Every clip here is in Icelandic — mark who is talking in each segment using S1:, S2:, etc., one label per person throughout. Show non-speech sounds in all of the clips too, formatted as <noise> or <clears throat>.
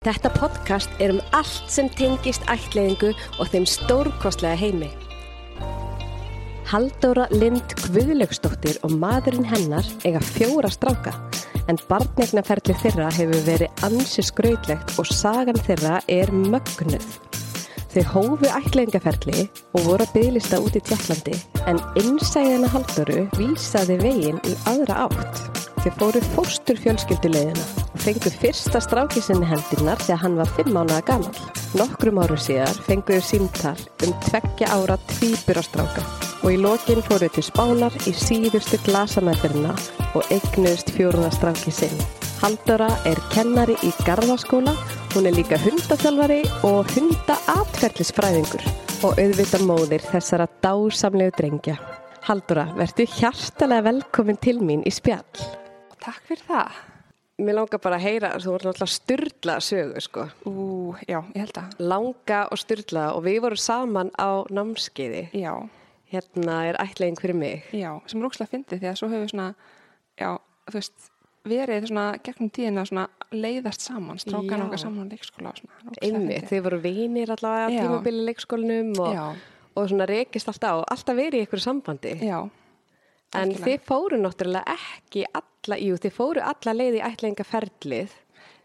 S1: Þetta podcast er um allt sem tengist ættleiðingu og þeim stórkostlega heimi. Haldóra Lind Guðlaugsdóttir og maðurinn hennar eiga fjóra stráka en barnegnaferli þeirra hefur verið ansi skrautlegt og sagan þeirra er mögnuð. Þau hófu ættleiðingaferli og voru að bygglista út í Tjallandi en innsæðina Haldóru vísaði veginn í aðra átt. Þau fóru fóstur fjölskyldulegina og fenguð fyrsta strákisinni hendurnar þegar hann var fimm mánuða gammal. Nokkrum áru síðar fenguðu símtal um tveggja ára tvíburastráka og í lokin fóruð til spánar í síðustu glasamæðurina og eignuðst fjóruða strákisinn. Haldóra er kennari í Garðaskóla, hún er líka hundaþjálfari og hundaatferðlisfræðingur og auðvita móðir þessara dásamlegu drengja. Haldóra, verðu hjartalega velkomin til mín í spjall.
S2: Takk fyrir það.
S1: Mér langar bara að heyra, þú voru náttúrulega styrla sögu, sko.
S2: Ú, já, ég held að.
S1: Langa og styrla og við vorum saman á námskeiði.
S2: Já,
S1: Hérna er ætlaðing fyrir mig.
S2: já, sem ókslega fyndið því að svo hefur svona, já, þú veist, verið svona gegnum tíðina svona leiðast saman, strákan
S1: Já.
S2: okkar saman á leikskóla og svona. fyndið.
S1: þið voru vinir allavega
S2: Já.
S1: tímabili leikskólinum og,
S2: Já,
S1: og svona rekist alltaf og alltaf verið í ykkur sambandi.
S2: já,
S1: en
S2: algjörlega.
S1: þið fóru náttúrulega ekki alla, jú, þið fóru alla leið í ætlaðingaferlið.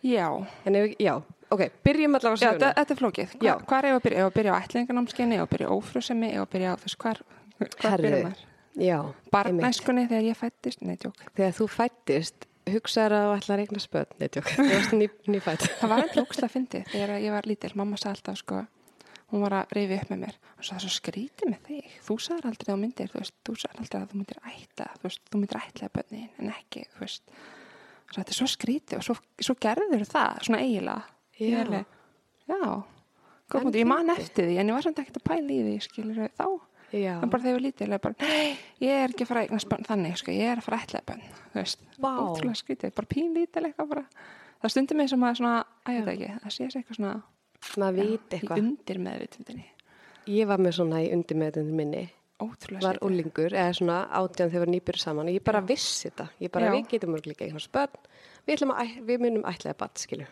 S2: já.
S1: En ef, já, ok, byrjum allavega á
S2: Já,
S1: söguna.
S2: þetta er flókið.
S1: Já.
S2: Hvar, hvar er að byrja? Ef að byrja á ætlingarnámskeini, ef að byrja á ófrúsemi, ef að byrja á, veist, hvar,
S1: Herðu,
S2: byrja maður?
S1: Já.
S2: Barnæskunni þegar ég fættist, nei, tjók.
S1: Þegar þú fættist, hugsaður að þú ætla að regna spöld, neitjók.
S2: Það var eitthvað ógst að fyndi þegar ég var lítil. Mamma sagði alltaf, sko, hún var að reyfi upp með mér. Sagði, svo skrítið með þig. Þú sagðir aldrei að þú myndir, þú veist, þú sagðir aldrei að þú myndir ætla, þú veist, þú myndir ætla bönnin, en ekki, þetta er svo skrítið og svo, svo gerður það, svona eiginlega.
S1: Já.
S2: alveg, já, góð. Ég man eftir því, en ég var samt ekkert að pæla í því, skilur þá. En bara þegar ég var lítil, ég bara, ég er ekki að fara að eignast bönn þannig, sko, ég er að fara að ætla bönn, veist.
S1: Vá.
S2: Ótrúlega skrítið, bara pín lítil eitthvað bara. Það stundum mig sem að svona, að það sé eitthvað svona
S1: maður veit
S2: í
S1: eitthvað.
S2: undir meðvitundinni.
S1: Ég var með svona í undirmeðundin minni,
S2: Ótrúlega
S1: var úlingur, eða svona átján þegar nýbyrðu saman og ég bara vissi þetta. Ég bara,
S2: Já.
S1: við getum mörg líka einhvers börn, við, að, við munum ætlaði bad, skilu.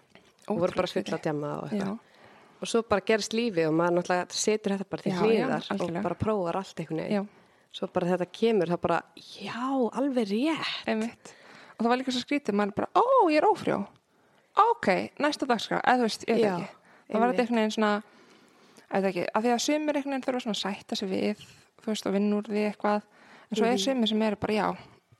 S1: Og voru bara fulla djama og eitthvað. Og svo bara gerist lífið og maður náttúrulega setur þetta bara til hliðar og bara prófar allt einhvern veginn. Svo bara þetta kemur, það bara, já, alveg rétt.
S2: einmitt. Og það var líka svo skrítið, maður bara, ó, ég er ófrjó. Ok, næsta dagskrá, eða þú veist, ég veit ekki. Það var einhvern veginn svona, veit ekki, af því að sumir einhvern veginn þurfa svona að sætta sig við, veist, og vinna úr því eitthvað. En svo er sumir sem eru bara, já,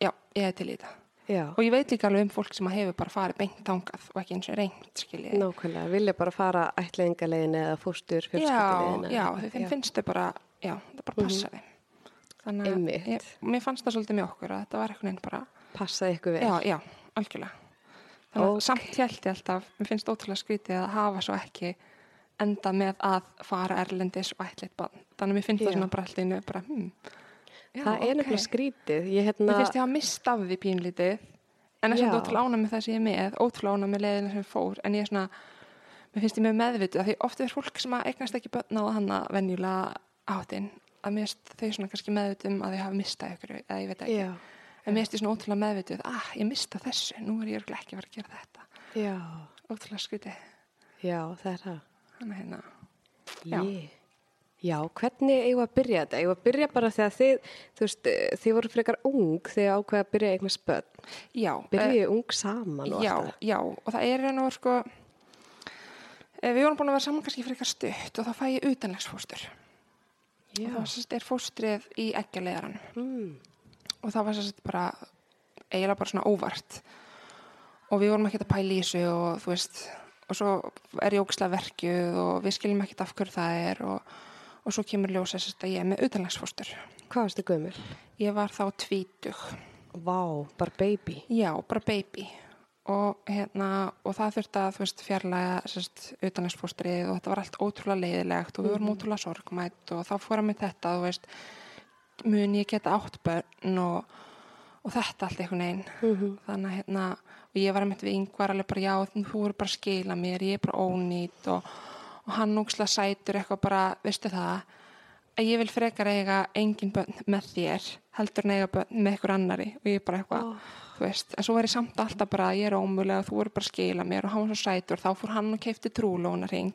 S2: já, ég er til í þetta.
S1: Já,
S2: Og ég veit líka alveg um fólk sem að hefur bara farið beint tangað og ekki eins og reynd,
S1: nákvæmlega, vilja bara fara ætlaðingalegin eða fóstur
S2: já,
S1: fjölskyldulegin.
S2: já, þeim finnst þau bara, já, það bara passa þeim. Þannig að ég, mér fannst það svolítið með okkur að þetta var eitthvað einn bara,
S1: Passaði ykkur vel.
S2: já, já, algjörlega. Þannig að
S1: Ok.
S2: samt ég alltaf, mér finnst ótrúlega skrítið að hafa svo ekki enda með að fara erlendis og ætla eitt bann. Þannig að mér finnst það svona bara alltaf innu, bara, hm, já,
S1: það er
S2: ok.
S1: nefnilega skrítið. Ég hérna,
S2: Mér finnst ég að mista af því pínlítið en er samt
S1: Já.
S2: ótrúlega ána með það sem ég er með ótrúlega ána með leiðina sem fór en ég er svona, mér finnst ég með meðvitu af því ofta er fólk sem að eignast ekki börn á hana venjulega áttin að mér finnst þau svona kannski meðvitum að þau hafa mistað ykkur eða ég veit ekki
S1: já,
S2: en mér finnst ég svona ótrúlega meðvituð ah, ég mista þessu, nú er ég ekki að fara að gera þetta
S1: já,
S2: ótrúlega skrítið
S1: já, það er það.
S2: þannig hérna Já.
S1: Já, hvernig eigum að byrja þetta? Eigum að byrja bara þegar þið, þú veist, eh, þið voru frekar ung þegar ákveða að byrja eitthvað spöld.
S2: já,
S1: Byrjuðu ung saman og
S2: já,
S1: allt það.
S2: já, og það er veru, sko eh, við vorum búin að vera saman kannski frekar stutt og þá fæ ég utanlegsfóstur
S1: Já.
S2: og það sérst er fóstrið í eggjaleiðaran
S1: Mm.
S2: Og það var sérst bara eiginlega bara svona óvart. Og við vorum ekkert að pæla í þessu og þú veist og svo er ég ógislega verkjuð og við skiljum ekkert af hverju það er og, og svo kemur ljósa sérst að ég er með utanlegsfóstur
S1: Hvað varstu gömul?
S2: ég var þá tvítug.
S1: Vá, bara baby.
S2: Já, bara baby. Og hérna og það þurfti að þú veist fjarlæga sérst utanlegsfóstrið og þetta var allt ótrúlega leiðilegt og við vorum ótrúlega sorgmætt og þá fórum við þetta þú veist mun ég geta átt börn og, og þetta allt einhvern veginn.
S1: Mhm.
S2: þannig að hérna og ég var einmitt við yngvar alveg bara já þú voru bara að skila mér, ég er bara ónýtt og, og hann núkslega sætur eitthvað bara, veistu það að ég vil frekar eiga engin börn með þér heldur en eiga börn með einhver annari. Og ég bara eitthvað,
S1: Ó.
S2: þú veist en svo var ég samt alltaf bara, ég er ómulega þú voru bara að skila mér og hann var svo sætur þá fór hann og keipti trúlónaring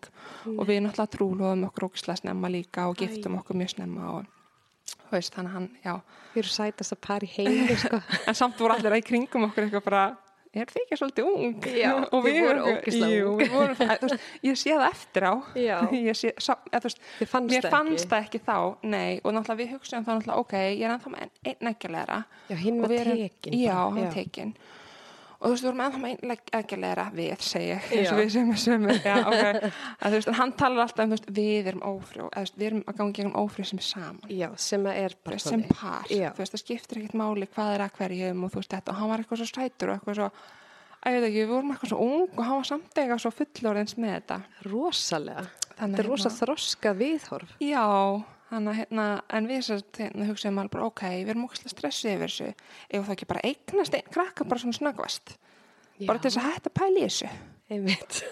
S2: og við náttúrulega trúlóðum okkur ógislega snemma líka og giftum okkur mjög snemma og veist, þannig hann, já
S1: Við erum sætast að pari heimi, sko. <laughs>
S2: en samt voru allir að í kringum okkur eitthvað bara er þið ekki svolítið ung
S1: Já, <laughs>
S2: og við
S1: voru ógeðslega
S2: jú,
S1: ung.
S2: vorum, það, þú veist, ég sé það eftir á
S1: Já. <laughs>
S2: ég sé, sá, eða, þú veist,
S1: fannst
S2: mér
S1: það
S2: fannst
S1: ekki?
S2: það ekki þá nei, og náttúrulega við hugsaðum það náttúrulega ok, ég er ennþá með einn ein ekkjulegra
S1: Já, hinn var tekin
S2: já, hann
S1: já.
S2: Og þú veist, við vorum ennþá með ekkjulegra við, segi ég, eins og við sem er sömur <laughs> já, ok, að, þú veist, hann talar alltaf um þú veist, við erum ófrjó, eða, þú veist, við erum að ganga gegn ófrjó sem er saman
S1: Já, sem að er bara
S2: sem
S1: þannig.
S2: par,
S1: Já.
S2: þú veist, það skiptir ekkert máli hvað er að hverjum og þú veist þetta og hann var eitthvað svo sætur og eitthvað svo að ég veit ekki, við vorum eitthvað svo ung og hann var samt eitthvað svo fullorðins með þetta
S1: Rosalega. Þetta er rosa
S2: hérna-
S1: þroska viðhorf.
S2: Já, þannig að hérna en við sérst, hérna, hugsaðum alveg bara ok, við erum ógæslega stressuð yfir þessu. Ef það ekki bara eignast einn krakka bara svona snöggvast? Bara til þess að hætta að pæla í þessu.
S1: Einmitt.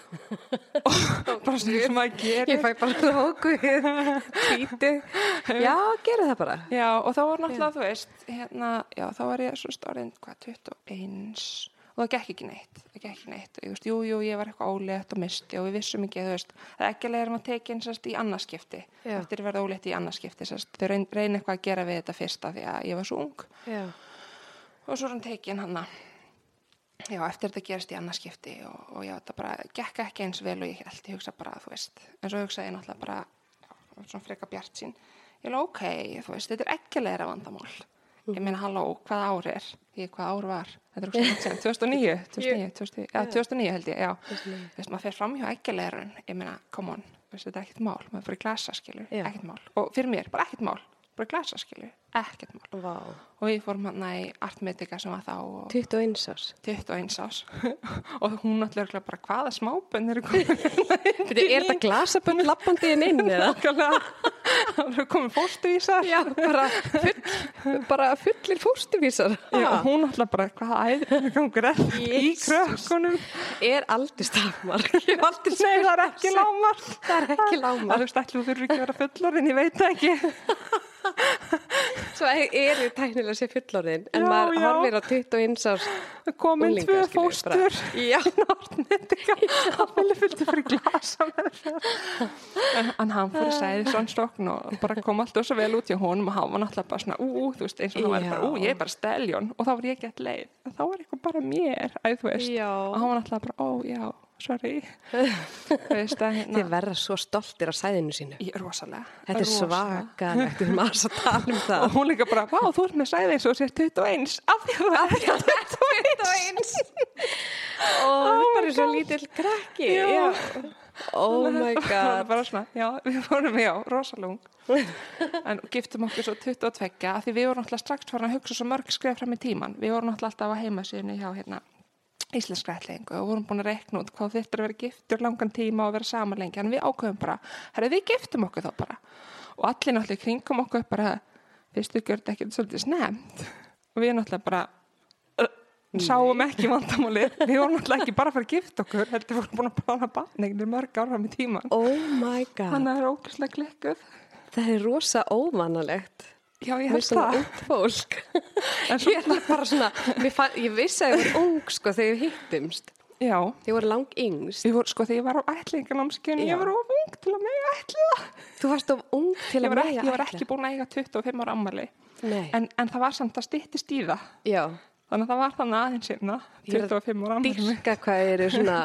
S1: <laughs>
S2: bara svona sem maður gerir.
S1: Ég fæ bara hókuð, tvítu. Já, gera það bara.
S2: Já, og þá var náttúrulega, þú veist, hérna, já, þá var ég svo stórinn, hvað, 21 og það gekk ekki neitt, það gekk ekki neitt. Og ég veist, jú, jú, ég var eitthvað ólétt og misti og við vissum ekki, þú veist, það ekki að leiðum að tekinn sérst í annarskipti, eftir að verða ólétt í annarskipti, sérst, þau reyn, reyna eitthvað að gera við þetta fyrsta því að ég var svo ung.
S1: Já.
S2: og svo er hann tekinn hann já, eftir þetta gerist í annarskipti og, og já, þetta bara gekk ekki eins vel og ég held, ég hugsa bara, þú veist, en svo hugsa ég náttúrulega bara, já, svona freka bjart sín, ég er ok, þú veist, þetta er ekki leira vandamál. Ég meina, halló, hvað ár er? Ég, hvað ár var? Þetta er okkur sem 2009, 2009, 2009, já, 2009 held ég, já. Þú veist, maður fer fram hjá ekki leirun, ég meina, come on, þetta er ekkert mál, maður fyrir glasa, skilur,
S1: Já.
S2: ekkert mál. Og fyrir mér, bara ekkert mál, bara glasa, skilur, ekkert mál.
S1: Vá.
S2: Og við fórum hann í artmedika sem var þá og
S1: 21 árs.
S2: 21 ás <laughs> og hún náttúrulega bara hvaða smábönn komin
S1: Þetta er þetta glasabönd lappandi inn inn eða? <laughs>
S2: það eru komin fóstuvísar
S1: Já, bara, full, bara fullir fóstuvísar.
S2: Já, hún náttúrulega bara hvaða æðir gangur er í krökkunum?
S1: Er aldrei stafmar. Ég <laughs> hef aldrei
S2: Nei, það er ekki lámar
S1: Það er ekki
S2: Það
S1: lámar.
S2: er stætlu þú þurfur ekki að vera fullorðin, ég veit ekki <laughs>
S1: Svo er þið tæknilega sér fullorðin. En
S2: Já,
S1: maður
S2: já.
S1: horfir á 21 árs
S2: Það komin
S1: unglinga,
S2: tvö fóstur.
S1: Já.
S2: Artmedika Það vilja fylgja fyrir glasa En hann fyrir sæði svona stokn og bara kom alltaf svo vel út hjá honum og hann var náttúrulega bara svona, ú, þú veist, eins og hann var bara, ú, ég er bara steljón og þá var ég gett leið, en þá var eitthvað bara mér, æ, þú veist, og hann var náttúrulega bara, ó, já, sorry, <laughs> að
S1: Þið
S2: hérna,
S1: verða svo stoltir á sæðinu sínu.
S2: ég er rosalega,
S1: Þetta er
S2: rosalega.
S1: svakalegt, við erum að tala um
S2: Og
S1: það.
S2: hún líka bara, vá, þú ert með sæði eins og sér 21, af því að það er 21.
S1: Og það er bara svo lítill krakki.
S2: Já.
S1: Oh my
S2: Það var
S1: god.
S2: bara svona, já, við vorum, já, rosalung. <laughs> en giftum okkur svo 22 af því við vorum náttúrulega strax farin að hugsa svo mörg skref fram í tíman. Við vorum alltaf á heimasíðinu hjá hérna íslenskrætlingu og vorum búin að reikna út hvað þetta er að vera giftur langan tíma og vera saman lengi. En við ákveðum bara, herru, við giftum okkur þá bara. Og allir náttúrulega kringum okkur bara, fyrstu gjörði ekki svolítið snemt. Og við náttúrulega bara, uh, sáum ekki vandamáli. <laughs> Við vorum náttúrulega ekki bara að fara að gifta okkur, heldur vorum búin að plana barnegnir mörg ára með tíman.
S1: Oh my god.
S2: Þannig að það er ógæslega klikkuð.
S1: Það er rosa óvanalegt.
S2: Já, ég held
S1: svona
S2: það.
S1: ungt fólk. <laughs>
S2: En svo,
S1: Ég er bara svona, mér fann, ég vissi að ég var ung sko þegar við hittumst.
S2: já,
S1: Ég var lang yngst.
S2: ég voru, sko, þegar ég var á ætlingarnámskjönu, ég var of ung til að mega ætla það.
S1: Þú varst of ung til
S2: Ég
S1: að mega
S2: ekki, ég var
S1: ætla.
S2: ekki búin að eiga 25 ára ammali.
S1: Nei.
S2: En, en það var samt að styttist í það.
S1: Já.
S2: Þannig að það var þannig aðeins hérna,
S1: er að
S2: 25 ára.
S1: Dyrka hvað eru svona,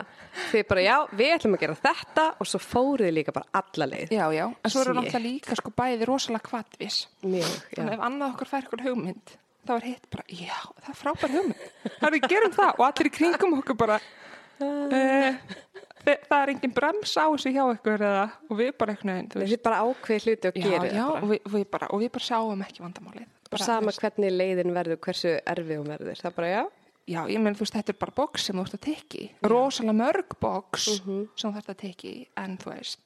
S1: þið bara já, við ætlum að gera þetta og svo fóruð þið líka bara alla leið.
S2: Já, já, en svo eru náttúrulega líka sko bæði rosalega kvatvis.
S1: Mjög, já.
S2: Þannig ef annað okkur fær ykkur hugmynd, þá er hitt bara, já, það er frábær hugmynd. Það er við gerum það og allir í kringum okkur bara, <laughs> uh, það er engin brems á þessu hjá ykkur eða, og við bara veginn, þú veist.
S1: Þið bara ákveð hluti og
S2: Já, já,
S1: það
S2: og
S1: bara.
S2: við, við bara, og við bara Bara,
S1: sama hvernig leiðin verður, hversu erfið hún verður. Það bara, já,
S2: Já, ég menn, þú veist, þetta er bara boks sem þú ert að tekki. Rosalega mörg boks
S1: Mhm.
S2: sem þú ert að tekki, en þú veist,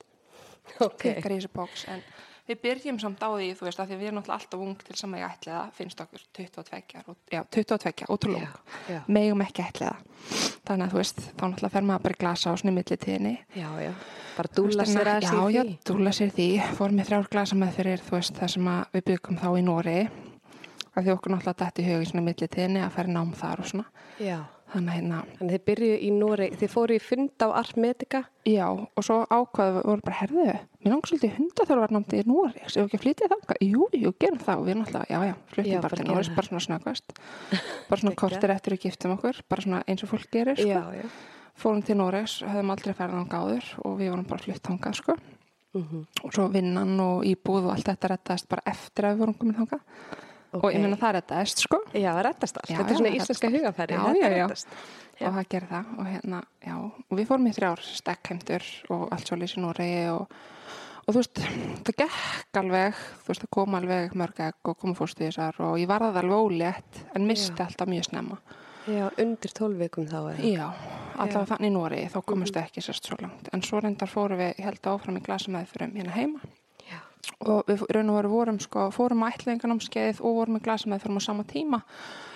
S1: ok.
S2: tekkar í þessu boks. En við byrjum samt á því, þú veist, að því við erum náttúrulega alltaf ung til sem ég ætli það, finnst okkur 22, og- já, 22, ótrúlega
S1: Já, já.
S2: Megum ekki ætli það. Þannig að þú veist, þá náttúrulega fer maður bara í glasa á svona í millitíðinni.
S1: Já, já. Bara dúla sér að
S2: Já,
S1: sér
S2: já,
S1: því.
S2: dúla sér því. Fór með þrjár glasa með fyrir, þú veist, það sem við byggum þá í Nóri. Af því okkur náttúrulega dætti í hug í svona milli tíðinni að færi nám þar og svona.
S1: Já.
S2: þannig hérna,
S1: Þannig þið byrjuðu í Nóri, þið fóru í fund á Artmedica.
S2: já, og svo ákvaðu við vorum bara, herðu, mér langar svolítið hundaþjálfarnámdi í Nóri, sem við ekki að flytja þangað. Jú, jú, gerum það. Og við náttúrulega, já, já, flytjum
S1: bara
S2: til
S1: það.
S2: bara svona snöggvast. <laughs> Bara svona kortir eftir við giftum okkur bara svona eins og fólk gerir, sko.
S1: Já, já.
S2: fórum til Nóregs, höfum aldrei ferðan á gáður og
S1: Mm
S2: og að ég meina það rettaðist, sko
S1: Já, það rettast allt. Þetta er svona
S2: það
S1: íslenska hugafæri.
S2: Já, já, já.
S1: Já.
S2: og það gerði það og hérna, já, og við fórum í þrjár stekkheimtur og allt svo lýsi Noregi og, og þú veist, það gekk alveg, þú veist, það kom alveg mörg egg og kom fórstu þessar og ég varði alveg ólétt en misti
S1: Já.
S2: alltaf mjög snemma.
S1: Já, undir tólvikum þá eða.
S2: Já, allavega þannig í Noregi, þá komumstu ekki sérst svo langt. En svo reyndar fórum við, ég held áfram í glasa meðfyrum hérna heima. Og við raun og veru vorum sko, fórum á ætlinganámskeið og vorum í glasa meðfyrum á sama tíma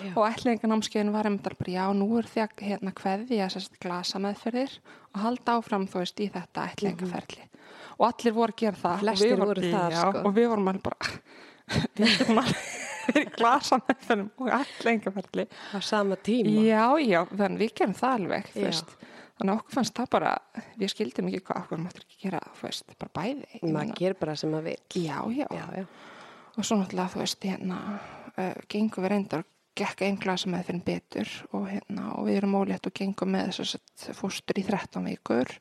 S1: Já.
S2: og ætlinganámskeiðin var einmitt alveg já, nú er því að hérna kveðja sérst glasa meðferðir og halda áfram, þú veist, í þetta ætlingaferli. Og allir voru að gera það. og
S1: Flestir
S2: við vorum-
S1: voru það,
S2: já,
S1: sko.
S2: Og við vorum alveg bara, <laughs> við getum alveg verið í glasa meðferðum og ætlingaferli.
S1: Á sama tíma.
S2: Já, já, þannig við gerum það alveg, þú veist. Þannig að okkur fannst það bara, við skildum ekki hvað okkur máttur ekki gera, þú veist, bara bæði.
S1: Maður ger bara sem maður vil.
S2: Já, já,
S1: Já, já.
S2: og svo náttúrulega, þú veist, hérna, uh, gengum við reyndar, gekk einn glasa með fyrir betur og hérna, og við erum ólétt og gengum með að fóstur í 13 vikur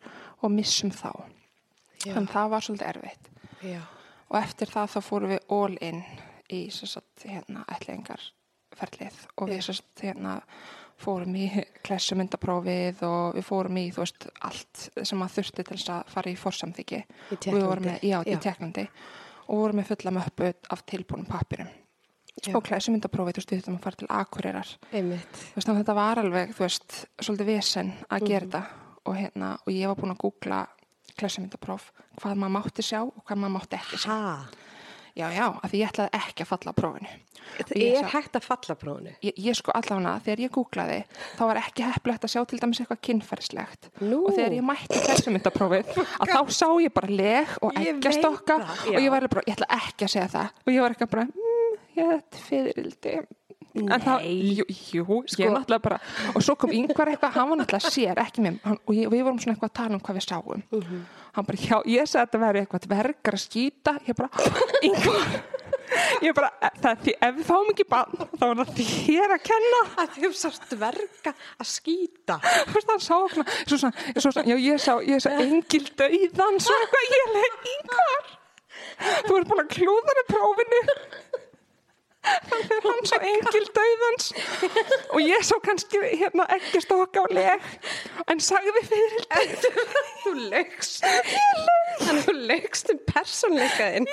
S2: og missum þá. Þannig það var svolítið erfitt.
S1: Já.
S2: Og eftir það þá fórum við all in í að, hérna, ætlingarferlið og við að, hérna, fórum í klessumyndaprófið og við fórum í, þú veist, allt sem að þurfti til þess að fara í fórsamþyggi.
S1: Í
S2: Og við vorum með, já, í
S1: Já.
S2: teklandi og vorum með fulla möppu af tilbúnum pappirum.
S1: Já.
S2: Og klessumyndaprófið, þú veist, við þurfum að fara til Akureyrar.
S1: Einmitt.
S2: Þú veist, þannig að þetta var alveg, þú veist, svolítið vesen að gera
S1: Mhm.
S2: þetta og hérna, og ég var búin að googla klessumyndapróf, hvað maður mátti sjá og hvað maður mátti ekki sjá.
S1: Ha.
S2: Já, já, af því ég ætlaði ekki að falla á prófinu.
S1: Það er
S2: sá-
S1: hægt að falla prófunu.
S2: Ég, ég sko allavega, þegar ég googlaði, þá var ekki heppilegt að sjá til dæmis eitthvað kynferðislegt.
S1: Nú.
S2: Og þegar ég mætti klessumyndaprófið, <laughs> að þá sá ég bara leg og eggjastokka
S1: veit það,
S2: og ég var bara, ég ætla ekki að segja það. Og ég var ekki bara, mm, ég þetta fyririldi. En það, jú, jú
S1: Sko-
S2: ég náttúrulega bara, og svo kom yngvar eitthvað, hann var náttúrulega sér, ekki mér, hann, og ég, við vorum svona eitthvað að tala um hvað við sáum.
S1: Mhm.
S2: Hann bara, já, ég sagði að þetta veri eitthvað dvergar að skýta, ég bara, <gasps> yngvar, ég bara, það er því, ef við fáum ekki bann, þá er það þér að kenna.
S1: Að þið sást verka að skýta.
S2: Þú veist, hann sá okkur, svo svona, svo svona, já, ég sá, ég sá engil döiðan, svo eitthvað, ég leið yngvar. Þú ert búin að klúða í prófinu. Þannig að hann sá engil döiðans og ég sá kannski hérna ekki stokka á leg en sagði fyrir
S1: Þú lögst. Þannig þú lögst um persónleikaðinn.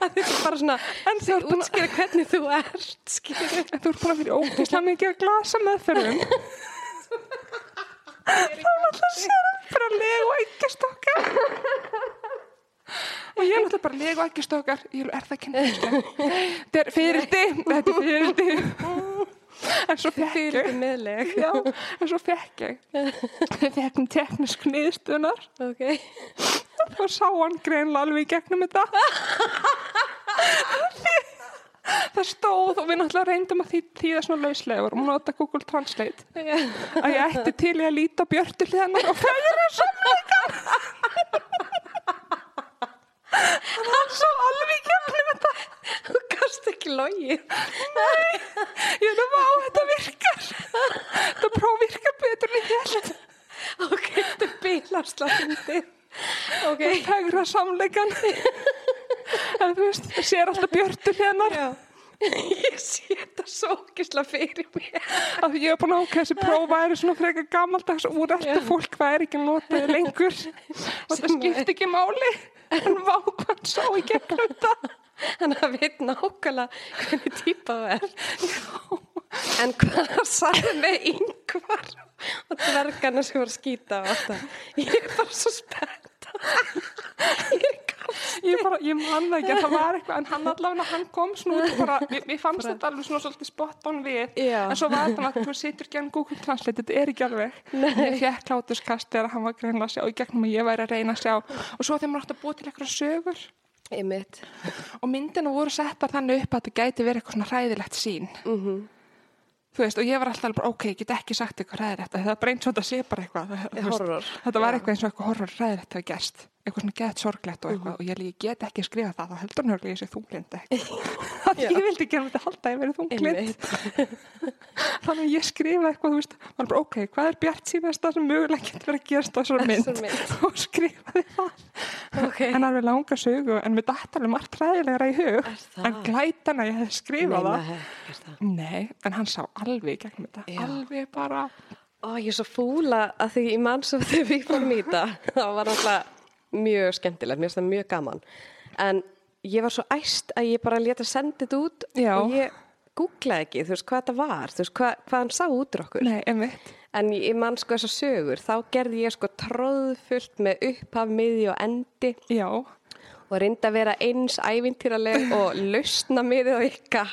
S1: Að þið er bara svona,
S2: En þú ert að-
S1: útskýra hvernig þú ert,
S2: en þú ert að fyrir ógislega mikið að glasa með þurrum. <laughs> Þá náttúrulega sér hann bara leg og ekki stokka og ég er náttúrulega bara leg og ekki stokkar ég er það kynningslega þetta er fyrirdi þetta er fyrirdi en svo fekk ég.
S1: Meðleg.
S2: já, en svo fekk ég. Við fekkum teknisk niðurstunar
S1: Ok.
S2: og sá hann greinlega alveg í gegnum þetta. Það stóð og við náttúrulega reyndum að því þýða svona lauslega og nota Google Translate. Að ég ætti til í að líta á björtu hliðanar og fegra samleikar hann sá alveg gegnum þetta
S1: Þú gast ekki logið.
S2: ég er að vá, þetta virkar þetta próf virkar betur en ég held
S1: Ok, þetta er bílarslagindi. Ok.
S2: fegra samleikan en þú veist, sér alltaf björtu hliðanar
S1: Já. <laughs> Ég sé þetta svo ógisla fyrir mér.
S2: að ég hef búin að ákveða þessi prófa eru svona frekar gamaldags úrættu fólk hvað er ekki notið lengur og það
S1: er-
S2: skipti ekki máli en vá hvað sá í gegnum þetta
S1: Þannig að veit nákvæmlega hvernig típa þú er. En hvað sagði með yngvar og dvergarna sem var að skýta á þetta? Ég er bara svo spennt. Ég er.
S2: Ég, bara, ég man það ekki að það var eitthvað en hann allavega hann kom og bara mér, mér fannst þetta alveg svona svolítið spot on við.
S1: Já.
S2: en svo var þetta að þú situr genn Google Translate þetta er ekki alveg. Ég fekk klátuskast þegar hann var greinlega að sjá í gegnum að ég væri að reyna að sjá. Og svo þegar maður átti að búa til eitthvað sögur.
S1: Einmitt.
S2: og myndina voru settar þannig upp að þetta gæti verið eitthvað svona hræðilegt sín
S1: Mm
S2: þú veist, og ég var alltaf bara, ok, ég get ekki sagt eitthvað bara og þetta bara þetta var eitthvað eins og eitthvað eitthvað svona gett sorglegt og eitthvað og ég, ég get ekki skrifa það, þá heldur hann örgulega ég sé þunglind ekki <laughs> ég vildi ekki þetta halda að ég verið þunglind <laughs> þannig að ég skrifa eitthvað, þú veist var bara, ok, hvað er bjart síðasta sem mögulega getur verið að gerast á svona mynd, <laughs> og skrifaði það.
S1: Ok.
S2: en alveg langa sögu en mér dætt alveg margt hræðilegra í hug en glætan að ég hefði skrifað það.
S1: Nei,
S2: en hann sá alveg gegnum þetta.
S1: Já.
S2: Alveg bara,
S1: Ó, ég er svo fúla að því í mann þegar við fórum í þetta, það var náttúrulega mjög skemmtilegt, mér finnst það mjög gaman. En ég var svo æst að ég bara leta senda þetta út
S2: Já.
S1: og ég googlaði ekki, þú veist, hvað þetta var, þú veist, hvað, hvað hann sá út úr okkur.
S2: nei, einmitt.
S1: En ég man sko þessar sögur, þá gerði ég sko tróðfullt með upphaf, miði og endi
S2: Já,
S1: og reyndi að vera eins ævintýraleg og lausna miðið á ykkar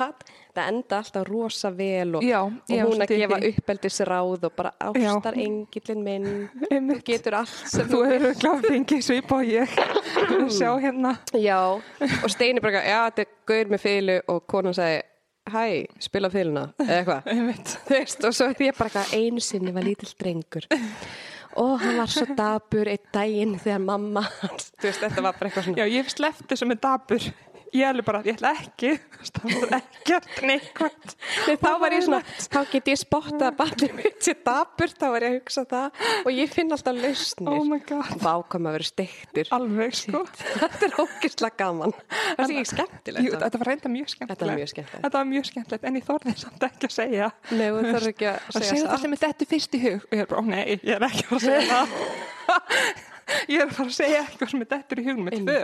S1: það enda alltaf rosa vel og,
S2: Já,
S1: og hún að gefa
S2: því.
S1: uppeldisráð og bara ástar engillin minn
S2: einmitt.
S1: getur allt sem
S2: Þú hefur gláð fengið svip og ég. Sjá hérna.
S1: já, og Steini bara, já, þetta er gaur með fylgu og konan segi, hæ, spila fylguna eða eitthvað, <laughs> og svo er ég bara eitthvað, einu sinni var lítill drengur og hann var svo dabur einn daginn þegar mamma hans, þú veist, þetta var bara eitthvað svona
S2: Já, ég sleppt þessu með dabur. Ég alveg bara, ég ætla ekki. <laughs> Ekkert neikvæmt.
S1: Nei, þá var ég svona, þá get ég spottað að barnið mitt sé daburt, þá var ég að hugsa það og ég finn alltaf lausnir.
S2: Oh.
S1: Vákam að vera steiktur.
S2: Alveg, sko.
S1: Þetta er ógislega gaman. Það er ekki skemmtilegt.
S2: Jú, þetta var reynda mjög skemmtilegt.
S1: Þetta var mjög skemmtilegt.
S2: En ég þorði samt ekki að segja.
S1: Nei, þú þarf ekki að segja
S2: það
S1: það.
S2: sem er þetta fyrst í hug. Og ég er bara, ó nei, ég er ekki að segja það. <laughs> <laughs> Ég er að fara að segja eitthvað sem er dettur í hug með tvö.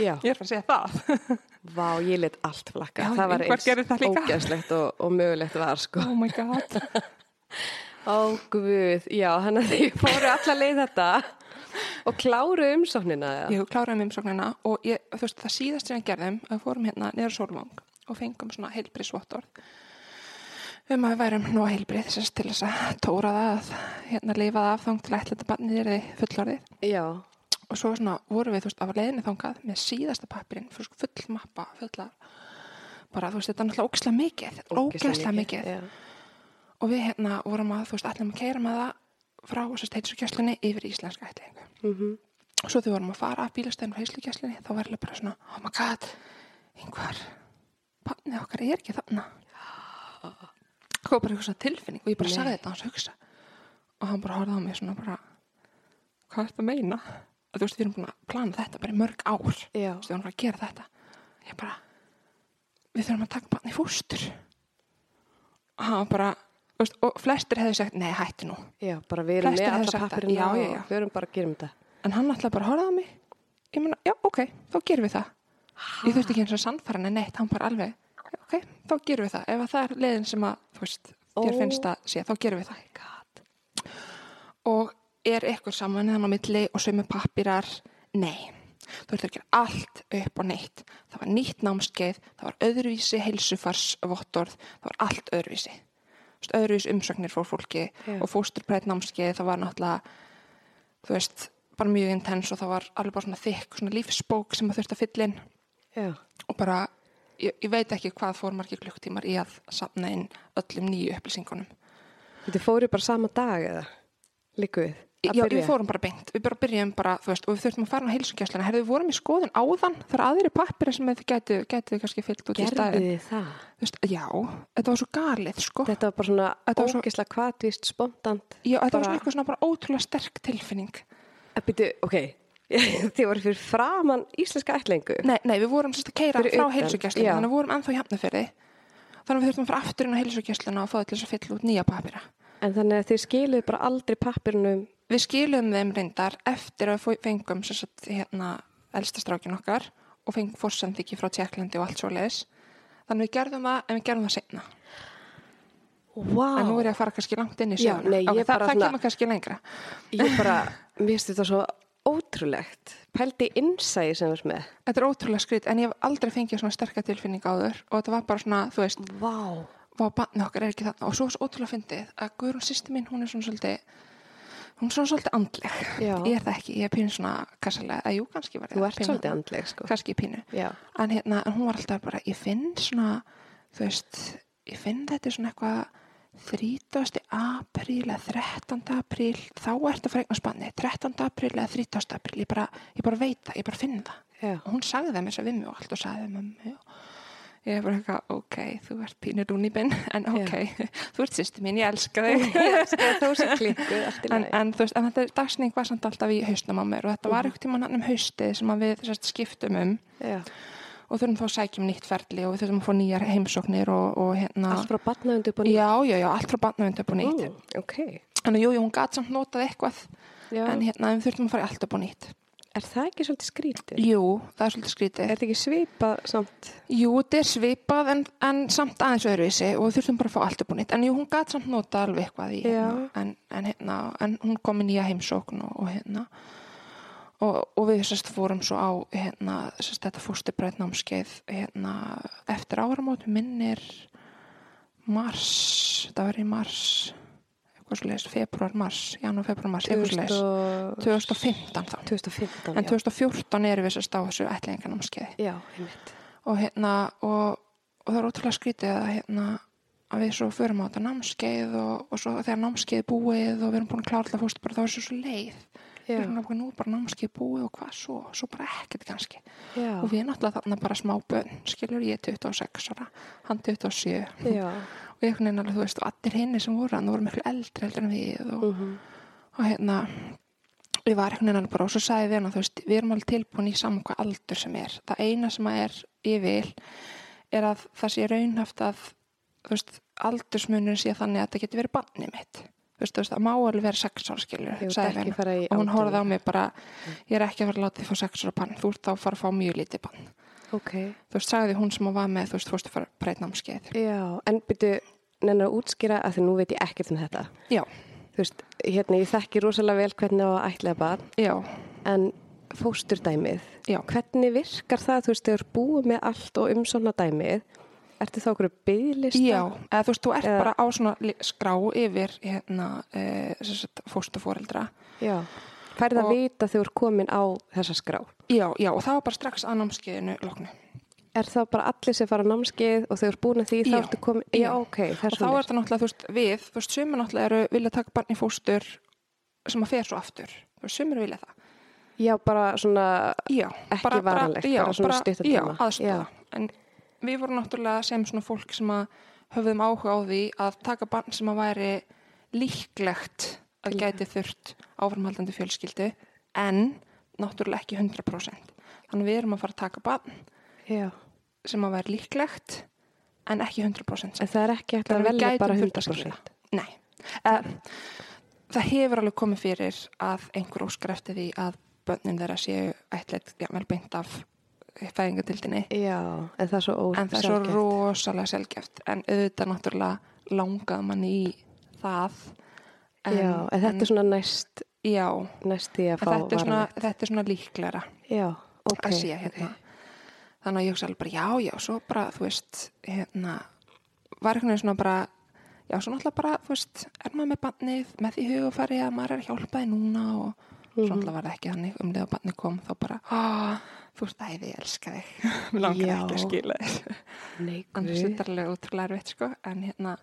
S1: Já.
S2: Ég er að fara að segja það. <laughs>
S1: Vá, ég let allt flakka.
S2: Já,
S1: það var eins ógeðslegt og, og mögulegt var, sko.
S2: Oh my god. <laughs>
S1: Ó, guð, já, þannig að þið fóru alla leið þetta og kláru umsóknina.
S2: Ég kláraði með umsóknina og ég, þú veist, það síðast sem við gerðum að við fórum hérna niður Sólvang og fengum svona heilbriðsvottorð um að við værum nú heilbrið þess til þess að tóra það að hérna lifa það af þang til að ætla þetta barnið er þið fullorðið.
S1: Já,
S2: og svo svona vorum við, þú veist, af leiðinni þangað með síðasta pappirinn, full mappa fulla, bara þú veist, þetta er náttúrulega ógislega mikið, ógislega mikið
S1: Já.
S2: og við hérna vorum að, þú veist, ætlum að keira með það frá þess heilsugjöslunni yfir í íslenska ætlingu
S1: Mhm.
S2: og svo við vorum að fara af bílastæðinu frá heilsugjöslunni þá var alveg bara svona, oh my god einhver, barnið okkar er ekki þarna hvað bara eitthvað tilfinning og ég bara sagði þetta hans hugsa. Og hann bara horfði á mig svona bara hvað er þetta að meina? Að þú veist, við erum búin að plana þetta bara í mörg ár. Þú veist, við erum bara að gera þetta. Ég bara, við þurfum að taka barnið í fóstur. Og hann var bara veist, og flestir hefðu sagt, nei, hættu nú.
S1: Já, bara við erum með
S2: það. já, já.
S1: og við erum bara að gera um þetta.
S2: en hann ætlaði bara horfa á mig. Ég meina, já, ok, þá gerum við það. Ég þurfti ekki eins og sannfæra neitt, hann bara alveg ok, þá gerum við það, ef að það er leiðin sem að þú veist, þér
S1: Ó.
S2: finnst að sé, þá gerum við það
S1: God.
S2: og er eitthvað saman þannig á milli og sömu pappirar nei, þú ert að gera allt upp og neitt, það var nýtt námskeið það var öðruvísi heilsufarsvottorð það var allt öðruvísi öðruvísi umsögnir fór fólki
S1: Já.
S2: og fósturbreyt námskeið það var náttúrulega þú veist, bara mjög intens og það var alveg bara svona þykk, svona lífsbók sem það þurfti að fylla inn
S1: Já.
S2: og bara, ég, ég veit ekki hvað fór margir klukktímar í að safna inn öllum nýju upplýsingunum
S1: Þið fóru bara sama dag eða? Að
S2: Já, við fórum bara beint, við bara byrjum bara, þú veist, og við þurftum að fara á heilsugjæsluna. Herðu, við vorum í skoðun áðan, það er aðri pappir sem þið gætu, gætu kannski fyllt út í
S1: Gerðu
S2: staðin.
S1: þið það?
S2: Þú veist, já, þetta var svo galið, sko.
S1: Þetta var bara svona
S2: Þetta var
S1: ógislega kvatvist, spontant.
S2: já, þetta var
S1: bara-
S2: svona eitthvað svona bara ótrúlega sterk tilfinning.
S1: Að byrju, ok, <laughs> þið voru fyrir framann íslenska ætlingu.
S2: Nei, nei, við vorum sérst að keira frá
S1: já.
S2: þannig að við vorum ennþá hjapnafyrði. Þannig að við þurftum að fara aftur inn á heilsugjæsluna og fá það til þess að fylla út nýja pappira.
S1: En þannig að þið skiluðu bara aldrei pappirnum.
S2: Við skilum þeim reyndar eftir að við fengum sagt, hérna, elsta strákin okkar og fengum fórsendiki frá Tjekklandi og allt svo leiðis. Þannig við gerðum það, en við gerðum það seinna.
S1: Vá,
S2: En nú er ég að fara kannski langt inn í Ok, það,
S1: bara
S2: það kemur kannski lengra.
S1: ég bara, finnst þetta svo ótrúlegt. Pældi innsæði sem ert með.
S2: Þetta er ótrúlega skrýt, en ég hef aldrei fengið svona sterka tilfinning áður og þetta var bara svona, þú veist,
S1: Vá.
S2: var barnið okkar er ekki þarna og svo er svo ótrúlega fyndið að Guðrún sýsti mín, hún er svona svolítið hún er svona svolítið andleg
S1: Já.
S2: ég er það ekki, ég er pínu svona kassalega, að jú, kannski var ég
S1: Þú
S2: það,
S1: ert
S2: pínu
S1: svolítið andleg, sko.
S2: kannski pínu
S1: Já.
S2: en, hérna, en hún var alltaf bara, ég finn svona þú veist, ég finn þetta svona eitthvað 30. apríl eða 13. apríl þá ert að fregna spanni 13. apríl eða 30. apríl ég bara, ég bara veit það, ég bara finn það
S1: Já.
S2: og hún sagði það þess að við og allt og sagði það og ég er bara eitthvað, ok, þú ert pínur rúnibinn <laughs> en ok, <laughs> þú ert sýsti mín, <laughs> ég elska þig
S1: Þó sé klikkuð, allt í
S2: en,
S1: lagi.
S2: en þú veist, en þetta er dagsning var samt alltaf í hausnum á mér og þetta var eitthvað tíma um haustið sem við skiptum um
S1: Já.
S2: Og þurfum þá að sækja um nýtt ferli og við þurfum að fá nýjar heimsóknir og, og hérna
S1: Allt frá batnaðundu upp og nýtt.
S2: já, já, já, allt frá batnavind upp á nýtt
S1: Mm, ok.
S2: þannig, jú, jú, hún gat samt notað eitthvað
S1: Já.
S2: en hérna, við þurfum að fara allt upp á nýtt
S1: Er það ekki svolítið skrítið?
S2: jú, það er svolítið skrítið
S1: Er þetta ekki svipað samt?
S2: jú, þetta er svipað en, en samt aðeins öðruvísi og við þurfum bara að fá allt upp á nýtt en jú, hún gat samt notað alveg eitthvað í hérna, en, en, hérna, en hún kom í nýja heimsókn og, og hérna og, og við sérst fórum svo á hérna, sérst þetta fóstibrætt námskeið hérna, eftir áramót minnir mars það var í mars februar, mars janúar, februar, mars, eitthvað svo leiðis 2015 þá
S1: 2015,
S2: en 2014 erum við sérst á þessu ætlingarnámskeiði
S1: já. Já,
S2: og hérna og, og það er ótrúlega skrítið að hérna að við svo förum á þetta námskeið og, og svo þegar námskeið búið og við erum búin að klára alltaf fórst bara þá er svo svo leið
S1: Já.
S2: Við erum bara nú er bara námskeið búið og hvað svo svo bara ekkert kannski
S1: Já.
S2: og við erum náttúrulega þarna bara smá bönn skilur ég 26 ára, hann 27
S1: Já. <laughs>
S2: og einhvern veginn alveg þú veist og allir hinni sem voru hann voru miklu eldri heldur en við og,
S1: Mhm.
S2: og hérna ég var einhvern veginn bara og svo sagði við hann þú veist, við erum alveg tilbúin í saman hvað aldur sem er það eina sem að er ég vil er að það sé raunhaft að þú veist, aldursmunur sé þannig að þetta getur verið banni mitt þú veist, þú veist, það má alveg vera sex ára skilur og hún horfði á mig bara ég er ekki að fara að láta þið fá sex ára bann. Þú ert þá að fara að fá mjög lítið bann.
S1: Ok.
S2: þú veist, sagði hún sem að var með þú veist, fórstu að fara að breyta námskeið
S1: Já, en byrju, nennar að útskýra að því nú veit ég ekkert um þetta.
S2: já,
S1: Þú veist, hérna, ég þekki rosalega vel hvernig á að ætla barn,
S2: já,
S1: en fósturdæmið,
S2: já.
S1: hvernig virkar það, þú veist, þegar þú búið með allt og um svona dæmið, ertu þá okkur bygglista?
S2: Já, eða þú veist, þú ert
S1: Eða-
S2: bara á svona skrá yfir hérna, e, fóstufóreldra.
S1: Já. Færið að vita þegar þú ert komin á þessa skrá.
S2: Já, já, og það var bara strax að námskeiðinu loknu.
S1: Er það bara allir sem fara á námskeið og þú ert búin að því þá ertu komin, já,
S2: Já.
S1: ok, það
S2: Og þá
S1: svona.
S2: er þetta náttúrulega, þú veist, við, þú veist, sumir náttúrulega eru vilja taka barn í fóstur sem að fer svo aftur. Þú veist, sumir vilja það.
S1: Já, bara svona,
S2: Já,
S1: Ekki varanlegt, bara svona stuttan
S2: Já,
S1: tíma.
S2: aðstofa.
S1: Já.
S2: En við vorum náttúrulega sem svona fólk sem að höfðum áhuga á því að taka barn sem að væri líklegt að gæti þurft áframhaldandi fjölskyldu en náttúrulega ekki 100%. Þannig við erum að fara að taka barn
S1: já,
S2: sem að væri líklegt en ekki 100%.
S1: en það er ekki
S2: við
S1: velja bara
S2: þurft að skila.
S1: 100%.
S2: Nei. Uh, það hefur alveg komið fyrir að einhver óskar eftir því að börnin þeirra séu já, vel beint af fæðingatildinni
S1: Já, en það er svo
S2: en það er svo rosalega sjálfgeft en auðvitað náttúrulega langað mann í það. En,
S1: Já, en þetta er svona næst,
S2: já,
S1: næst því að fá
S2: þetta, er svona, er svona líklegra
S1: Já, ok.
S2: að sé hérna. Þannig að ég hugsa alveg bara já, já, svo bara þú veist, hérna var einhvern veginn svona bara já, svo náttúrulega bara, þú veist, er maður með bannið með því hugafæri að maður er að hjálpa þið núna og
S1: Mhm.
S2: svo náttúrulega var það ekki þannig um leið að bannið kom þá bara, ah, þú veist, æði, ég elska þig <laughs> mér langar
S1: Já.
S2: ekki að skila þér
S1: Nei,
S2: annars
S1: guð.
S2: þetta er alveg útrúlega erfitt sko en hérna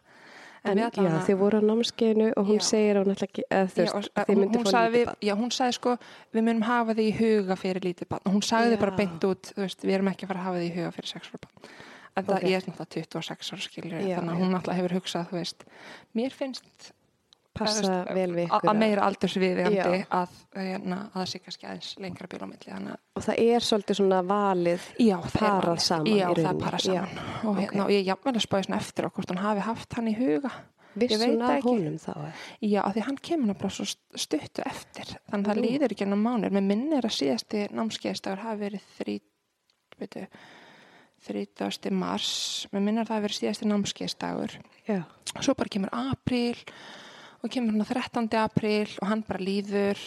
S1: En
S2: við
S1: já, þið voru á námskeiðinu og hún
S2: Já.
S1: segir að hún ætla ekki, eða þú veist,
S2: og-
S1: þið
S2: hún,
S1: myndi
S2: sagði
S1: lítið
S2: við,
S1: barn.
S2: já, hún sagði sko við munum hafa þið í huga fyrir lítið barn hún sagði
S1: Já.
S2: bara beint út þú veist, við erum ekki að fara að hafa þið í huga fyrir sex ára barn en það
S1: Ok.
S2: ég er náttúrulega 26 ára skilur
S1: Já,
S2: þannig að hún náttúrulega hefur hugsað þú veist, mér finnst
S1: Passa vel við
S2: að-
S1: ykkur.
S2: að meira aldursviðandi
S1: Já.
S2: að, hérna, að það sé kannski aðeins lengra bíl á milli þannig að
S1: Og það er svolítið svona valið.
S2: Já,
S1: Parað
S2: er
S1: saman
S2: Já, það er parað
S1: Já.
S2: saman og, hérna, og ég jafnvel að spáði svona eftir á hvort hún hafi haft hann í huga
S1: Viss
S2: Ég veit
S1: hún
S2: það
S1: af
S2: ekki.
S1: honum þá?
S2: Já, því hann kemur náttúrulega svo st- stuttu eftir þannig að það líður ekki ennum mánir með minnir að síðasti námskeiðstagur hafi verið þrý, veitu, 30. mars með minnir að það hafi verið síðasti námskeiðstagur
S1: Já.
S2: svo bara kemur apríl og kemur hann 13. apríl og hann bara líður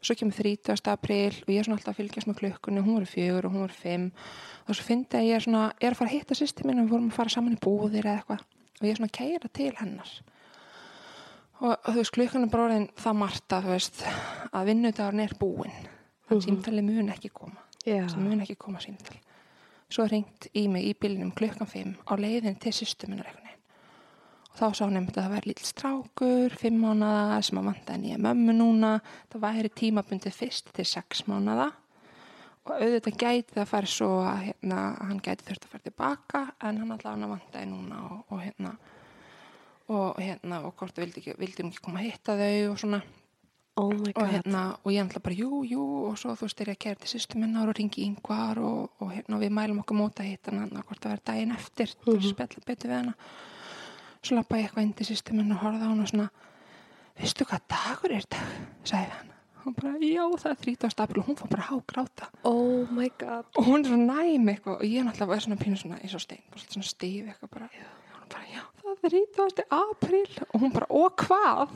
S2: svo kemur 30. apríl og ég er svona alltaf að fylgjast með klukkunni hún voru fjögur og hún voru fimm og svo fyndi að ég er svona, er að fara að hitta sýsti mín og við vorum að fara saman í búðir eða eitthvað og ég er svona að keira til hennar og, og þú veist, klukkan er bara orðin það margt að, þú veist, að vinnudagurinn er búinn. Þannig
S1: Mhm.
S2: símtali mun ekki koma.
S1: Já.
S2: Það mun ekki koma símtal. Svo er hringt í mig í bílinum klukkan 5 á leiðin til sýstu minnar einhvern veginn. Og þá sá nefndi að það væri lítill strákur, 5 mánaða sem að vanta henni í mömmu núna. Það væri tímabundið fyrst til 6 mánaða. Og auðvitað gæti það farið svo að hérna, hann gæti þurft að fara tilbaka en hann allavega hann vanta henni núna og, og hérna og hérna og hvort vildi, ekki, vildi ekki koma að hitta þau og svona
S1: Oh
S2: og hérna, og ég ætla bara, jú, jú og svo þú veist, er ég að kæra til sýstu minnar og ringi yngvar og, og hérna, við mælum okkur móta hitt hann hvort það verður daginn eftir til
S1: Mhm.
S2: Svo lappa ég eitthvað inn til sýstu minnar og horfa á hana og svona veistu hvað dagur er dag, sagði hann. Hún bara, já, það er 30. april og hún fór bara að hágráta.
S1: Oh my god.
S2: og hún er svo næm eitthvað og ég náttúrulega var svona pínu svona eins og stein, bara svona stíf eitthvað bara, já, hún bara, já, það er 30. april og hún bara, og hvað?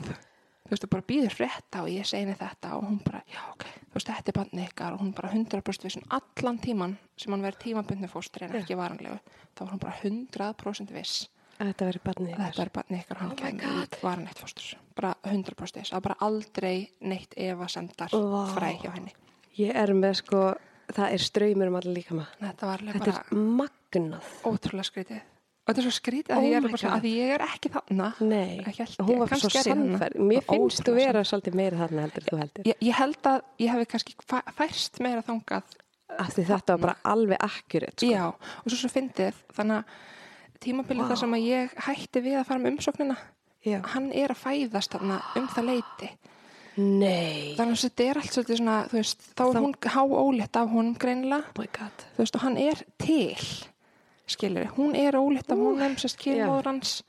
S2: Þú veist, þú bara býður frétta og ég segi henni þetta og hún bara, já, ok. Þú veist, þetta er bandið ykkar og hún bara 100% vissin allan tíman sem hann verið tímabundni fóstri en ekki varanlegu, þá var hún bara 100% viss
S1: þetta verið barnið
S2: að þetta er bandið ykkar hann
S1: Oh
S2: í varanlegt fóstur bara 100% viss, það var bara aldrei neitt efasemdar
S1: Vá.
S2: fræ hjá henni
S1: Ég er með sko, það er ströymur um allir líka maður.
S2: þetta var alveg
S1: Þetta
S2: bara
S1: er magnað.
S2: ótrúlega skrítið og þetta er svo skrítið
S1: Oh
S2: að, ég að ég er ekki þarna
S1: Nei, hún var svo
S2: er
S1: sannferð. Mér
S2: Var
S1: finnst þú vera svolítið meira þarna heldur þú heldur.
S2: ég, ég held að ég hefði kannski fæ- færst meira þangað
S1: Af því þetta var bara alveg akkurat, sko.
S2: já, og svo svo fyndið þannig að tímabilið
S1: Vá.
S2: þar sem að ég hætti við að fara með umsóknina
S1: Já.
S2: hann er að fæðast þarna um það leiti
S1: Nei.
S2: þannig að þetta er allt svolítið svona veist, þá er
S1: Þá-
S2: hún há ólétt af honum greinilega
S1: Oh
S2: þú veist, og hann er til skilur, hún er ólétt af honum sérst kynmóður hans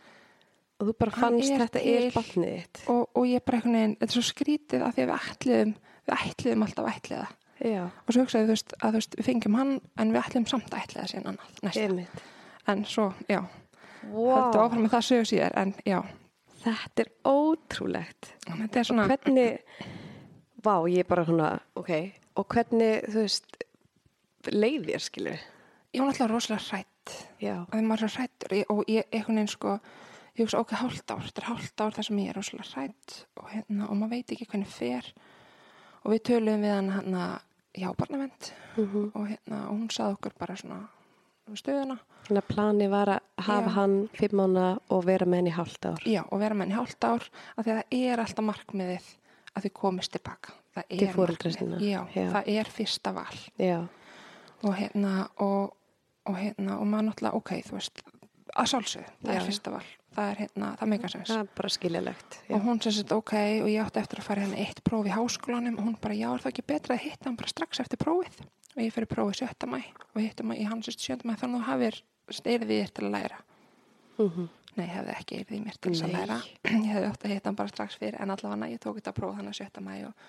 S1: Og þú bara fannst
S2: er
S1: þetta er
S2: til.
S1: barnið þitt.
S2: og, og ég bara einhvern veginn, þetta er svo skrítið að því að við ætliðum, við ætliðum alltaf ætliða
S1: Já,
S2: og svo hugsaði þú veist að þú veist, við fengjum hann en við ætliðum samt ætliða síðan annað næsta,
S1: einmitt.
S2: En svo, já.
S1: Wow.
S2: heldur áfram með það sögur síðar, en já.
S1: Þetta er ótrúlegt.
S2: þetta er svona,
S1: Hvernig, vá, ég er bara svona, ok, og hvernig, þú veist, leið þér, skilur?
S2: ég var alltaf rosalega hrætt
S1: Já.
S2: og þegar maður er hrættur og ég einhvern veginn sko ég hugsa ok, hálft ár, þetta er hálft ár þar sem ég er rosalega hrætt og, hérna, og maður veit ekki hvernig fer. Og við töluðum við hann hann já, barnavend
S1: Mm
S2: og, hérna, og hún saði okkur bara svona stöðuna
S1: Þannig að plani var að hafa
S2: Já.
S1: hann fimm mánu og vera með henni hálft ár.
S2: já, og vera með henni hálft ár af því að það er alltaf markmiðið að þið komist tilbaka
S1: Til sinna.
S2: já,
S1: Já.
S2: það er fyrsta val
S1: Já,
S2: og hérna og, og hérna og maður náttúrulega, ok, þú veist að sjálfsögðu, það
S1: Já.
S2: er fyrsta val það er hérna, það meikar sens
S1: það er bara skiljalegt.
S2: og hún sem sagt ok og ég átti eftir að fara hérna eitt próf í háskólanum og hún bara já er það ekki betra að hitta hann bara strax eftir prófið og ég fyrir prófið 7. mæ og hittum hann í hans 7. mæ þannig að þú hafir eyrði þér til að læra
S1: Mm
S2: nei, hefði ekki eyrði mér til þess að læra <clears throat> ég hefði átti að hitta hann bara strax fyrir en allavega ég tók þetta próf þannig 7. mæ og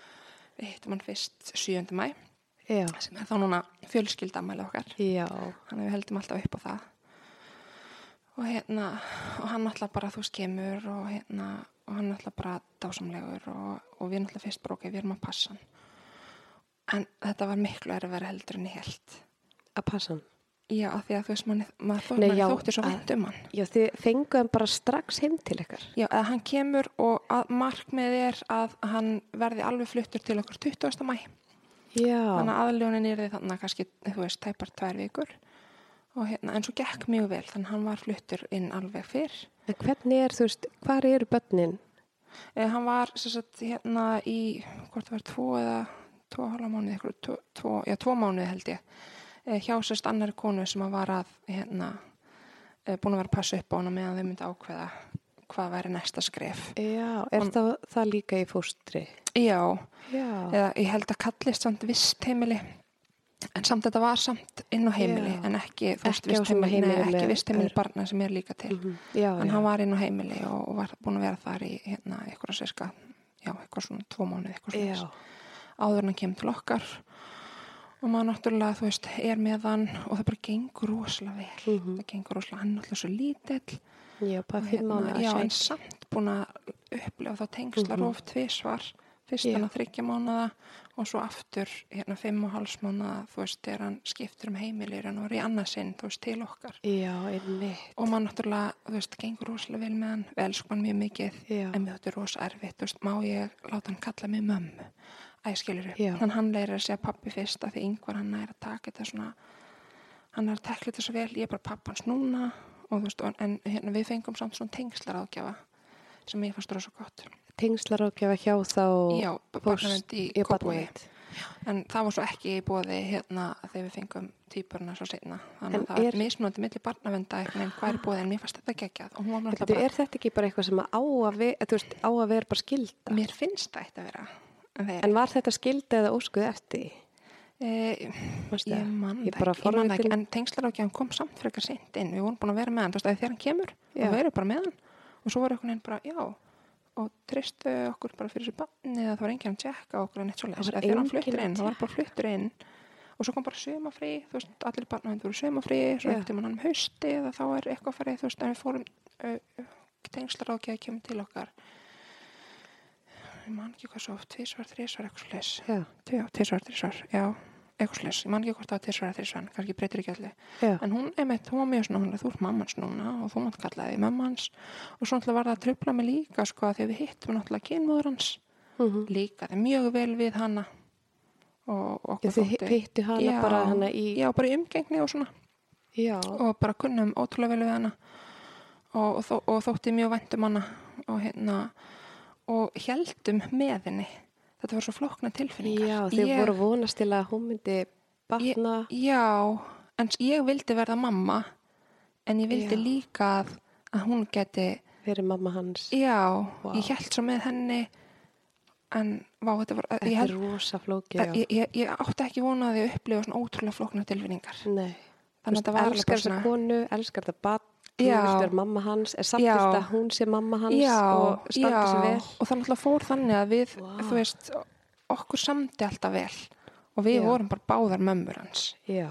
S2: við hittum hann fyrst 7. mæ
S1: Já,
S2: sem er þá núna fjölskyldamæli okkar
S1: já,
S2: þannig að við heldum alltaf upp á það og hérna og hann alltaf bara þú veist kemur og hérna og hann alltaf bara dásamlegur og, og við alltaf fyrst ok, við erum að passa hann en þetta var miklu erfari heldur en ég held
S1: að passa hann.
S2: já, af því að þú veist, manni, maður þó,
S1: Nei,
S2: manni
S1: já,
S2: þótti svo
S1: að-
S2: vænt um hann
S1: Já, þið fenguð hann bara strax heim til ykkar.
S2: já, að hann kemur og að markmið er að hann verði alveg fluttur til okkur 20. mæ
S1: Já,
S2: þannig að aðljónin er því þannig að kannski, þú veist, tæpar tvær vikur og hérna, en svo gekk mjög vel þannig að hann var fluttur inn alveg fyrr
S1: en hvernig er, þú veist, hvar eru börnin?
S2: eh, hann var sem sagt hérna í hvort var tvo eða tvo hálfa mánuði, eitthvað, tvo, tvo, já, tvo mánuði held ég eh, hjá sérst annari konu sem að var að hérna, eh, búin að vera að passa upp á hana meðan þau myndi ákveða hvað væri næsta skref
S1: Já, er
S2: Hann-
S1: það, það líka í fóstri?
S2: já,
S1: Já,
S2: eða ég held að kallist samt vist heimili en samt þetta var samt inn á heimili
S1: Já.
S2: en ekki, þú veist, vist heimili,
S1: heimili
S2: ekki vist heimili
S1: öðru.
S2: barna sem er líka til
S1: Mhm. já,
S2: en hann var inn á heimili og, og var búin að vera þar í hérna, eitthvað sérska já, eitthvað svona tvo mánuði eitthvað svona áður en hann kemur til okkar og maður náttúrulega, þú veist, er með hann og það bara gengur rosalega vel
S1: Mhm.
S2: það gengur rosalega, hann er alltaf svo lítill
S1: já, bara
S2: og
S1: fimm mánu
S2: já, en
S1: að
S2: samt búin að upplefa þá tengslar
S1: Mhm.
S2: of tvisvar fyrst
S1: Já.
S2: hann að þryggja mánuða og svo aftur hérna fimm og hálfs mánuða þú veist, þegar hann skiptur um heimilir hann var í annað sinn, þú veist, til okkar
S1: Já, einmitt.
S2: og maður náttúrulega, þú veist, gengur rosalega vel með hann, við elskum hann mjög mikið
S1: Já.
S2: en mér þetta er rosa erfitt, þú veist, má ég láta hann kalla mig mömmu æskilur upp,
S1: Já.
S2: þannig hann leirir að segja pappi fyrst að því yngvar hann er að taka þetta svona hann er að tekla þetta svo vel, ég er bara pappans núna og þú veist, og- en hérna við fengum samt svona tengslar ágjafa sem ég fannst rosa gott
S1: Tengslar ágjafa hjá þá
S2: Já, barnavend í
S1: barnavend.
S2: En það var svo ekki í bóði hérna þegar við fengum týpurna svo setna. Þannig
S1: En
S2: að það
S1: er-
S2: mismunandi milli barnavenda veginn hvað er í bóði en mér fannst þetta geggjað
S1: Þetta, er þetta ekki bara eitthvað sem á að, þú veist, á að vera bara skilda?
S2: mér finnst eitt að vera. Þeir,
S1: En var þetta skilda eða óskuð eftir?
S2: e,
S1: Manstu
S2: ég
S1: það?
S2: man
S1: Ég
S2: það ekki, ekki, en tengslar ekki, hann kom samt frekar seint inn. Við vorum búin að vera með hann, þegar hann kemur,
S1: Já.
S2: þá verður bara með hann. Og svo var einhvern veginn bara, já, og tristu okkur bara fyrir þessu banni eða það var enginn að tjekka okkur en eitt svo
S1: var
S2: Þegar hann fluttur inn, það var bara fluttur inn og svo kom bara sömafrí, þú veist, allir barnavendur voru sömafrí, svo eftir mann hann um hausti þá er eitthvað farið, þú veist, en við fórum uh, tengslar ákveð að kemur til okkar ég man ekki hvað svo tvísvar, þrísvar, eitthvað slis
S1: Já,
S2: tvísvar, þrísvar, já eitthvað slis, ég man ekki hvort það var tvísvar, þrísvar kannski breytir ekki allir,
S1: já,
S2: en hún einmitt, hún var mjög svona, þú ert mammans núna og þú mátt kalla því mammans og svo náttúrulega var það að tröfla mig líka sko, að því að við hittum náttúrulega kynmóður hans.
S1: Mhm.
S2: líka, það er mjög vel við hana og okkur
S1: þið pittu hana
S2: Já,
S1: bara hana í...
S2: já, bara í umgengni og svona.
S1: Já,
S2: og bara kunnum ótrúlega vel við hana. Og, og, þó, og þótti mjög vænt um hana. Og hérna og heldum með henni þetta var svo flókna tilfinningar
S1: já þið
S2: Ég-
S1: voru vonast til að hún myndi batna.
S2: já, en ég vildi verða mamma en ég vildi
S1: Já.
S2: líka að, að hún geti
S1: Fyrir mamma hans.
S2: já,
S1: Vá.
S2: ég held svo með henni en vá, þetta var
S1: Þetta
S2: ég,
S1: er
S2: held,
S1: rosa flókið, já.
S2: ég, ég, ég átti ekki vonaði að upplifa svona ótrúlega flókna tilfinningar
S1: Nei.
S2: þannig að þetta var alveg
S1: elskar
S2: bara
S1: þessa
S2: svona
S1: konu, elskar þetta batn, þú
S2: Já.
S1: vilt vera mamma hans, er samt
S2: Já.
S1: vilt að hún sé mamma hans
S2: já,
S1: og standa sig vel.
S2: og það náttúrulega fór þannig að við,
S1: Vá.
S2: þú veist, okkur samdi alltaf vel og við
S1: Já.
S2: vorum bara báðar mömmur hans.
S1: Já,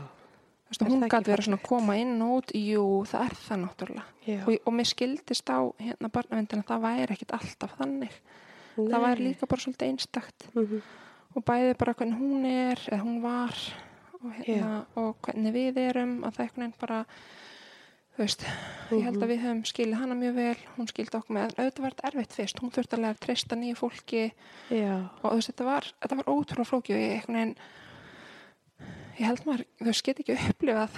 S1: Er
S2: hún
S1: það
S2: gæti verið svona að koma inn og út, jú, það er það náttúrulega. Og, og mér skildist á hérna barnavendina, það væri ekkit alltaf þannig. Það
S1: Nei.
S2: væri líka bara svolítið einstakt
S1: Mhm.
S2: og bæði bara hvernig hún er, eða hún var og, hérna, og hvernig við erum, að það er einhvern veginn bara, veist, ég held
S1: Mhm.
S2: að við höfum skilið hana mjög vel, hún skildi okkur með, auðvitað var þetta erfitt fyrst, hún þurfti alveg að treysta nýju fólki.
S1: Já,
S2: og þú veist, þetta var, þetta var ótrúlega flókið og ég einhvern veginn ég held maður, þú veist, get ekki upplifað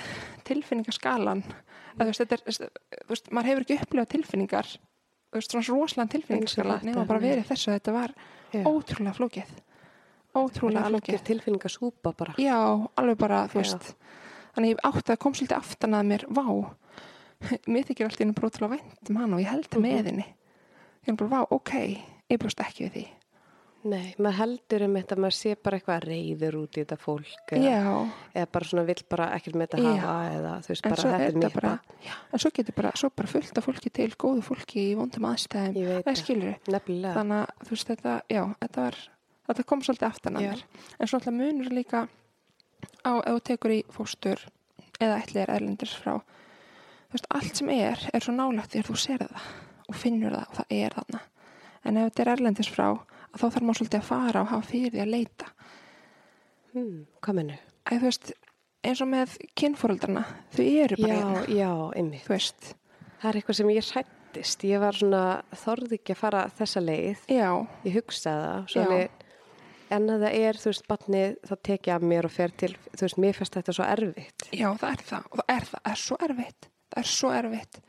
S2: tilfinningaskalan eða þú veist, þetta er, þú veist, maður hefur ekki upplifað tilfinningar. Þú veist, svona rosalega tilfinningaskala nema bara verið þessu, þetta var
S1: já.
S2: ótrúlega flókið. Ótrúlega flókið.
S1: tilfinninga súpa bara.
S2: já, þannig ég átti að kom svolítið aftan að mér. Vá, <laughs> mér þykir alltaf einu brótilega vænt um hana og ég held
S1: Mhm.
S2: með henni. Ég er bara, vá, ok ég bjóst ekki við því.
S1: Nei, maður heldur um þetta að maður sé bara eitthvað reyður út í þetta fólk eða, eða bara svona vill bara ekkert með þetta hafa eða þú veist
S2: en
S1: bara þetta
S2: er
S1: er mitt
S2: bara en svo getur bara, svo bara fullt af fólki til góðu fólki í vondum aðstæðum. Það
S1: það,
S2: skilur
S1: nefnilega.
S2: þannig að þú veist þetta, já, þetta var þetta kom svolítið aftan að mér. En svo alltaf munur líka á ef þú tekur í fóstur eða ætli er erlendis frá veist, allt sem er, er svo nálægt því að þú sér það og finnur það og það er þarna en ef þetta er erlendis frá þá þarf maður svolítið að fara og hafa fyrir því að leita
S1: Hmm, hvað mennu?
S2: Æ, þú veist, eins og með kynfóreldrana þau eru bara
S1: Já,
S2: hérna,
S1: já, einmitt.
S2: þú veist
S1: Það er eitthvað sem ég hrættist. Ég var svona, þorði ekki að fara þessa leið.
S2: já,
S1: Ég hugsaði það. En að það er, þú veist, batnið, það tekja af mér og fer til, þú veist, mér fannst þetta svo erfitt.
S2: já, það er það og það er það, það er svo erfitt er svo erfitt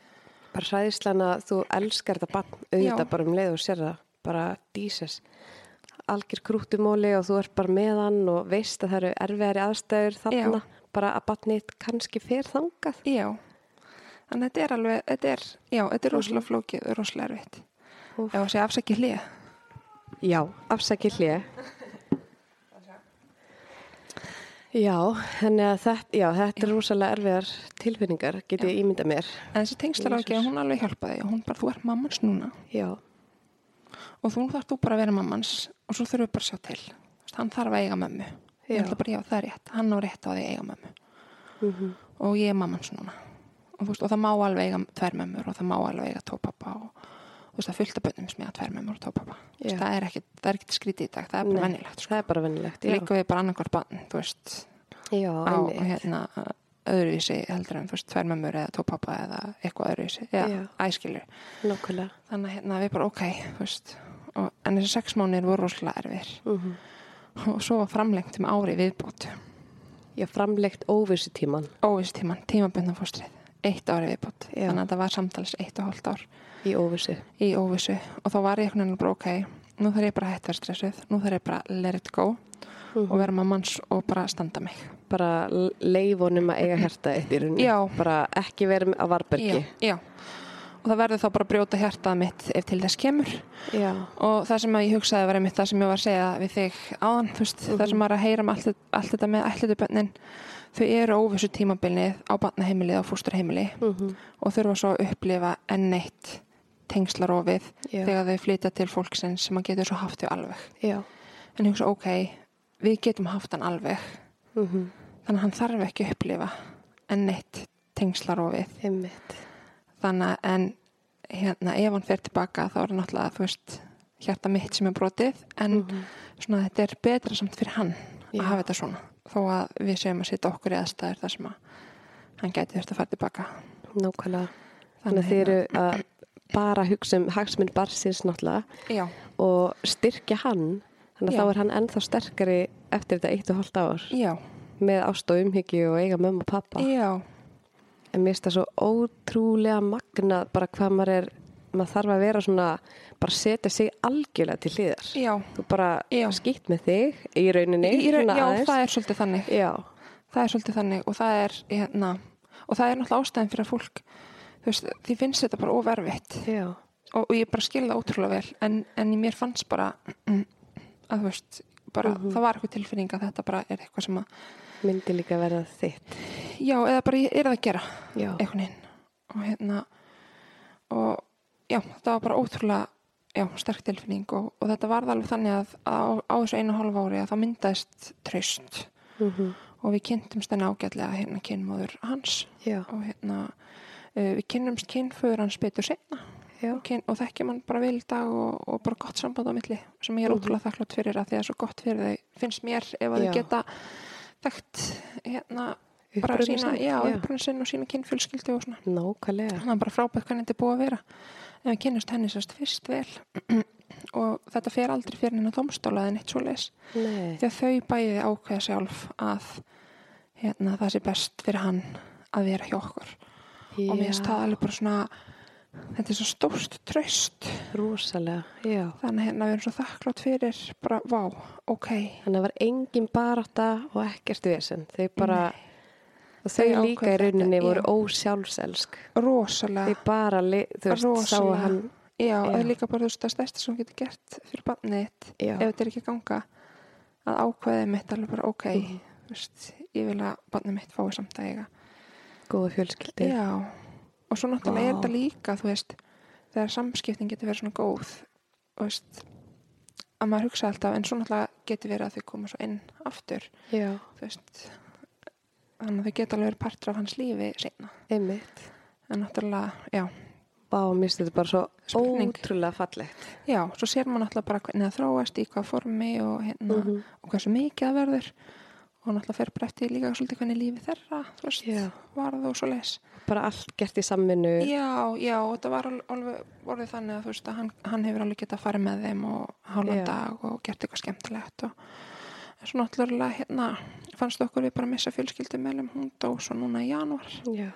S1: Bara hræðislan að þú elskar þetta batn auðvitað
S2: Já.
S1: bara um leið og sér það. Bara dísas. Algjör krútumóli og þú ert bara með hann og veist að það eru erfiðari aðstæður þarna. Bara að batnið kannski fer þangað.
S2: já, þannig að þetta er alveg þetta er, já, þetta er rosalega flókið og rosalega erfitt
S1: Úff.
S2: ef að segja afsækja hlið
S1: Já, afsækja hlið. Já, þannig að þetta, já, þetta er rosalega erfiðar tilfinningar, get ég ímyndað mér.
S2: en þessi tengslar
S1: Jesus.
S2: hún alveg hjálpaði og hún bara, þú ert mammans núna.
S1: Já,
S2: og þú þarf þú bara að vera mammans og svo þurfum við bara að sjá til. Þú veist, hann þarf að eiga mömmu. Ég ætla bara, já, það er rétt, hann á rétt á því að eiga mömmu.
S1: Mm
S2: og ég er mammans núna. Og, þú veist, og það má alveg eiga tvær mömmur og það má alveg eiga tvo pappa og, það er af bönnum sem ég að tvær með mér og tópapa. Þú veist,
S1: Já.
S2: það er er ekkit skrítið í dag, það er bara vennilegt, sko.
S1: Það er bara vennilegt.
S2: Líka við bara annarkvært bann, þú veist,
S1: Já,
S2: á hérna öðruvísi heldur en, með mér eða tópapa eða eitthvað öðruvísi, æskilur. Þannig að hérna við bara, ok, veist, og, en þessi sex mánuðir voru rosalega erfir
S1: Mm
S2: og svo var framlengt um ári viðbót,
S1: Já, framlegt óvissu tíman
S2: óvissu tíman, tímabundna fóstrið, eitt ári viðbót,
S1: Já.
S2: þannig að það var samtals eitt og hálft ár.
S1: í óvissu.
S2: í óvissu. Og þá var ég einhvern veginn bara ok nú þarf ég bara að hætta að stressuð. Nú þarf ég bara let it go
S1: Mhm.
S2: og vera mammans og bara standa mig
S1: Bara leifonum að eiga hjarta eitt í rauninni.
S2: Já.
S1: Bara ekki vera á varbergi.
S2: já, já. og það verður þá bara að brjóta hjartað mitt ef til þess kemur
S1: Já.
S2: og það sem að ég hugsaði var einmitt það sem ég var að segja við þig áðan þú veist, það sem var að heyra um allt, allt þetta með ætlutu bönnin þau eru óvissu tímabilið á barnaheimilið og fósturheimili
S1: Mm
S2: og þurfa svo að upplifa enn eitt tengslarófið
S1: Já.
S2: þegar þau flytja til fólksins sem að getur svo haft þau alveg
S1: Já.
S2: en ég hugsa ok, við getum haft hann alveg
S1: Mm
S2: þannig að hann þarf ekki að upplifa enn eitt tengslarófið
S1: Einmitt.
S2: þannig að en hérna ef hann fer tilbaka þá er hann náttúrulega þú veist hjarta mitt sem er brotið en
S1: Mhm.
S2: svona þetta er betra samt fyrir hann
S1: Já.
S2: að hafa þetta svona þó að við séum að setja okkur í aðstæður þar sem að hann gæti þurft að fara tilbaka
S1: Nákvæmlega. Þannig að þið eru að bara hugsa um hagsminn barsins náttúrulega
S2: já,
S1: og styrkja hann. Þannig að þá er hann ennþá sterkari eftir þetta eitt og hálft ár.
S2: Já,
S1: með ást og umhyggju og eiga mömmu og pappa.
S2: já,
S1: En mér finnst það svo ótrúlega magnað bara hvað maður er, maður þarf að vera svona, bara setja sig algjörlega til hliðar.
S2: já,
S1: Þú bara skýtt með þig í rauninni.
S2: í, raun- já
S1: aðeins.
S2: það er svolítið þannig.
S1: Já,
S2: það er svolítið þannig og það er hérna, og það er náttúrulega ástæðin fyrir að fólk þú veist, því finnst þetta bara ofervitt
S1: já,
S2: og, og ég bara skil það ótrúlega vel en, en mér fannst bara að þú veist, bara,
S1: Mhm.
S2: það var eitthvað tilfinning að þetta bara er eitthvað sem að
S1: myndi líka verða þitt.
S2: já, eða bara ég er að gera
S1: Já,
S2: einhvern veginn. Og hérna og já, þetta var bara ótrúlega já, sterk tilfinning og, og þetta varð alveg þannig að á, á þessu einu hálf ári að það myndaðist traust.
S1: Mm
S2: og við kynntumst henni ágætlega hérna kynmóður hans.
S1: Já,
S2: og hérna uh, við kynnumst kynföður hans betur og, kyn, og þekkjum hann bara vel í dag og, og bara gott samband á milli sem ég er
S1: Mhm.
S2: ótrúlega þakklátt fyrir að því að það er svo gott fyrir þau finnst mér ef að
S1: Já.
S2: þau geta þekkt hérna bara sína, já,
S1: já.
S2: uppruna sinn og sína kynfjölskyldu og svona.
S1: Nákvæmlega.
S2: þannig að bara frábært hvernig þetta er búið að vera. En við kynnumst henni sérst fyrst vel. <clears throat> Og þetta fer aldrei fyrir henni á domstóla eða neitt svo leis
S1: Nei,
S2: því að þau bæði ákveða sjálf að hérna, það sé best fyrir hann að vera hjá okkur. Og mér það alveg bara svona þetta er svo stórt traust
S1: rosalega, já.
S2: þannig hérna við erum svo þakklátt fyrir bara, vá, ok
S1: Þannig að það var engin barátta og ekkert vesen. Þau bara, og þau líka í rauninni voru
S2: já.
S1: ósjálfselsk.
S2: rosalega
S1: Þau bara, þú veist,
S2: Rosalega.
S1: sáu hann,
S2: já, það er líka bara þú veist það stærsta sem getur gert fyrir barnið ef þetta er ekki ganga að ákveðið mitt alveg bara ok
S1: Mhm.
S2: þú veist, ég vil að barnið mitt fái samt að eiga
S1: góða fjölskyldi.
S2: já, og svo náttúrulega er þetta líka þú veist, þegar samskiptin getur verið svona góð veist að maður hugsa alltaf, en svo náttúrulega getur verið að þau koma svo inn aftur
S1: Já,
S2: þú veist þannig að þau geta alveg verið partur af hans lífi seinna,
S1: einmitt.
S2: en náttúrulega, já
S1: Vá, mér finnst þetta bara svo
S2: Spurning.
S1: ótrúlega fallegt.
S2: já, svo sér maður náttúrulega bara hvernig það þróast í hvað formi og hérna
S1: Mhm.
S2: og hversu mikið það verður og náttúrulega fer eftir líka svolítið hvernig lífi þeirra veist,
S1: Já.
S2: varð og svo les
S1: Bara allt gert í samvinnu.
S2: já, já, og þetta var al- alveg orðið þannig að veist að hann, hann hefur alveg getað að fara með þeim og hálfan
S1: Já.
S2: dag og gert eitthvað skemmtilegt og svo náttúrulega hérna fannst okkur við bara missa fjölskyldu meðlum hún dó svo núna í janúar
S1: Já,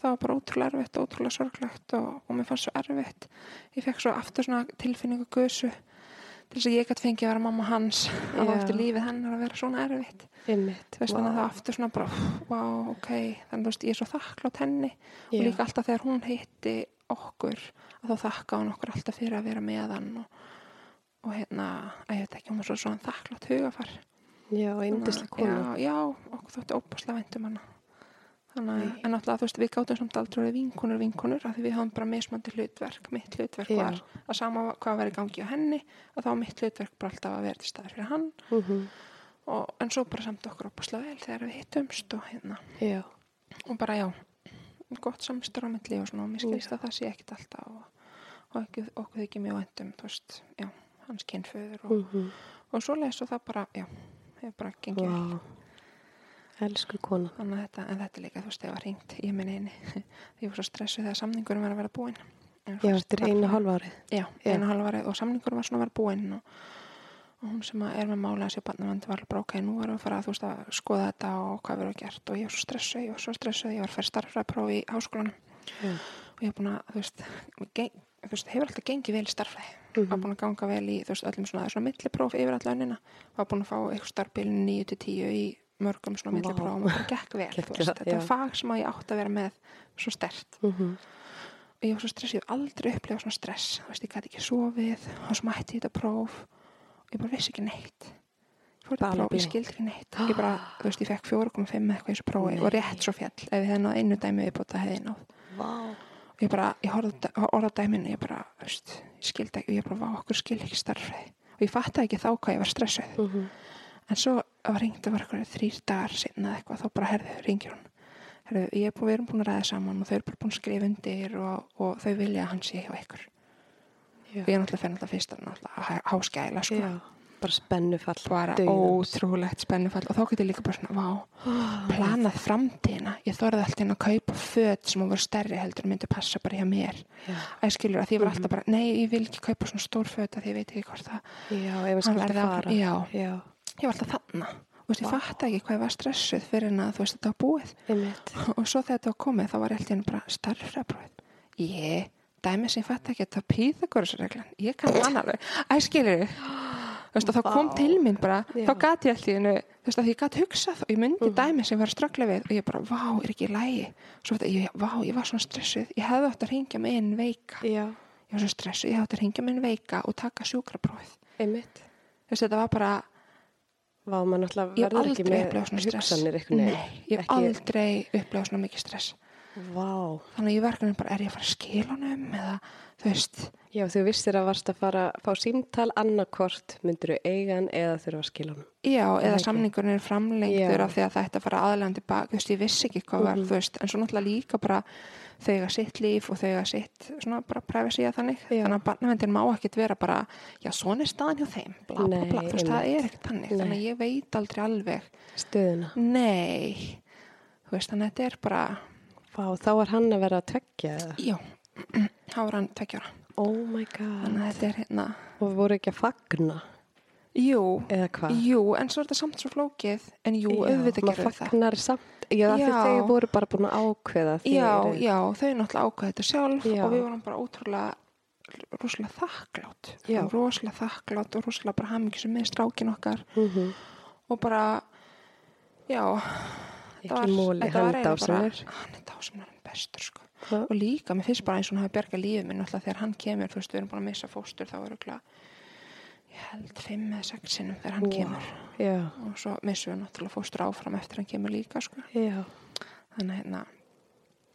S2: það var bara ótrúlega erfitt, ótrúlega sorglegt og, og mér fannst svo erfitt ég fekk svo aftur svona tilfinningu gusu til þess að ég gæti fengið að vera mamma hans að
S1: Já.
S2: eftir lífið hennar að vera svona erfitt
S1: einmitt.
S2: veist þannig að það aftur svona bara wow, ok, þannig þú veist ég er svo þakklátt henni
S1: Já.
S2: og líka alltaf þegar hún heitti okkur að þá þakka hún okkur alltaf fyrir að vera með hann og, og hérna, að ég veit ekki, hún var svo svona þakklátt hugafar
S1: Já, yndislega kona.
S2: já, já, okkur þótti óbúslega væntum hana þannig að, náttúrulega þú veist, við gátum samt aldrei vinkunur, vinkunur, af því við hafum bara mismandi hlutverk, mitt hlutverk
S1: Já.
S2: var að sama hvað var í gangi á henni að þá mitt hlutverk bara alltaf að vera til staðar fyrir hann
S1: Mm
S2: og, en svo bara samt okkur óbúslega vel þegar við hittumst og hérna
S1: Já,
S2: og bara já, gott samstur á milli og svona og mér skilst
S1: Já.
S2: að það sé ekkit alltaf og, og ekki, okkur þykir mjög vendum, þú veist, já, hans kynföður og,
S1: Mhm.
S2: og svo leys og það bara, já, hefur bara gengið vel.
S1: Elsku kona.
S2: Þannig að þetta, en þetta er líka, þú veist, þegar var hringt í minni eini. <laughs> Ég var svo stressuð þegar samningurum var að vera búinn.
S1: Já, eftir
S2: var-
S1: einu hálfa árið.
S2: Já, einu halvarið og samningurum var svona að vera búinn og, og hún sem að er með mála þessi barnavandi var alveg ok, nú við að fara að, þú veist, að skoða þetta og hvað verður gert og ég var svo stressuð, ég var svo stressuð, ég var að fara starffræðprófi í háskólanum
S1: Já.
S2: og ég er búin að, þú veist, geng, þú veist hefur alltaf gengið vel í starffræði
S1: Mhm.
S2: var búin að ganga vel í, þú veist, öllum svona, svona millipróf yfir alla önnina, var búin að fá eitthvað starfbílinn 9 til 10 í mörgum svona
S1: Vá.
S2: milliprófum og það gekk vel, <laughs>
S1: Geggjað,
S2: veist, þetta
S1: já.
S2: var fag sem að ég átti að vera með svo stert
S1: Mhm.
S2: og ég var svo stress, ég hef aldrei upplegað svona stress. Þú veist, ég gæti ekki sofið og svo mætti ég þetta próf. Og ég bara vissi ekki neitt. Ég fór þetta
S1: Bara
S2: próf, ég skildi ekki neitt. <gasps> Ég bara, þú veist, ég fekk 4,5 eitthvað í þessu prófi og rétt svo fjall, ef ég hefði náð einu dæmi viðbóta hefði ég náð.
S1: Vá.
S2: og ég bara, ég horfði orða dæminu ég bara, þú veist, ég skildi ekki og ég bara, vá, okkur skildi ekki starffræði og ég fattaði ekki þá hvað ég var stressuð.
S1: Mhm.
S2: En svo að var eitthvað þrýr dagar sinna eða eitthvað, þá bara herði, ringir hún herði, ég er búin, við erum búin að ræða saman og þau eru bara búin að skrifa undir og, og þau vilja að hann sé hjá ykkur
S1: Já.
S2: og ég er náttúrulega fyrir náttúrulega fyrst að háskæla sko,
S1: Já. Bara spennufall.
S2: bara ótrúlegt spennufall og þá getur líka bara svona, vá <gasps> planað framtíðina, ég þorði alltaf inn að kaupa föt sem voru stærri heldur og myndi passa bara hjá mér
S1: Já.
S2: æskilur að því ég var
S1: Mhm.
S2: alltaf bara, nei, ég vil ekki kaupa svona stór föt að því ég veit ekki hvort það
S1: Já, ef
S2: verði áfram-
S1: fara.
S2: já.
S1: Já.
S2: Ég var alltaf þarna og ég
S1: Vá.
S2: fatt ekki hvað ég var stressuð fyrir en að þú veist þetta var búið
S1: Einmitt. <laughs>
S2: og svo þegar þetta var komið þá var ég alltaf bara starffræðprófið ég, dæmi sem ég fatt ekki þetta píðagorisreglan, ég kann veist og þá kom
S1: Vá.
S2: til mín bara,
S1: Já.
S2: þá gati ég alltaf þú veist að ég gati hugsað og ég myndi
S1: Mhm.
S2: dæmi sem ég var að ströggla við og ég bara, vá, er ekki í lægi svo þetta, ég, vá, ég var svona stressuð ég hefði átt að ringja með einn veika
S1: Já.
S2: ég var svo stressuð, ég hefði átt að ringja með einn veika og taka sjúkraprófið þú veist þetta var bara
S1: Vá, maður náttúrulega verður ekki með hugsanir veginn.
S2: nei, ég hef
S1: Ekki-
S2: aldrei upplifað svona mikið stress
S1: Vá.
S2: þannig að ég verkefni bara, er ég að fara að skila honum eða, þú veist,
S1: Já, þú vissir að varst að fara að fá símtal annarkvort myndir þú eigan eða þurfa að skila honum.
S2: já, eða
S1: ekki.
S2: samningurinn er framlengdur
S1: Já.
S2: af því að þetta fara aðlæðan tilbaka, þú veist, ég vissi ekki hvað var,
S1: Mhm.
S2: þú veist, en svo náttúrulega líka bara þau eiga sitt líf og þau eiga sitt svona bara privacy að þannig,
S1: Já.
S2: þannig að barnavendin má ekkit vera bara, já, svona er staðan hjá þeim bla, bla,
S1: Nei,
S2: bla, þú veist, það er ekkert þannig
S1: Nei.
S2: þannig að ég veit aldrei alveg
S1: Stöðuna.
S2: nei, þú veist, þannig að þetta er bara
S1: Vá, þá var hann að vera að tveggja eða?
S2: já, <clears throat> þá var hann tveggjara,
S1: Oh my god.
S2: þannig að þetta er hérna
S1: Og voru ekki að fagna
S2: jú, jú, en svo er þetta samt svo flókið en jú, auðvitað
S1: maður
S2: gerur það
S1: fagnar samt. Já, já. Þau voru bara búin að ákveða því.
S2: Já, já, þau náttúrulega ákveða þetta sjálf
S1: Já.
S2: og við vorum bara ótrúlega rosalega þakklátt rosalega þakklátt og rosalega bara hamingisum með strákin okkar
S1: Mm -hmm.
S2: og bara já
S1: Ekki móli,
S2: þetta var eiginlega bara- hann er er bestur sko og líka, mér finnst bara eins og hann hafi bjargað lífið minn alltaf þegar hann kemur, þú veist, við erum búin að missa fóstur þá er örugglega, ég held fimm eða sex sinnum þegar hann
S1: Vá.
S2: kemur.
S1: Já,
S2: og svo missum við náttúrulega fóstur áfram eftir hann kemur líka sko.
S1: Já.
S2: þannig að hérna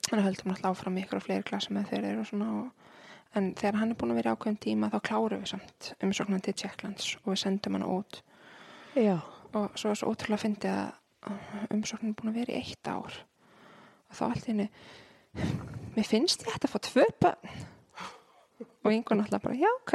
S2: hann höldum alltaf áfram ykkur og fleiri klasa með þeir eru og svona og, en þegar hann er búin að vera ákveðum tíma þá klárum við samt umsóknan til Tjekklands og við sendum hann út.
S1: Já,
S2: og svo er svo ótrúlega fyndið að umsóknan er búin að vera í eitt ár. Og þá allt henni mér finnst ég að fá tvö bönn og einhvern alltaf bara já ok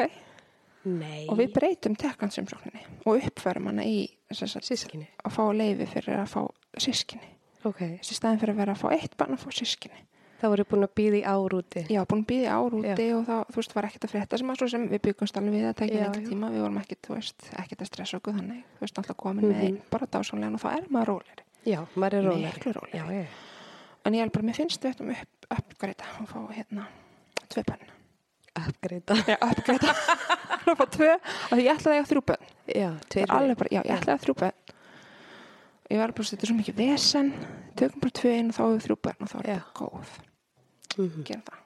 S1: nei.
S2: og við breytum Tjekklands umsókninni og uppfærum hana í sagt, að fá leifi fyrir að fá sískinni
S1: Ok,
S2: þessi staðin fyrir að vera að fá eitt barn að fá sískinni
S1: þá voru búin að býða í ár úti.
S2: Já, búin að býða ár úti og þá, þú veist, var ekkert að frétta sem að svo sem við byggumst alveg við að tekja
S1: já.
S2: tíma, við vorum ekkert, þú veist, ekkert að stressa okkur þannig, þú veist, alltaf komin
S1: Mhm.
S2: með einn bara dásamlegan og þá er maður róleri,
S1: Já, maður er
S2: róleri. En ég er bara, mér finnst ættum upp, uppgreita og fá hérna tvö bönn.
S1: Uppgreita.
S2: Já, uppgreita. <laughs> ég ætlaði að eiga þrjú bönn.
S1: Já, tveir.
S2: Bara, já, ég ætlaði að þrjú bönn. Ég var bara, þetta er svo mikið vesen, tökum bara tvö inn og þá hefur þrjú bönn og þá er
S1: Já.
S2: þetta góð.
S1: Mhm.
S2: Gerum það.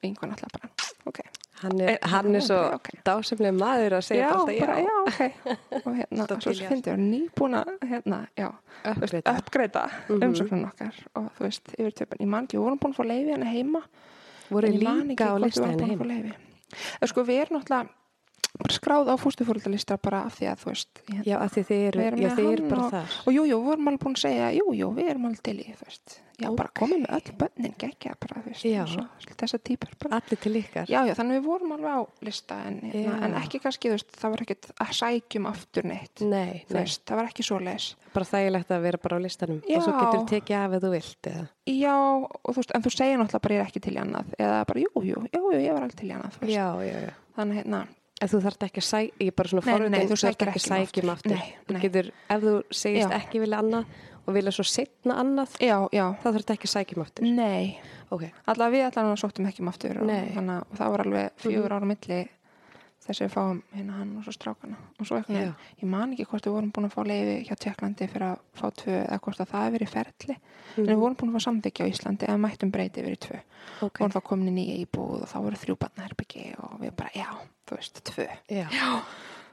S2: Einhvern alltaf bara, ok.
S1: Hann er,
S2: Eh,
S1: hann er svo
S2: ok.
S1: dásamlega maður að segja
S2: já,
S1: alltaf já.
S2: bara, já, ok <laughs> og hérna, svo finnst ég nýbúna hérna, já,
S1: Uppgreita.
S2: uppgreita
S1: Mhm.
S2: umsóknan okkar og þú veist, yfir töpun, ég man ekki, við vorum búin að fá leiði hérna heima
S1: Voru líka á
S2: hvort við
S1: lista
S2: vorum
S1: henni
S2: búin að
S1: heim.
S2: sko, við erum náttúrulega skráð á fústufóröldalista bara af því að þú veist ég,
S1: Já, af því þið eru,
S2: Við erum
S1: já, þið eru bara
S2: og-
S1: þar.
S2: og jú, jú, við vorum alveg búin að segja jú, jú, við erum alveg til í, þú veist já, bara
S1: Ok.
S2: komið með öll bönnin, geggja bara, þú veist, þessar típar bara
S1: Allir til ykkar.
S2: Já, já, þannig við vorum alveg á lista en, hérna, en ekki kannski, þú veist, það var ekkert að sækjum aftur neitt
S1: Nei,
S2: þú
S1: nei,
S2: veist, það var ekki svo leis
S1: bara þægilegt að vera bara á listanum
S2: Já.
S1: og svo getur tekið af ef þú vilt eða.
S2: Já, og þú veist, en þú segir náttúrulega bara ég er ekki til í annað eða bara, jú, jú, jú, jú, ég var alveg til í annað þú veist.
S1: Já, já, já.
S2: þannig, hérna,
S1: En þú þarft ekki að sækja, ég er bara svona
S2: Nei,
S1: forvitin,
S2: nei, þú
S1: þarft
S2: sækir
S1: ekki að
S2: um
S1: sækja um
S2: aftur. Nei,
S1: Þú
S2: nei.
S1: getur, ef þú segist
S2: Já.
S1: ekki vilja annað og vilja svo setna annað,
S2: já, já,
S1: þá þarft ekki að sækja um aftur.
S2: nei
S1: Ok,
S2: allavega við allavega sóttum ekki um aftur og,
S1: Nei. Mhm.
S2: og það var alveg fjögur ára milli þess að við fáum hérna hann og svo strákana og svo eitthvað,
S1: Já.
S2: ég man ekki hvort við vorum búin að fá leiði hjá Tjekklandi fyrir að fá tvö eða hvort að það hefur verið ferli en við vorum búin að fá samþykja á Íslandi eða mættum breyti yfir í tvö
S1: Mhm. ok.
S2: vorum þá komin í nýja íbúð og þá voru þrjú barnaherbyggi og við bara, já, þú veist, tvö
S1: Já.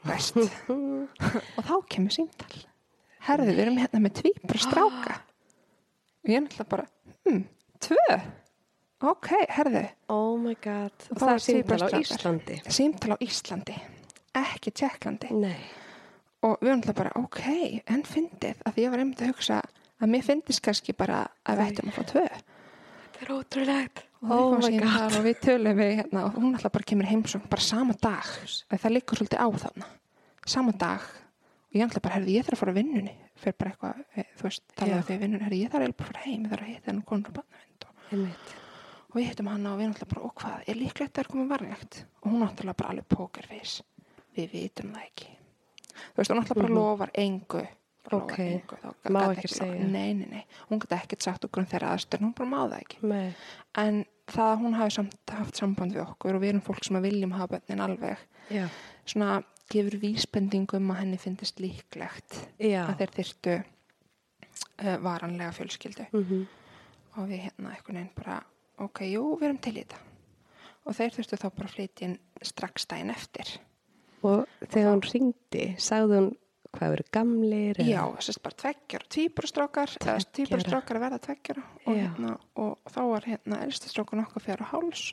S2: veist <laughs> og þá kemur símtal herðu, við erum hérna með tvíbra stráka og ég er náttúrulega bara hm, tvö ok, herðu,
S1: Oh my god. Og það
S2: er
S1: símtal á. Íslandi.
S2: símtal á Íslandi ekki Tjekklandi
S1: Nei.
S2: og við erum náttúrulega bara, ok, en fyndið að ég var einmitt að hugsa að mér fyndist kannski bara að við ættum að fá tvö
S1: Það er ótrúlegt. Oh my god.
S2: og við tölum við hérna og hún alltaf bara kemur heimsókn bara sama dag að það liggur svolítið á þarna sama dag og ég alltaf bara, herði, ég þarf að fara að vinnunni fyrir bara eitthvað, eh, þú veist, talaðu því vinnunni herði, ég þarf að og við hittum hana og við alltaf bara, og hvað, er líklegt að það er komið varlegt og hún alltaf bara alveg pókerfís við vitum það ekki þú veist, hún alltaf bara
S1: Mhm.
S2: lofar engu lofar engu, þá
S1: Má ekki
S2: lofað-
S1: segja.
S2: nei, nei, nei, hún gæti ekkert sagt okkur um þeirra aðstöðn, hún bara má það ekki
S1: Nei.
S2: en það að hún hafi samt haft samband við okkur og við erum fólk sem að viljum hafa bönnin alveg
S1: Já.
S2: svona gefur vísbendingu um að henni finnist líklegt
S1: Já.
S2: að þeir þyrtu uh, varanlega fjölskyldu
S1: Mm
S2: og við hérna einhvern veginn bara ok, jú, við erum til í þetta og þeir þurftu þá bara að flytja inn strax daginn eftir
S1: Og þegar hún ringdi, sagði hún hvað eru gamlir?
S2: já, þess að bara
S1: Tveggja ára.
S2: tvíburastrákar að verða tveggjara og, hérna, og þá var hérna elstastrákun okkar fyrir háls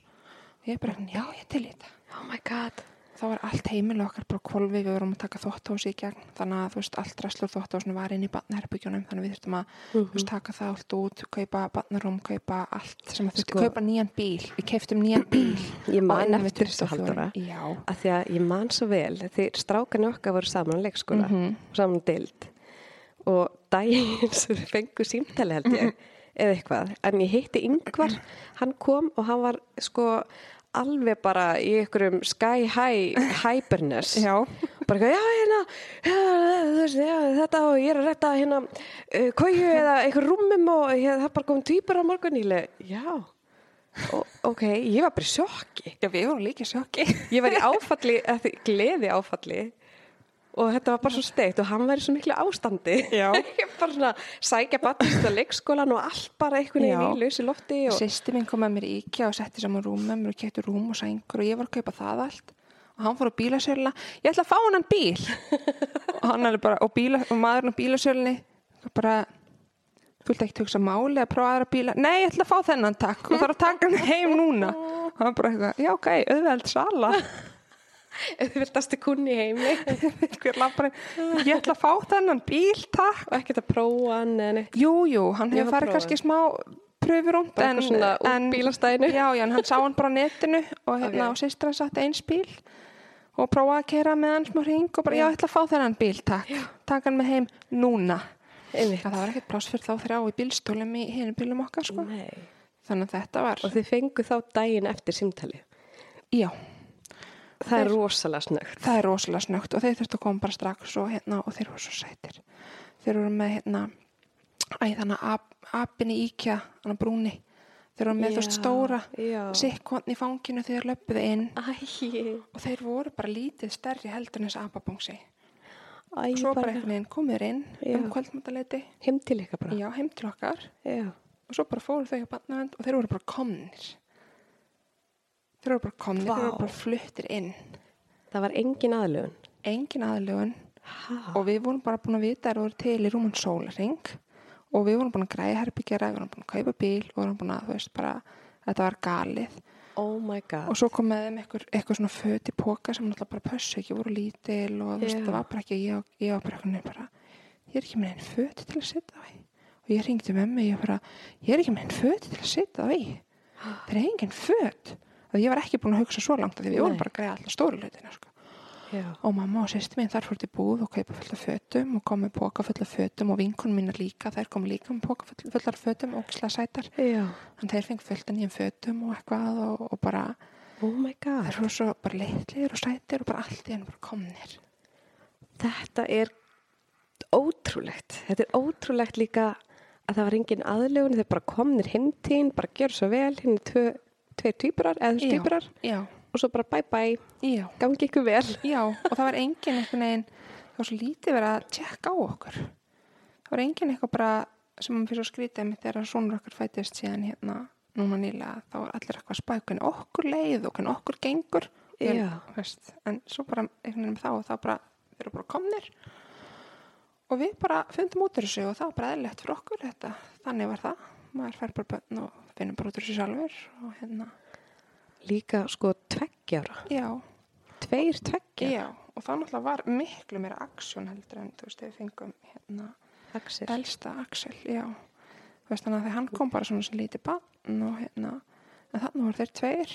S2: og ég bara, já, ég til í þetta
S1: Oh my god.
S2: Þá var allt heimilega okkar bara kvolfi við vorum að taka þvotthósi í gegn þannig að þú veist allt rastlur þvotthósinu var inn í barnaherbyggjunum þannig að við þurftum að
S1: Mhm.
S2: þú veist, taka það allt út, kaupa barnarúm kaupa allt sem að þurfti,
S1: Sko-
S2: kaupa nýjan bíl við keiftum nýjan bíl <clears throat>
S1: Ég man eftir þessu
S2: 24.
S1: haldara.
S2: já,
S1: Af því að ég man svo vel, því strákan okkar voru saman á leikskóla,
S2: Mhm.
S1: saman á deild og daginn sem við fengu símtali held ég, eða eitthvað. En ég hitti yngvar, hann kom og hann var sko alveg bara í einhverjum sky high hyperness.
S2: já,
S1: Bara eitthvað, já, hérna, já, veist, já, þetta og ég er að retta hérna uh, kóju eða einhver rúmum og ég, það er bara komið týpur á morgun íle. Já, og, ok, ég var bara sjokki.
S2: já, við vorum líka sjokki
S1: Ég var í áfalli, gleði áfalli og þetta var bara svo steikt og hann var í svo miklu ástandi. <laughs> Bara svona sækja batnist á leikskólan og allt bara einhvern veginn í lausi lofti og
S2: sýsti minn kom með mér í IKEA og setti saman rúm með mér og kefti rúm og sængur og ég var að kaupa það allt. Og hann fór á bílasöluna. Ég ætla að fá hann bíl. <laughs> Og hann bara, og, bíla, og maðurinn á bílasölunni bara þú vilt ekki hugsa máli að prófa aðra bíla? Nei, ég ætla að fá þennan takk. Og þarf að taka hann heim núna. <laughs> Og hann bara eitthvað, já ok, auðveld sala <laughs>
S1: auðvitaðstu kunni heimi <laughs>
S2: ég ætla að fá þennan bíl takk
S1: og ekkert að prófa hann neitt.
S2: jú, hann hefur farið kannski smá
S1: eitthvað svona út bílastæðinu.
S2: já, já, en hann sá hann bara á netinu <laughs> og hérna
S1: Ok.
S2: og sýstir hann satt eins bíl og prófaði að keira með hann smá hring og bara, já, ég ætla að fá þennan bíl, takk takk hann með heim núna
S1: Einmitt.
S2: það var ekkert pláss fyrir þá þrjá í bílstólum í hinu bílum okkar, sko
S1: Nei.
S2: þannig að þetta var,
S1: Og þið fengu þá daginn eftir símtali.
S2: já,
S1: Það er
S2: Þeir-
S1: rosalega snögt.
S2: það er rosalega snögt og þeir þurftu að koma bara strax og hérna og þeir voru svo sætir. Þeir voru með hérna æ, þannig að apin í íkja þannig brúni, þeir voru með þú veist
S1: Já,
S2: stóra
S1: já.
S2: sikkvotn í fanginu þegar löpuðu inn.
S1: Æ,
S2: og þeir voru bara lítið stærri heldur en þessi apabongsi
S1: æ,
S2: og svo bara einhvern veginn komið inn
S1: Já.
S2: um kvöldmátaleiti
S1: heim til
S2: já, heim til okkar.
S1: Já.
S2: og svo bara fóru þau á barnavend og þeir voru bara komnir þeir voru bara komnir,
S1: Vá.
S2: þeir voru bara fluttir inn.
S1: Það var engin aðlögun.
S2: engin aðlögun. Og við vorum bara búin að vita að það voru til í rúman sólaring og við vorum búin að græða herbyggjara, við vorum búin að kaupa bíl við vorum búin að, þú veist, bara þetta var galið.
S1: Oh my god.
S2: og svo kom með þeim eitthvað, eitthvað svona föt í póka sem náttúrulega bara pössu ekki, voru lítil og þú veist, það var bara ekki, ég, ég var bara eitthvað bara, ég er ekki með einn föt til að setja á í og ég ringdi með mig, ég bara ég er ekki með einn föt til að setja á í það er engin föt ég var ekki búin að hugsa svo langt af því við vorum bara að greiða alltaf stóru hlutina sko. Og mamma og sýsti mín þar fór til búð og kaupa fullt af fötum og kom með póka full af fötum og vinkunum mínar líka, þær kom líka með póka full, full af fötum og ógislega sætar
S1: Já.
S2: þannig þeir fengi fullt af nýjum fötum og eitthvað og, og bara
S1: Oh my god.
S2: þær voru svo bara litlir og sætir og bara allt í hennu bara komnir
S1: Þetta er ótrúlegt. Þetta er ótrúlegt líka að það var engin aðlögun, þeir bara komnir heimtín, bara gjör svo vel, hinn er tveir týpurar eða
S2: Já.
S1: týpurar og svo bara bye bye,
S2: já,
S1: gangi ykkur vel.
S2: já og það var engin einhvern veginn það var svo lítið verið að tjekka á okkur. Það var engin eitthvað bara sem maður fyrir svo skrítið með þegar sonur okkar fættist síðan hérna núna nýlega þá var allir eitthvað að spæða hvernig okkur leið og hvernig okkur gengur. En, veist, en svo bara einhvern veginn þá og þá bara þeir eru bara komnir. Og við bara fundum út þessu og það var bara eðlilegt fyrir okkur þetta, þannig var það. Maður fær bara bönn og finnum bara út úr þessu sjálfur og hérna,
S1: Líka sko tveggjára,
S2: já.
S1: Tveir tveggjára,
S2: Já, og það náttúrulega var miklu meira aksjón heldur en þú veist, við fengum hérna
S1: Axel.
S2: elsta Axel, já. Þú veist, þannig að þegar hann kom bara svona sem lítið bann og hérna, en þannig voru þeir tveir,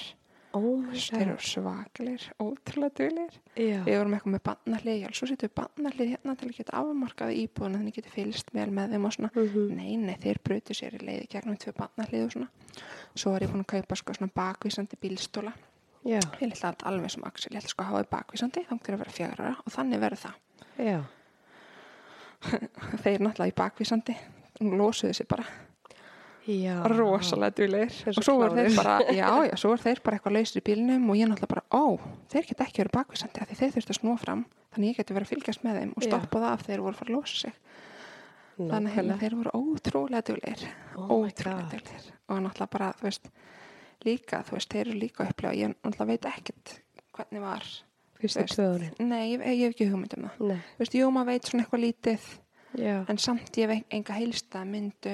S1: Oh
S2: þeir eru svakalir, ótrúlega duðlir.
S1: Já.
S2: Við vorum eitthvað með bannarlið, já, svo setjum við bannarlið hérna til að geta afmarkaði íbúðuna þannig geti fylgst vel með þeim og svona.
S1: Mhm.
S2: Nei, nei, þeir brutu sér í leiði gegnum tvö bannarlið og svona. Svo var ég búin að kaupa sko svona bakvísandi bílstóla
S1: Já.
S2: Ég allt alveg sem Axel, ég ætla sko að hafa bakvísandi þá til að vera fjagrara og þannig verður það. <laughs> Þeir náttúrulega í bakvísandi losuðu sér bara. Rosalega
S1: svo
S2: og svo voru þeir bara, <laughs> já, já, svo voru þeir bara eitthvað lausir í bílnum og ég náttúrulega bara, ó, þeir geta ekki verið bakvísandi af því þeir þurftu að snúa fram. Þannig ég geti verið að fylgjast með þeim og stoppa það af þeir voru fara að losa sig. Þannig að þeir voru ótrúlega duðlegir
S1: Oh
S2: ótrúlega duðlegir og náttúrulega bara, þú veist líka, þú veist, þeir eru líka upplega ég náttúrulega veit ekkert hvernig var nei, ég, ég hef ekki hugmynd um það. Jú, maður veit svona eitthvað lítið
S1: Já.
S2: en samt ég hef enga heilsta mynd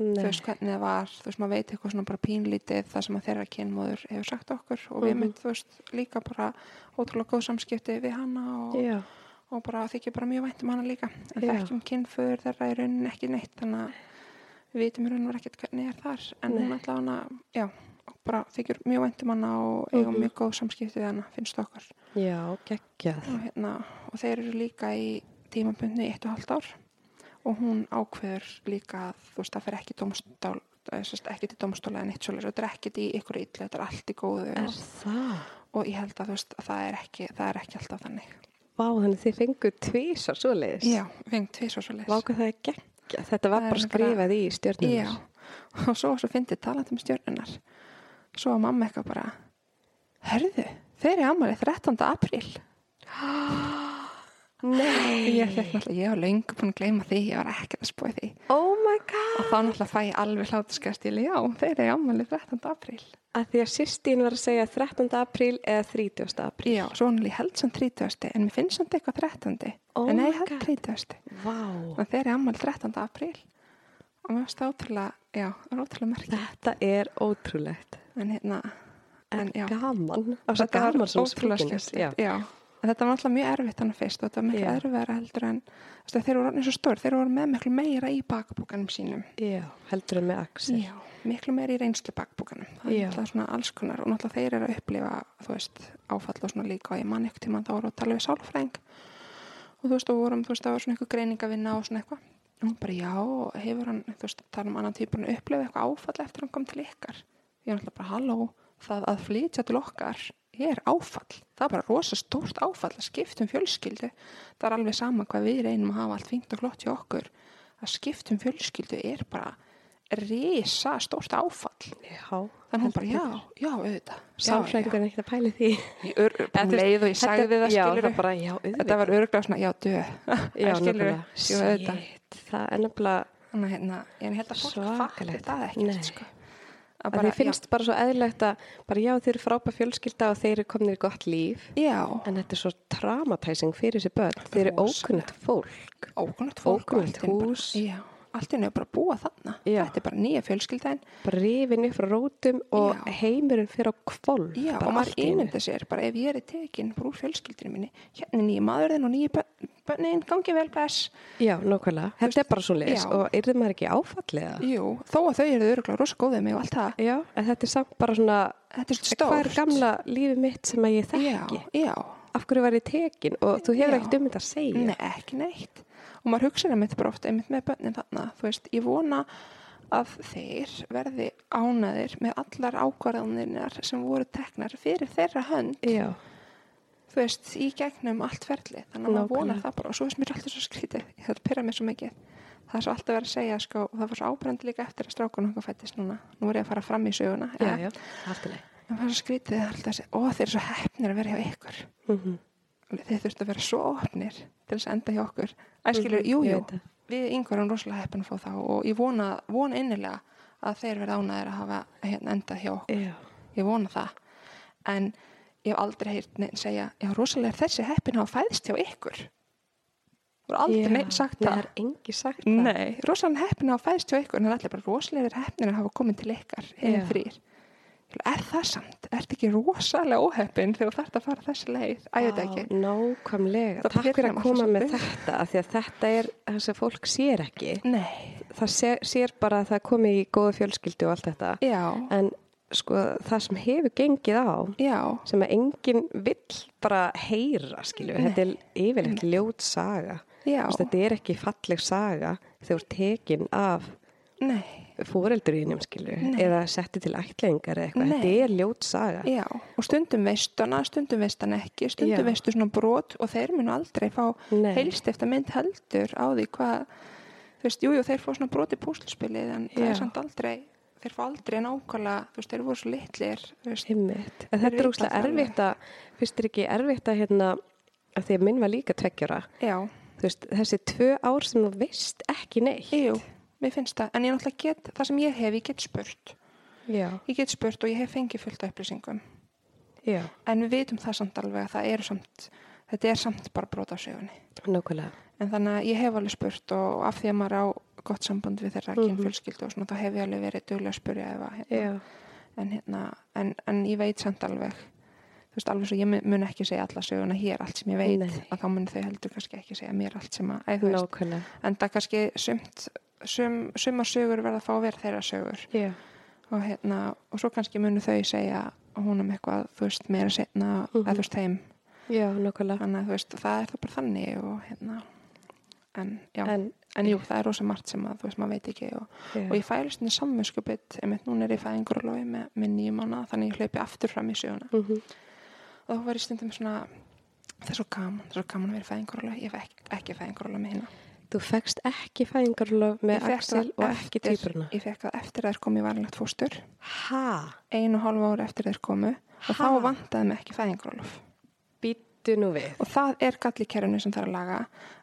S2: um þú
S1: Nei.
S2: veist hvernig það var, þú veist maður veit eitthvað svona bara pínlítið það sem að þeirra kynmóður hefur sagt okkur og við
S1: Mhm.
S2: mynd, þú veist, líka bara ótrúlega góð samskipti við hana og, og bara þykir bara mjög vænt um hana líka en
S1: Já.
S2: þekkjum kynföður þeirra í rauninni ekki neitt þannig að við vitum í rauninni ekkert hvernig er þar en
S1: Nei.
S2: hún ætla hana, já bara þykir mjög vænt um hana og eigum
S1: Mhm.
S2: mjög góð samskipti við hana, finnst okkur
S1: Já, geggjað.
S2: og, hérna, og þeir eru líka í tímabundni í eitt og halvt ár og hún ákveður líka að þú veist það fer ekki sem sagt, ekki til dómstóla en eitt og þetta er ekkert í ykkur illu, þetta er allt í góðu
S1: Er það?
S2: og ég held að þú veist að það er ekki, það er ekki alltaf þannig
S1: Vá, þannig þið fengur tvísar svoleiðis.
S2: já, fengt tvið svo svo
S1: Vá, hvað það er geggjað. Þetta var
S2: Það
S1: bara skrifað í stjörnum.
S2: já, <laughs> og svo svo fyndið talandi um stjörnunar svo að mamma eitthvað bara hörðu, þeir eru ammálið 13. apríl <gasps>
S1: Nei.
S2: ég fekk náttúrulega, ég var löngu búin að gleyma því ég var ekkert að spói því
S1: Oh my god.
S2: og þá náttúrulega fæ ég alveg hlátuskastíli já, þeir eru ammálið 13. apríl
S1: Að því að sýstín var að segja 13. apríl eða 30. apríl.
S2: já, svo hún er held sem 30. en mér finnst samt eitthvað 13.
S1: Oh
S2: en nei, held
S1: God.
S2: 30.
S1: Vá.
S2: og þeir eru ammálið 13. apríl og mér finnst það ótrúlega já, það er ótrúlega merkja
S1: Þetta er ótrúlegt.
S2: en hérna,
S1: En
S2: En já.
S1: gaman. Og
S2: þetta var alltaf mjög erfitt hann fyrst og þetta var miklu
S1: Já.
S2: erfiðara heldur en veist, þeir voru orðin svo stór, þeir voru með miklu meira í bakbúkanum sínum
S1: Já, heldur en með Axel.
S2: Já, miklu meira í reynslu bakbúkanum það
S1: Já.
S2: er alltaf svona alls konar og náttúrulega þeir eru að upplifa þú veist, áfall og svona líka og ég man ekkert tíma þá voru að tala við sálfræðing og þú veist, og vorum, þú veist, það var svona eitthvað greiningavinna og svona eitthvað og hún bara, já, hefur hann, þú veist, tala um annan típun að upplifa eitthvað áfall eftir hann kom til ykkar ég er náttúrulega bara, halló, það að flytja til okkar er áfall það er bara rosa stórt áfall að skipta um fjölskyldu það er alveg sama hvað við reynum að hafa allt fínt og flott hjá okkur að skipta um fjölskyldu er bara risa stórt áfall
S1: Já.
S2: þannig hún bara, já, já, auðvitað
S1: Sáfræðingur er ekkert að pæli því.
S2: já. um leið og ég sagði það
S1: Já, það bara, já, auðvitað.
S2: þetta var öruglega svona, já, dö <laughs> skilur jú, auðvitað
S1: það er nefnilega
S2: að hérna, ég held að fólk fatti
S1: Svakalegt.
S2: það ekkert sko.
S1: Að því finnst bara svo eðlilegt að bara já, þeir eru frábæð fjölskylda og þeir eru komin í gott líf.
S2: Já, já,
S1: en þetta er svo traumatizing fyrir þessi börn. Þeir eru ókunnt fólk.
S2: Bara-
S1: hús.
S2: já, allt í henni bara að búa þarna.
S1: Já.
S2: þetta er bara nýja fjölskyldaðin
S1: bara rifin upp frá rótum og
S2: Já.
S1: heimurinn fyrir á kvolf
S2: Já, og maður
S1: í
S2: ímynda sér, bara ef ég er tekin bara úr fjölskyldinu minni, hérna er nýja maðurinn og nýja bönnin, gangi vel bless.
S1: Já, nákvæmlega, þetta er bara svo leis
S2: Já.
S1: og yrði maður ekki áfallega
S2: Jú, þó að þau eru öruglega rosa góðið mig og allt það.
S1: Já, en þetta er samt bara svona
S2: Þetta er stórt.
S1: hvað er gamla lífið mitt sem að ég þekki?
S2: Já, já,
S1: af hverju var ég tekin? Og þú hefur ekkert um þetta að segja.
S2: Nei, ekki neitt. Og maður hugsaði mitt bara ofta einmitt með bönnin þarna. Þú veist, ég vona að þeir verði ánaðir með allar ákvarðanirnar sem voru teknar fyrir þeirra hönd,
S1: Já,
S2: þú veist, í gegnum allt ferli. Þannig að maður
S1: Nákvæmlega.
S2: vonar það bara og svo veist mér alltaf svo skrítið. Þetta pyrra mér svo mikið. Það er svo alltaf verið að segja, sko, og það var svo ábærandi líka eftir að strákunum okkar fættist núna. Nú er ég að fara fram í söguna.
S1: já,
S2: eh,
S1: já,
S2: það er svo skrítið það alltaf að segja, ó þeir eru svo hefnir að vera hjá ykkur.
S1: mm
S2: Þeir þurftu að vera svo opnir til þess að enda hjá okkur. Æskilur,
S1: Mhm,
S2: jú, jú, við yngvar erum rosalega heppin að fá þá og ég vona, vona innilega að þeir verða ánæðir að hafa hérna, endað hjá okkur.
S1: Já,
S2: Ég vona það. En ég hef aldrei heyrt neinn segja, já, rosalega er þessi heppin að hafa fæðst hjá ykkur. Þú er aldrei
S1: Já,
S2: neinn sagt það.
S1: það er engi sagt það
S2: Nei, rosalega heppin að hafa fæðst hjá ykkur en það er allir bara rosalega heppin að hafa komið til ykkar eða
S1: Já.
S2: Er það samt? Ertu ekki rosalega óheppin þegar þú þarft að fara þessi leið? Æ, ég veit
S1: Vá,
S2: ekki.
S1: Nákvæmlega,
S2: Það
S1: takk fyrir að koma með
S2: svolítið.
S1: þetta því að þetta er það sem fólk sér ekki.
S2: Nei,
S1: það sér, sér bara að það komi í góða fjölskyldu og allt þetta.
S2: Já,
S1: en sko það sem hefur gengið á
S2: já,
S1: sem að enginn vill bara heyra skilju, þetta er yfirleitt ljót saga. Þetta er ekki falleg saga þegar þú ert tekin af
S2: nei,
S1: fóreldurinnum skilju
S2: Nei.
S1: eða setti til ætlingar eitthvað, þetta er ljót saga
S2: já. Og stundum veistu hana, stundum veist hann ekki, stundum
S1: Já.
S2: veistu svona brot og þeir munu aldrei fá
S1: Nei.
S2: heilst eftir mynd heldur á því hvað, þú veist, jú, jú, þeir fá svona broti púslspilið en það
S1: Já.
S2: er samt aldrei, þeir fá aldrei nákvæmlega, þú veist, þeir voru svo litlir, veist,
S1: Einmitt. En þetta er úrslega
S2: það
S1: erfitt að, finnst þér ekki erfitt að hérna, að því að minn var líka tveggjara,
S2: já,
S1: veist, þessi tvö ár sem þú veist ekki neitt.
S2: jú, mér finnst það, en ég náttúrulega get, það sem ég hef, ég get spurt,
S1: Já,
S2: ég get spurt og ég hef fengið fullt af upplýsingum.
S1: já,
S2: En við vitum það samt alveg að það eru samt, þetta er samt bara brot á
S1: nákvæmlega.
S2: En þannig að ég hef alveg spurt og af því að maður á gott samband við þeirra
S1: Mhm.
S2: kynfjölskyldu og svona, þá hef ég alveg verið duglega að spurja ef að, hérna, en, hérna, en, en ég veit samt alveg, þú veist, alveg svo ég mun- ekki segja alla söguna hér, allt sem ég veit,
S1: Nei.
S2: að þá mun þau heldur kannski ekki segja mér allt sem að, eða
S1: nákvæmlega.
S2: en það kannski sumt, sum, sumar sögur verða að fá að vera þeirra sögur.
S1: Já,
S2: og hérna, og svo kannski munu þau segja húnum eitthvað, þú veist, meira setna,
S1: Mhm.
S2: eða þú veist, þeim,
S1: já,
S2: þannig að þú veist, það er það bara þannig og hérna, en já, en,
S1: En,
S2: jú, það er rosa margt sem að, þú veist, maður veit ekki og,
S1: já,
S2: og ég fæli svona samvinskupið, einmitt núna er ég fæðingurólofi með, með nýjum mánu, þannig ég hlaupi aftur fram í söguna.
S1: Mhm.
S2: og þá var ég stundum svona, það er svo gaman, það er svo gaman að vera fæðingurólofi, ég fekk ekki, ekki fæðingurólofi með hérna.
S1: Þú fegst ekki fæðingarlóf með Axel og ekki týpurna.
S2: Ég fekk það eftir að þeir komu í varlegt fóstur,
S1: Ha?
S2: einu og hálfa ára eftir þeir komu og
S1: Ha?
S2: þá vantaði mig ekki fæðingurólof.
S1: Býttu nú við.
S2: Og það er gall í kerfinu sem þarf að laga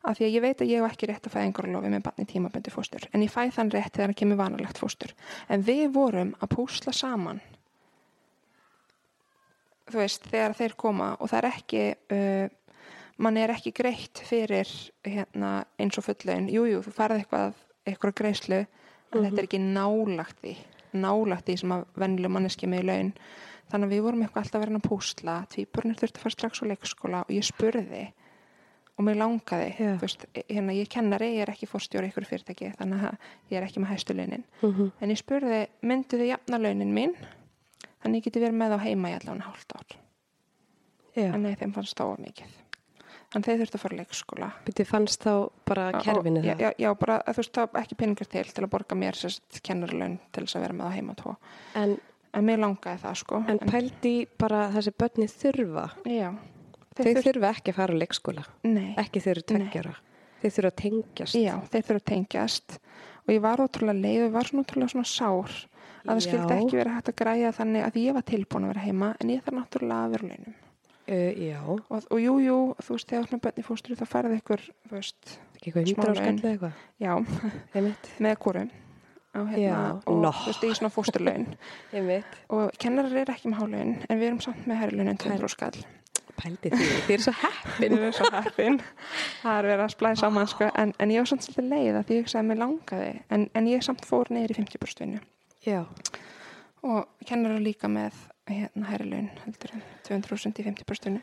S2: af því að ég veit að ég hef ekki rétt að fæðingarólofi með barni tímabundi fóstur en ég fæ þann rétt þegar það kemur vanalegt fóstur en við vorum að púsla saman þú veist, þegar þeir koma og það er ekki uh, mann er ekki greitt fyrir hérna, eins og fulllegin jújú, þú farið eitthvað, eitthvað greiðslu en þetta er ekki nálagt því nálagt því sem að vennileg manneski með laun. Þannig að við vorum eitthvað alltaf vera að púsla tvíburnir þurfti að fara strax á leikskóla og ég spurði og mér langaði þú veist, hérna, ég kennari, ég er ekki fórstjóri ykkur fyrirtæki, þannig að ég er ekki með hæstu launin.
S1: Mhm.
S2: en ég spurði, myndu þið jafna launin mín? Þannig ég geti verið með á heima í allan hálft ár.
S1: Já,
S2: en nei, þeim fannst of mikið þannig þeir þurfti að fara leikskóla
S1: býttu fannst þá bara kerfinu það.
S2: já, já, bara, þú veist, það var ekki peningar til til að borga mér sérst kennarlaun til þess að vera með á heima tvo
S1: En,
S2: en mér langaði það sko
S1: en pældi í bara þessi börni þurfa.
S2: já,
S1: Þau
S2: þeir þurfti
S1: þurfa ekki að fara leikskóla.
S2: nei,
S1: Ekki eru tveggjara. Þau þurfa að tengjast.
S2: já, þeir þurfti að tengjast og ég var ótrúlega leið og var svona ótrúlega svona sár að það skildi ekki vera hægt að græja þannig að ég var tilbúin að vera heima en ég þarf náttúrulega að vera launum
S1: Uh, já,
S2: og, og jú, jú, þú veist, þegar bönni fóstur þá færði ykkur, þú veist,
S1: eitthvað hundra á
S2: laun.
S1: skall eða eitthvað.
S2: já, <laughs> með kúru og hérna, og
S1: nó.
S2: þú veist, í svona fósturlaun <laughs> og kennarar er ekki með hálaun en við erum samt með herrlaun en 200 skall
S1: Pældi því, <laughs> þið er svo heppin.
S2: Við erum svo heppin. Það er verið að splæða saman, sko. En, en ég var samt svolítið leið að því ég hugsaði að mér langaði. En, en ég samt fór í 50% vinnu.
S1: Já,
S2: Og kennar líka með hérna hæri laun, heldur en 200% í 50% vinnu.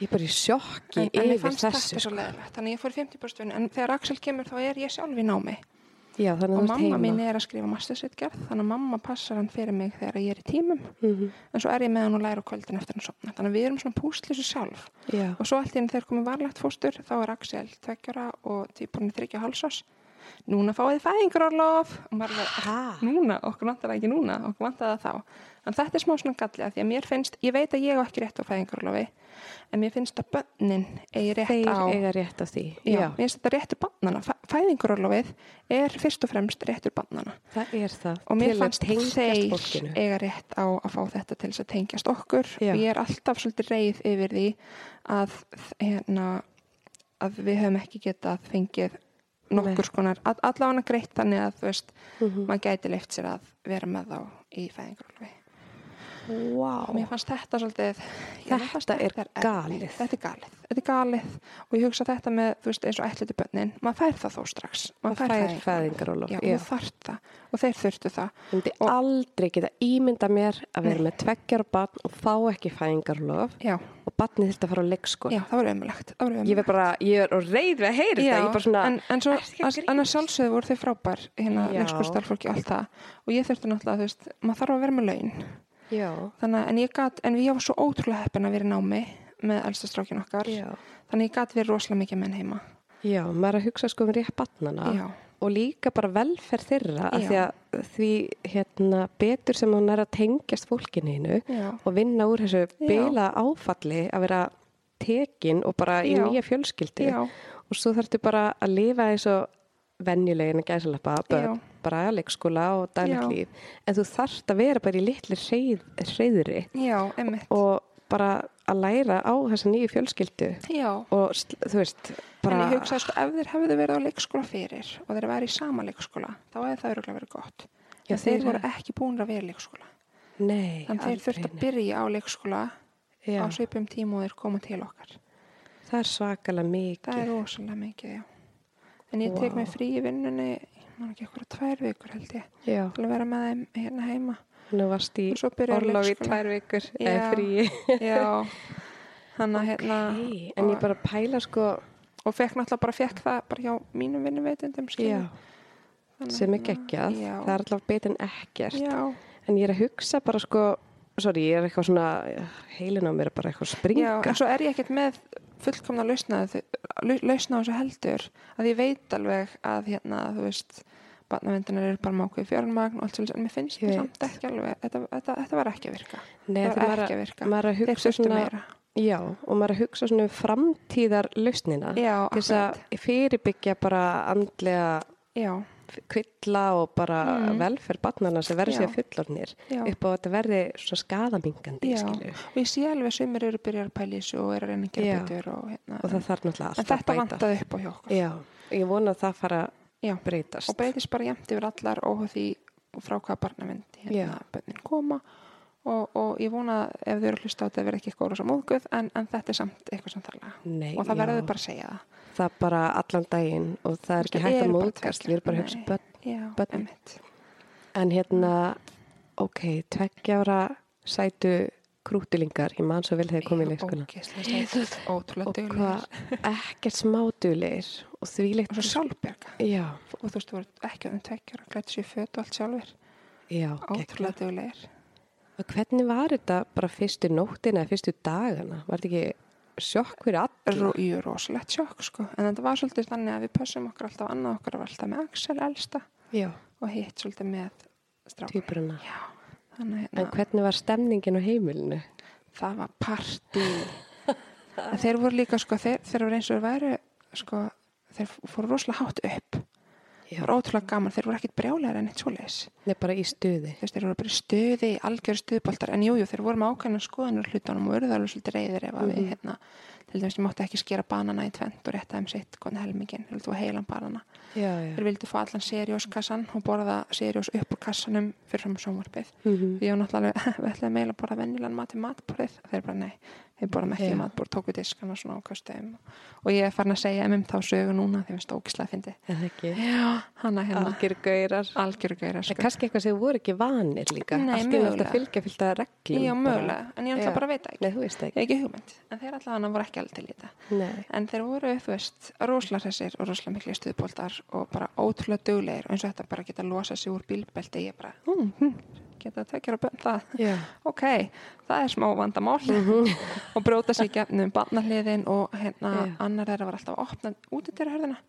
S1: ég er bara í sjokki
S2: En, en
S1: yfir
S2: fannst
S1: þessu.
S2: þetta svo
S1: Sko.
S2: leiðilegt. Þannig að ég fór í 50% vinnu. En þegar Axel kemur þá er ég sjálf í námi.
S1: Já,
S2: Og
S1: að
S2: mamma
S1: ert
S2: mín
S1: heima.
S2: er að skrifa mastersritgerð. Þannig að mamma passar hann fyrir mig þegar ég er í tímum.
S1: Mhm.
S2: En svo er ég með hann og læra kvöldin eftir hann sopna. Þannig að við erum svona pústlísu sjálf.
S1: Já,
S2: Og svo allt í enn þegar komið varlegt fóstur þá er Axel tveggjara og týpurinn þryggja hálsás. Núna fáið þið fæðingarorlof. Og maður er
S1: Ha?
S2: núna, okkur vantar það ekki núna, okkur vantar það þá. En þetta er smá svona galli að því að mér finnst, ég veit að ég á ekki rétt á fæðingarorlofi, en mér finnst að bönnin eigi rétt
S1: þeir
S2: á...
S1: eiga rétt á því.
S2: Já,
S1: Já,
S2: mér finnst þetta réttur bannana. Fæðingarorlofið er fyrst og fremst réttur bannana.
S1: það er það.
S2: Og mér
S1: tengjast
S2: þeir
S1: fólkinu.
S2: eiga rétt á að fá þetta til þess að tengjast okkur
S1: Já.
S2: og ég er alltaf svolítið reið yfir því að, hérna, að við höfum ekki getað fengið nokkur skonar, all, allavega greitt þannig að veist,
S1: Mhm.
S2: maður gæti leift sér að vera með þá í fæðingarólfi.
S1: Vá,
S2: Mér fannst þetta svolítið, já, fannst
S1: Þetta er galið.
S2: Þetta er galið, þetta er galið og ég hugsa þetta með, þú veist, eins og ætluti bönnin, maður fær það þó strax.
S1: það fær.
S2: Já,
S1: Já,
S2: þú þarft það og þeir þurftu það.
S1: Ég myndi
S2: Og-
S1: aldrei geta ímynda mér að vera með tveggjar barn og fá ekki fæðingarlof
S2: Já,
S1: og barnið þurft að fara á leikskóla.
S2: já, það var ömulegt.
S1: Ég er bara, ég er og reyð við að heyra þetta, er bara svona,
S2: en, en svo,
S1: "Ertu ekki að
S2: að- annars sjálfsögðu voru þau frábær hérna
S1: Já.
S2: leikskólastarfólki og allt það og ég þurfti náttúrulega, þú veist, maður þarf að vera með laun
S1: já,
S2: þannig en ég gat, en ég var svo ótrúlega heppin að vera í námi með elsta strákin okkar.
S1: Já,
S2: þannig ég gat verið rosalega mikið menn heima.
S1: Já, maður að hugsa sko um rétt barnana og líka bara velferð þeirra af því að því hérna betur sem hún er að tengjast fólkininu og vinna úr þessu
S2: Já.
S1: bila áfalli að vera tekin og bara í
S2: Já.
S1: nýja fjölskyldu
S2: já,
S1: og svo þarftu bara að lifa eins og venjulegin að gæsalappa börn,
S2: Já.
S1: Bara leikskóla og daglegt
S2: Já.
S1: líf en þú þarft að vera bara í litli hreið, hreiðri.
S2: Já,
S1: og bara að læra á þessa nýju fjölskyldu.
S2: Já,
S1: og þú veist bara,
S2: en ég hugsaði sko ef þeir hefðu verið á leikskóla fyrir og þeir væri í sama leikskóla þá hefði það öruglega verið gott.
S1: Já,
S2: en þeir
S1: þeir-
S2: voru ekki búin að vera í leikskóla.
S1: Nei,
S2: þannig þeir þurftu að byrja á leikskóla á svipum tíma og þeir koma til okkar.
S1: Það er svakalega mikið.
S2: Það er rosalega mikið, já. En ég tek
S1: Vá.
S2: mig frí í vinnunni, ég man ekki eitthvað tvær vikur held ég, til að vera með þeim hérna heima.
S1: nú varst í
S2: Og svo byrjar
S1: orlof í
S2: leikskóla.
S1: tvær vikur eða frí
S2: Já, hann að hérna,
S1: Hey, en ég bara pæla sko
S2: og fekk náttúrulega bara fekk það bara hjá mínum vinnuveitundum,
S1: já,
S2: skilja.
S1: sem er geggjað
S2: Já.
S1: það er alltaf betur en ekkert
S2: Já,
S1: en ég er að hugsa bara sko sorry, ég er eitthvað svona heilin á mér er bara eitthvað að
S2: já,
S1: springa
S2: en svo er ég ekkert með fullkomna lausna á þessu heldur, að ég veit alveg að hérna, þú veist, barnavendunar eru bara mákuð fjármagn og allt svolítið, en mér finnst
S1: veit.
S2: samt ekki alveg, þetta, þetta, þetta var ekki að virka.
S1: Nei,
S2: það var ekki að virka. Þeir þurftu
S1: svona
S2: meira.
S1: já, og maður að hugsa svona um framtíðar lausnina þess að fyrirbyggja bara andlega kvilla og bara
S2: Mm.
S1: velferð barnana sem verður sér fullornir upp á að þetta verði svo skadamingandi
S2: Og ég sé alveg sumir eru byrjar þessu og eru
S1: Já.
S2: betur og hérna.
S1: og það þarf náttúrulega
S2: en
S1: alltaf
S2: þetta
S1: að bæta
S2: vantaði upp á
S1: já, ég vona að það fara
S2: Já.
S1: breytast
S2: Og breytist bara jæmt yfir allar óhug því frá hvaða barnavind hérna bönnin koma og, og ég vona að ef þau eru að hlusta á þetta verði ekki eitthvað óra sem móðguð en, en þetta er samt eitthvað sem þarlega.
S1: Nei,
S2: Og það verður bara að segja það.
S1: það bara allan daginn og það er ekki
S2: Það
S1: hægt að móðgast við erum bara að hugsa Börnin.
S2: einmitt.
S1: en hérna, ok, tveggjára sætu krútilingar ég man svo vel þegar ég kom í
S2: ótrúlega
S1: og hvað, ekkert smádulegir og því
S2: Og
S1: leikt
S2: svo sjálfberga.
S1: já,
S2: Og þú veist, þú voru ekki að um tveggjara, glætti sér föt og allt sjálfur.
S1: já,
S2: Ótrúlega duglegir.
S1: og hvernig var þetta bara fyrstu nóttina eða fyrstu dagana, var þetta ekki sjokk fyrir alla
S2: Ró, jú, rosalegt sjokk sko. En þetta var svolítið þannig að við pössum okkur alltaf annað okkar var alltaf með Axel elsta.
S1: Já,
S2: og hitt svolítið með strák
S1: týpurina
S2: já, þannig
S1: en
S2: hérna,
S1: hvernig var stemningin á heimilinu?
S2: Það var partí. <laughs> En þeir voru líka sko þeir, þeir voru eins og væru sko, þeir fóru rosalega hátt upp.
S1: Já,
S2: það var ótrúlega gaman, þeir voru ekkit brjálæri en eitt svoleiðis.
S1: Nei, bara í stuði.
S2: Veist, þeir voru bara í stuði, í algjöru stuðboltar. En jújú, jú, þeir voru með ákveðna skoðanur hlutunum og verður alveg svolítið reyðir ef að við
S1: Mhm.
S2: hérna, til dæmis ég mátti ekki skera banana í tvent og rétta þeim sitt hvernig helmingin, þú veist, heilan banana þeir vildu fá allan serióskassan og borða seriós upp úr kassanum fyrir fram sjónvarpið
S1: Mhm.
S2: ég var náttúrulega <laughs> við ætlaðum eiginlega að borða venjulegan mat í matborðið þeir bara nei, þeir borðum ekki í matborð tóku diskana svona og köstuðum og ég er farin að segja um þá sögu núna þegar við stókislega fyndi
S1: Eða ekki.
S2: já, hana
S1: Algjör gaurar.
S2: algjör gauðra
S1: En
S2: sko.
S1: kannski eitthvað sem voru ekki vanir líka. Allt
S2: mögulega.
S1: alltaf fylgja fylgta reglum.
S2: en ég náttúrulega bara veit það ekki
S1: þú ekki.
S2: en þeir alltaf voru ekki alveg til þetta
S1: Nei.
S2: en þeir voru, þú veist, rosalega hressir og rosalega miklu stuðbóltar og bara ótrúlega duglegir og eins og þetta bara geta losa sig úr bílbelti ég bara, hm, hm, geta tvekjar að bönn það
S1: Já. <laughs>
S2: ok, það er smá vandamál <laughs> og bróta sig gefnum barnahliðin og hérna
S1: Já.
S2: annar þeirra var alltaf að opna út í hörðina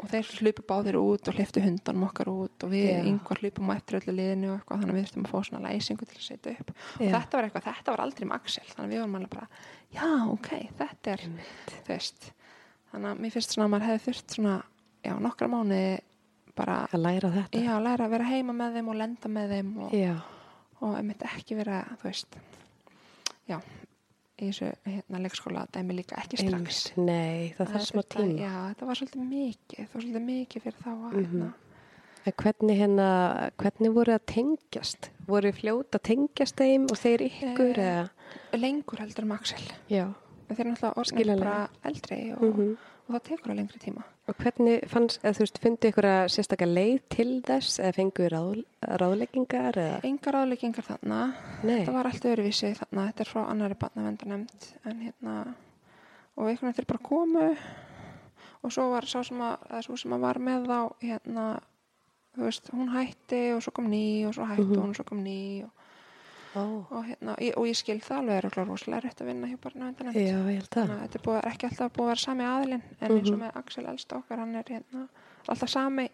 S2: og þeir hlupu báðir út og hliftu hundanum okkar út og við
S1: Já.
S2: yngvar hlupum eftir öllu liðinu og eitthvað þannig að við þurftum að fá svona læsingu til að setja upp og þetta var eitthvað, þetta var aldrei Axel þannig að við vorum alveg bara, já ok, þetta er veist þannig að mér finnst svona að maður hefði þurft svona já, nokkra mánuði bara
S1: Að læra þetta.
S2: já, læra að vera heima með þeim og lenda með þeim og, og einmitt ekki vera, þú veist já, í þessu hérna, leikskóla dæmi líka ekki strax
S1: Einmitt. Nei, það þarf smá tíma.
S2: já, þetta var svolítið mikið það var svolítið mikið fyrir þá að
S1: Mhm.
S2: hérna,
S1: En hvernig hérna, hvernig voru að tengjast? Voru fljóta tengjast þeim og þeir ykkur
S2: Eh, lengur heldur Axel
S1: Já.
S2: Þeir eru náttúrulega orðinir
S1: Skiljanlega.
S2: bara eldri og,
S1: Mhm.
S2: og það tekur á lengri tíma
S1: Og hvernig fannst, eða þú veist, fundu ykkur að sérstaklega leið til þess eða fengu ráð, ráðleggingar eða?
S2: engar áleggingar þarna
S1: Nei.
S2: þetta var allt öðruvísi þarna þetta er frá annari barnavendanemnd en hérna og einhvern veginn þeir bara komu og svo var sá sem að, sem að var með þá hérna veist, hún hætti og svo kom ný og svo hætti
S1: Mhm.
S2: hún og svo kom ný og,
S1: Ó,
S2: og hérna, ég, og ég skil það alveg er okkur rosalega rétt að vinna hjá að þetta er, búið, ekki alltaf búið að vera sami aðilinn en eins og
S1: Mhm.
S2: með Axel elsta okkar hann er hérna alltaf sami.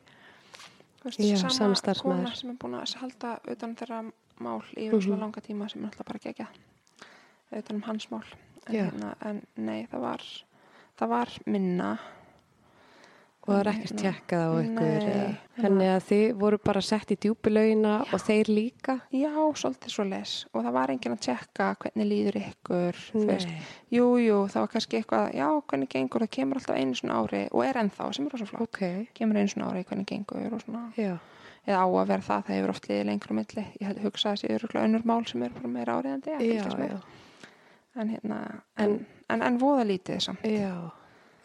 S2: Veist,
S1: Já,
S2: sama kona sem er búin að halda utan þeirra mál í rosalega
S1: Mhm.
S2: langa tíma sem er alltaf bara gegja utan um hans mál. En, hérna, en nei, það var það var minna
S1: Og það er ekkert tjekkað á ykkur. Þannig að þið voru bara sett í djúpilaugina og þeir líka?
S2: já, svolítið svo les og það var enginn að tjekka hvernig líður ykkur.
S1: Nei.
S2: jú, það var kannski eitthvað já, hvernig gengur, það kemur alltaf einu svona ári og er ennþá, sem er rosa flott.
S1: Ok,
S2: kemur einu svona ári hvernig gengur eða á að vera það, það hefur oft liðið lengur á milli. Ég held hugsa að þessi öruglega önnur mál sem eru bara meira áriðandi en hérna, en, en, en voða lítið samt.
S1: Já.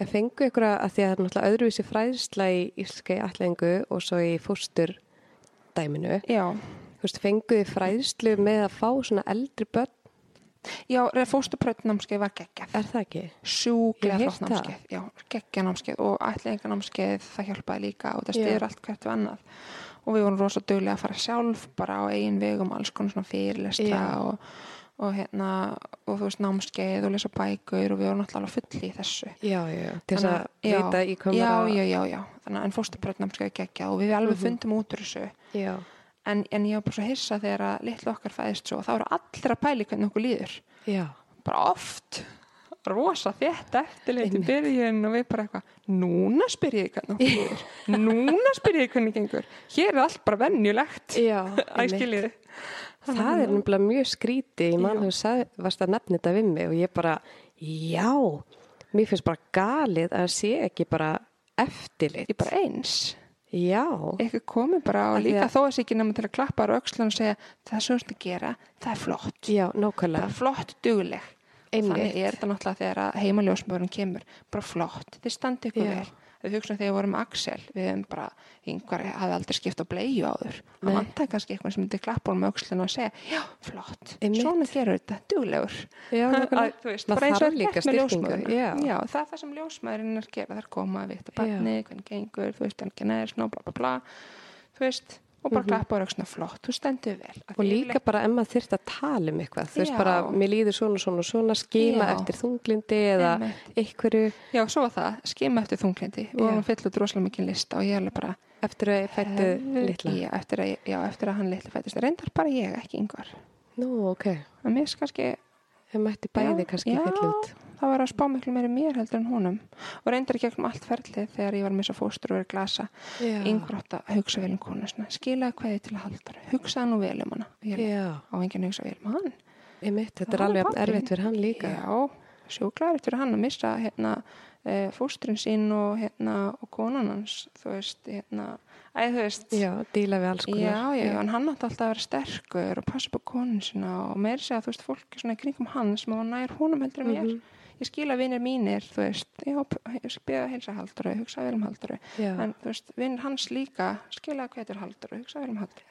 S1: En fengu ykkur að, því að það er náttúrulega öðruvísi fræðsla í íslska í ætlingu og svo í fóstur dæminu.
S2: já,
S1: Þú veist, fengu þið fræðslu með að fá svona eldri börn?
S2: já, fóstuprötnámskeið var geggjað
S1: Er það ekki? hef
S2: flott námskeið já, geggja námskeið og ætlinganámskeið það hjálpaði líka og það stiður allt hvert við annað og við vorum rosa duglega að fara sjálf bara á eigin vegum alls konar svona fyrirlestra
S1: Já.
S2: og, og hérna og þú veist námskeið og lesa bækur og við vorum náttúrulega alveg full í þessu.
S1: Já, já, til þess að
S2: já,
S1: vita í hvað
S2: já, já, já, já, þannig að en fóstubrötnámskeið geggja og við alveg
S1: Mhm.
S2: fundum út úr þessu.
S1: Já,
S2: en, en ég var bara svo hissa þegar að litlu okkar fæðist svo og þá eru allir að pæli hvernig okkur líður.
S1: Já,
S2: bara oft. Rosa þétt eftirlit í byrjun og við bara eitthvað núna spyr ég hvernig okkur <laughs> líður. Núna spyr ég hvernig gengur. Hér er allt bara venjulegt.
S1: Já. <laughs> Það er nefnilega mjög skríti, ég man
S2: Já.
S1: þú varst að nefna þetta við mig og ég bara, já, mér finnst bara galið að sé ekki bara eftirlit.
S2: ég bara eins
S1: Já,
S2: eitthvað komið bara og líka þó að sé ekki nema til að klappa á öxlun og segja það er svo að gera, það er flott
S1: já, nákvæmlega.
S2: flott dugleg
S1: Einmitt.
S2: þannig er þetta náttúrulega þegar heimaljósmörun kemur bara flott, þið standi ykkur
S1: Já.
S2: vel við hugsaum þegar við vorum Axel við hefum bara, yngvar hafði aldrei skipt á bleiu áður, hann vantaði kannski eitthvað sem myndi klappa á öxlun og segja já, flott, svona gerur þetta, duglegur.
S1: Já, <laughs>
S2: Að, þú veist, bara eins og er gert með ljósmæðurina.
S1: já.
S2: já, það er það sem ljósmaðurinn er að gera. Það er koma að vita barnið, hvernig gengur þú veist, hann genæðir snó, bla bla bla. Þú veist, og bara
S1: Mhm.
S2: klappa á öxluna flott, þú stendur vel
S1: Og líka
S2: yfirleitt-
S1: bara ef maður þyrft að tala um eitthvað, þú veist bara, mér líður svona, svona, svona, skima
S2: Já.
S1: eftir þunglindi eða einhverju
S2: Já, svo var það, skima eftir þunglindi við
S1: Já.
S2: vorum fyll út rosalega mikið lista og ég alveg bara
S1: eftir að ég fættu litla.
S2: já eftir, að, já, eftir að hann litla fættist reyndar bara ég, ekki yngvar
S1: Nú, ok,
S2: mér finnst kannski,
S1: þau mætti bæði kannski
S2: já. Það var að spá miklu meiri mér heldur en honum. Og reyndar í gegnum allt ferlið þegar ég var með svo fóstur og verið glasa. Yngvar átt að hugsa vel um konu svona, skilaði kveði til að halda hugsaði nú vel um hana. Ég á enginn að hugsa vel um hann.
S1: Einmitt, þetta er alveg erfitt fyrir hann líka.
S2: Já, sjúklar eftir hann að missa hérna e, fóstrin sín og hérna og konan hans, þú veist hérna, æ, veist.
S1: Já, díla við alls konar.
S2: Já, já, en hann átti alltaf að vera sterkur og passa upp á konun sína og meir segja, þú veist, fólk svona í kringum hann sem var nær honum heldur en mér.
S1: Mhm.
S2: Ég skil að vinir mínir, þú veist, já, p- ég beða heilsa halduru, hugsa vel um halduru,
S1: Já,
S2: en þú veist, vinir hans líka skilja hvað er halduru, hugsa vel um halduru.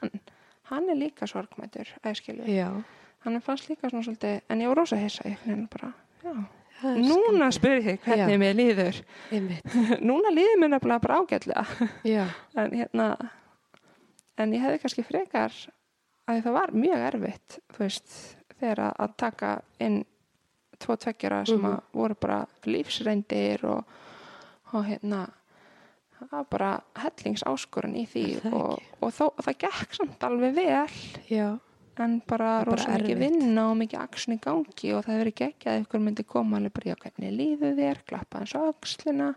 S2: Hann, hann er líka sorgmætur, að skilju.
S1: já.
S2: Hann er fannst líka svona svolítið, en ég var rosa hissa, ég finn bara, já. Núna spyr ég hvernig mér líður. <laughs> Núna líður mér nefnilega bara ágætlega. En hérna en ég hefði kannski frekar að það var mjög erfitt þú veist, þegar að- að taka inn tvo tveggjara sem að voru bara lífsreindir og, og hérna það var bara hellingsáskorun í því og, og þó, það gekk samt alveg vel.
S1: Já,
S2: en bara
S1: Það er bara
S2: rosa mikið vinna og mikið aksjón í gangi og það hefur ekki ekki að ykkur myndi koma alveg bara, já, hvernig líður þér, klappa eins á öxlina.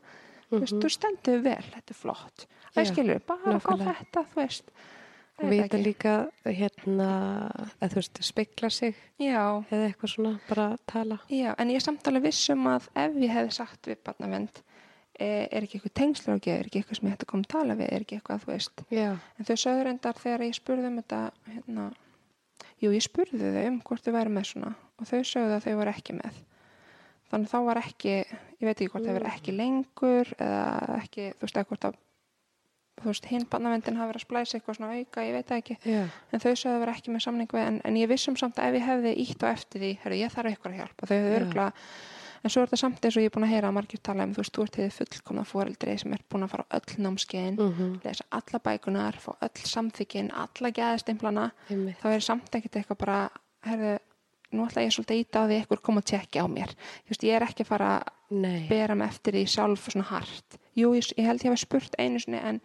S2: Þú veist, þú stendur vel, þetta er flott. Það skilur, bara
S1: nákvæmlega.
S2: þetta, þú veist.
S1: og vita líka hérna, að þú veist, spekla sig
S2: já,
S1: eða eitthvað svona, bara tala.
S2: já, en ég er samt alveg viss um að ef ég hefði sagt við barnavend er, er ekki eitthvað tengslu og er ekki eitthvað sem ég hætti að koma að tala við, er ekki eitthvað, þú veist?
S1: Já,
S2: en þau sögur endar þegar ég spurði um þetta hérna, jú, ég spurði þau um hvort þau væri með svona og þau sögðu að þau voru ekki með. Þannig að þá var ekki, ég veit ekki hvort þau voru ekki lengur eða ekki, þú veist, að þú veist, hinn barnavendin hafi verið að splæsa eitthvað svona auka, ég veit það ekki.
S1: Já,
S2: en þau sögðu að vera ekki með samning við en, en ég vissum samt að ef ég hefði ítt á eftir því herru, ég þarf eitthvað að hjálpa, þau hefðu
S1: Já.
S2: örgla en svo er þetta samt eins og ég er búin að heyra að margir tala um, þú veist, þú ert hefði fullkomna foreldri sem er búin að fara á öll námskeiðin
S1: mhm,
S2: lesa alla bækunar, fá öll samþykkin alla gæðistimplana, þá er samt ekkert eitthvað bara, herru nú ætla ég svolítið að íta á því eitthvað koma að tjekka á mér. Veist, ég er ekki að fara að bera mig eftir því sjálf svona hart. Jú, ég, ég held ég hafa spurt einu sinni en,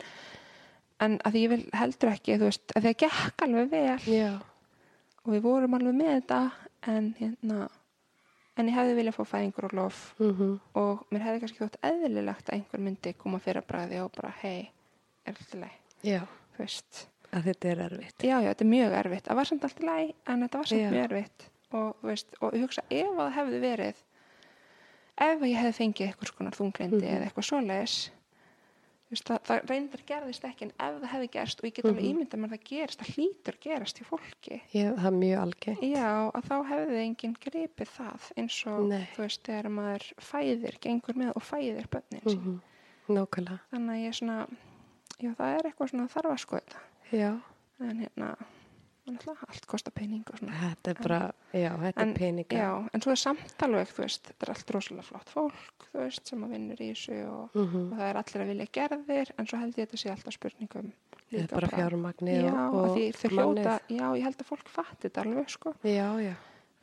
S2: en að ég vil heldur ekki þú veist, að því að gekk alveg vel.
S1: Já,
S2: og við vorum alveg með þetta en hérna en ég hefði viljað fá fæðingur og lof.
S1: Mhm,
S2: og mér hefði kannski þótt eðlilegt að einhver myndi koma fyrir að bræði og bara hei, er alltaf leið, þú veist.
S1: Að þetta er erfitt.
S2: já, já, þetta er mjög erfitt, það var samt alltaf leið en þetta var samt
S1: Já.
S2: mjög erfitt og, veist, og hugsa ef að það hefði verið ef ég hefði fengið eitthvað skonar þunglindi
S1: Mhm.
S2: eða eitthvað svoleiðis það, það reyndar gerðist ekki en ef það hefði gerst og ég get alveg
S1: Mhm.
S2: ímyndað mér að það gerist það hlýtur gerast í fólki
S1: Já, það er mjög algengt.
S2: Já, að þá hefði enginn gripið það eins og,
S1: Nei.
S2: þú veist, þegar maður fæðir, gengur með og fæðir bönnin sín.
S1: Mhm, Nákvæmlega,
S2: Þannig að ég er svona, já, það er eitthvað svona þarf að skoða þetta.
S1: já,
S2: En hérna, allt kostar pening og svona.
S1: þetta er bara, já, þetta
S2: En-
S1: er peninga.
S2: Já, en svo er samt alveg, þú veist, þetta er allt rosalega flott fólk, þú veist, sem að vinnur í þessu og,
S1: Mhm,
S2: og það er allir að vilja gerðir, en svo held ég þetta sé alltaf spurningum.
S1: Þetta er bara fjármagni
S2: Já,
S1: og,
S2: og
S1: og
S2: hljóta, já, ég held að fólk fatti þetta alveg, sko.
S1: Já, já.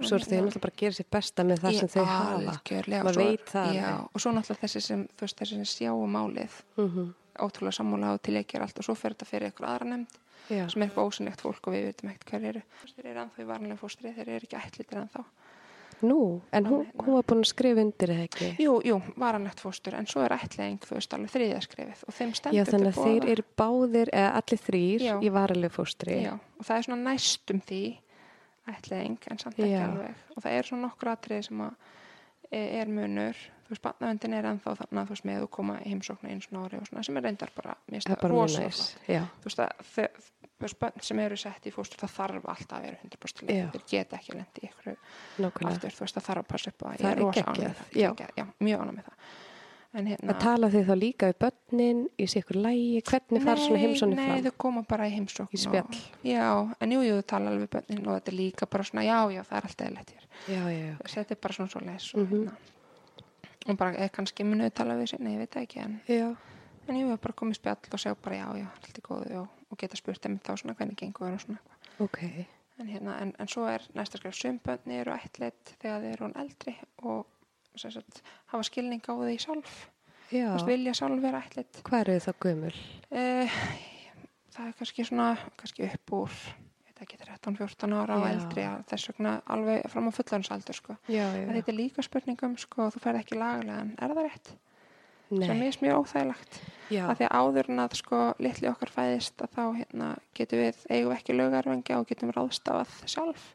S1: Svo er
S2: Hérna-
S1: náttúrulega bara að gera sér besta með það sem þau hafa. Maður veit það
S2: já, og svo náttúrulega þessi sem, þú veist, þessi sem sjáum málið
S1: Mhm,
S2: ótrúlega sammála og til ég ger allt og svo fer þetta fyrir ykkur aðra nefnd
S1: Já,
S2: sem er eitthvað ósynlegt fólk og við veitum ekkert hver eru þeir eru ennþá í varnlega fóstri, þeir eru ekki ætlitir ennþá
S1: nú, en hún, hún var búin að skrifa undir eða ekki?
S2: jú, jú, varanlegt fóstur en svo er ætling, þú veist, alveg þriðja skrifið og þeim
S1: Já,
S2: stendur
S1: þannig að þeir eru báðir, eða allir þrýr
S2: Já.
S1: í varilegu fóstri.
S2: já, og það er svona næstum því ætling en samt ekki
S1: Já.
S2: alveg og það er svona nokkur atriði sem e- er munur, þú veist, barnavendin er ennþá þannig að þú veist með að koma í heimsóknu eins og ári og svona sem er reyndar bara, mér finnst það rosalega þú veist að þe- þú veist, börn sem eru sett í fóstur það þarf alltaf að vera 100% leið
S1: Já.
S2: þeir geta ekki lendi í ykkur aftur, þú veist það þarf að passa upp á það
S1: er
S2: rosa
S1: geggjað,
S2: ánægð með það,
S1: já.
S2: geggjað, já, mjög ánægð með það. En hérna
S1: Að tala þið þá líka við börnin í sér ykkur lægi, hvernig fara svona heimsóni
S2: nei,
S1: fram?
S2: þau koma bara í heimsókn
S1: Í spjall.
S2: og, já, en jú, jú, þau tala alveg við börnin og bara það eða kannski munu þau tala við sér, nei, ég veit það ekki en, en jú, bara komið spjall og sjá bara, já, já, allt er góðu. Og, og geta spurt þeim þá svona hvernig gengur og svona eitthvað.
S1: Ok.
S2: En, hérna, en, en svo er næsta skrif sumbönni eru ættleitt þegar þeir eru eldri og sagt, hafa skilning á því sjálf. Vilja sjálf vera ættleitt
S1: hvað eru þá gömul?
S2: eh, það er kannski svona kannski upp úr ég ekki 13-14 ára og eldri að þess vegna alveg fram á fullansaldur sko. Þetta er líka spurningum sko, þú ferð ekki laglega en er það rétt? sem
S1: Nei,
S2: er mjög óþægilegt.
S1: Já,
S2: að því að áður en að sko litli okkar fæðist að þá hérna, getum við eigum ekki lögarvengja og getum ráðstafað sjálf.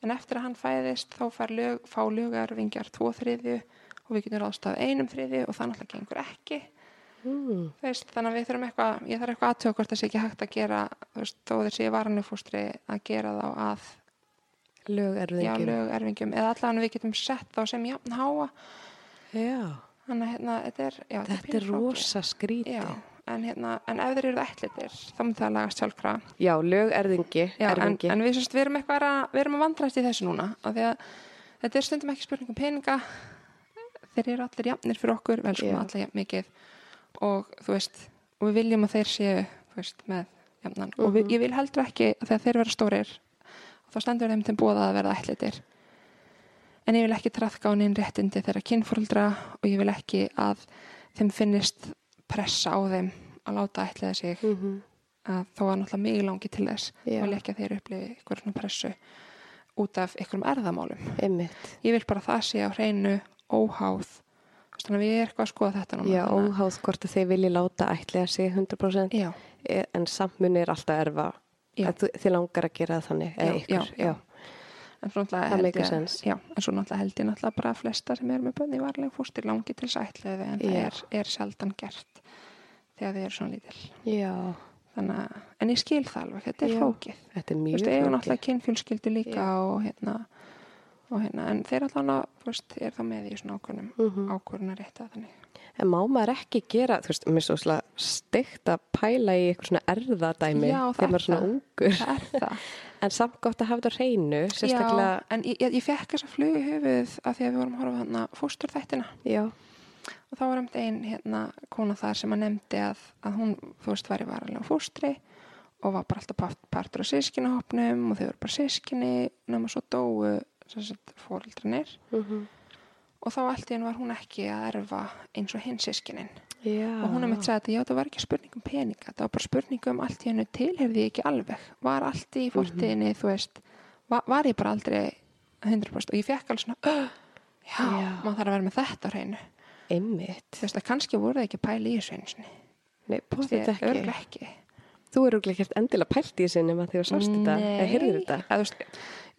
S2: En eftir að hann fæðist þá lög, fá lögarvingjar tvo þriðju og við getum ráðstaf einum þriðju og það náttúrulega gengur ekki
S1: Mm.
S2: Veist, þannig að við þurfum eitthvað ég þarf eitthvað aðtöða hvort það sé ekki hægt að gera þú veist, þó þeir sé varanufústri að gera þá að já,
S1: Lögerfingjum.
S2: lögerfingjum eða allavega við getum sett þá sem jafn háa.
S1: Já,
S2: þannig að hérna, þetta er, já,
S1: þetta er rosa skríti.
S2: já, en, hérna, en ef þeir eru ætlitir þá mun það lagast sjálfkrafa.
S1: Já, lögerfingi,
S2: Já, en, en við, sérst, við erum eitthvað að, við erum að vandræst í þessu núna að þetta er stundum ekki spurning um peninga. Þeir eru allir jafnir fyrir okkur vel sko allir jafn mikið og þú veist, og við viljum að þeir séu veist, með jafnan. Og
S1: Mhm.
S2: við, ég vil heldur ekki að þegar þeir vera stórir þá stendur þeim til bóða að verða ætlitir en ég vil ekki trafka á neinn réttindi þeirra kynfóruldra og ég vil ekki að þeim finnist pressa á þeim að láta ætliða sig.
S1: Mm
S2: að þó að náttúrulega mig langi til þess þá vil ekki að þeir upplifi ykkur svona pressu út af ykkurum erðamálum
S1: Einmitt.
S2: ég vil bara að það sé á hreinu óháð þannig að við erum eitthvað að skoða þetta núna
S1: Já,
S2: að-
S1: óháð hvort að þeir vilji láta ætliða sig 100%
S2: já,
S1: e- en sammunni er alltaf erfa að þú- þið langar að gera þannig eða ykkur,
S2: já, já. en svo náttúrulega held ég- náttúrulega bara að flesta sem eru með bönni varlega fóstir langi til þess ætliði en það er, er sjaldan gert þegar þið eru svona lítil.
S1: Já,
S2: þannig að, en ég skil það alveg, þetta er flókið.
S1: þetta er
S2: Þú
S1: mjög
S2: veist,
S1: flókið.
S2: líka
S1: Já.
S2: Og hérna en þeir allan þú veist, er þá með í svona ákvörnum
S1: Mhm.
S2: ákvörnum að rétta þannig
S1: En má maður ekki gera, þú veist, mér er svo steikt að pæla í eitthvað svona erðadæmi
S2: Já, það
S1: þegar maður er svona
S2: það.
S1: ungur.
S2: það er það <laughs>
S1: En samt gott að hafa þetta á hreinu, sérstaklega,
S2: Já, en ég, ég, ég fekk þessa flug í höfuð af því að við vorum að horfa á hérna fósturþættina
S1: já,
S2: og þá var um einn hérna kona þar sem að nefndi að, að hún, þú veist, var í varanlega fóstri og var bara alltaf part- partur af sískinahopnum og þau voru bara sískinni nema svo dóu fóreldrarnir
S1: mm
S2: og þá allt í henn var hún ekki að erfa eins og hinn sískinin
S1: já.
S2: og hún er mitt sagði að já, það var ekki spurning um peninga það var bara spurning um allt í hennu tilherði ekki alveg var allt í fórtíðinni þú veist, var, var ég bara aldrei 100% og ég fekk alveg svona "Ugh, <gasps> já,
S1: Já.
S2: maður þarf að vera með þetta á hreinu
S1: Einmitt.
S2: þú veist að kannski voru það ekki að pæla í þessu einu sinni
S1: Nei,
S2: ég-
S1: ekki.
S2: ekki
S1: Þú eru ekki ekkert endilega pælt í þessu nema þegar þú sást þetta, eða heyrðir þetta.
S2: Eða,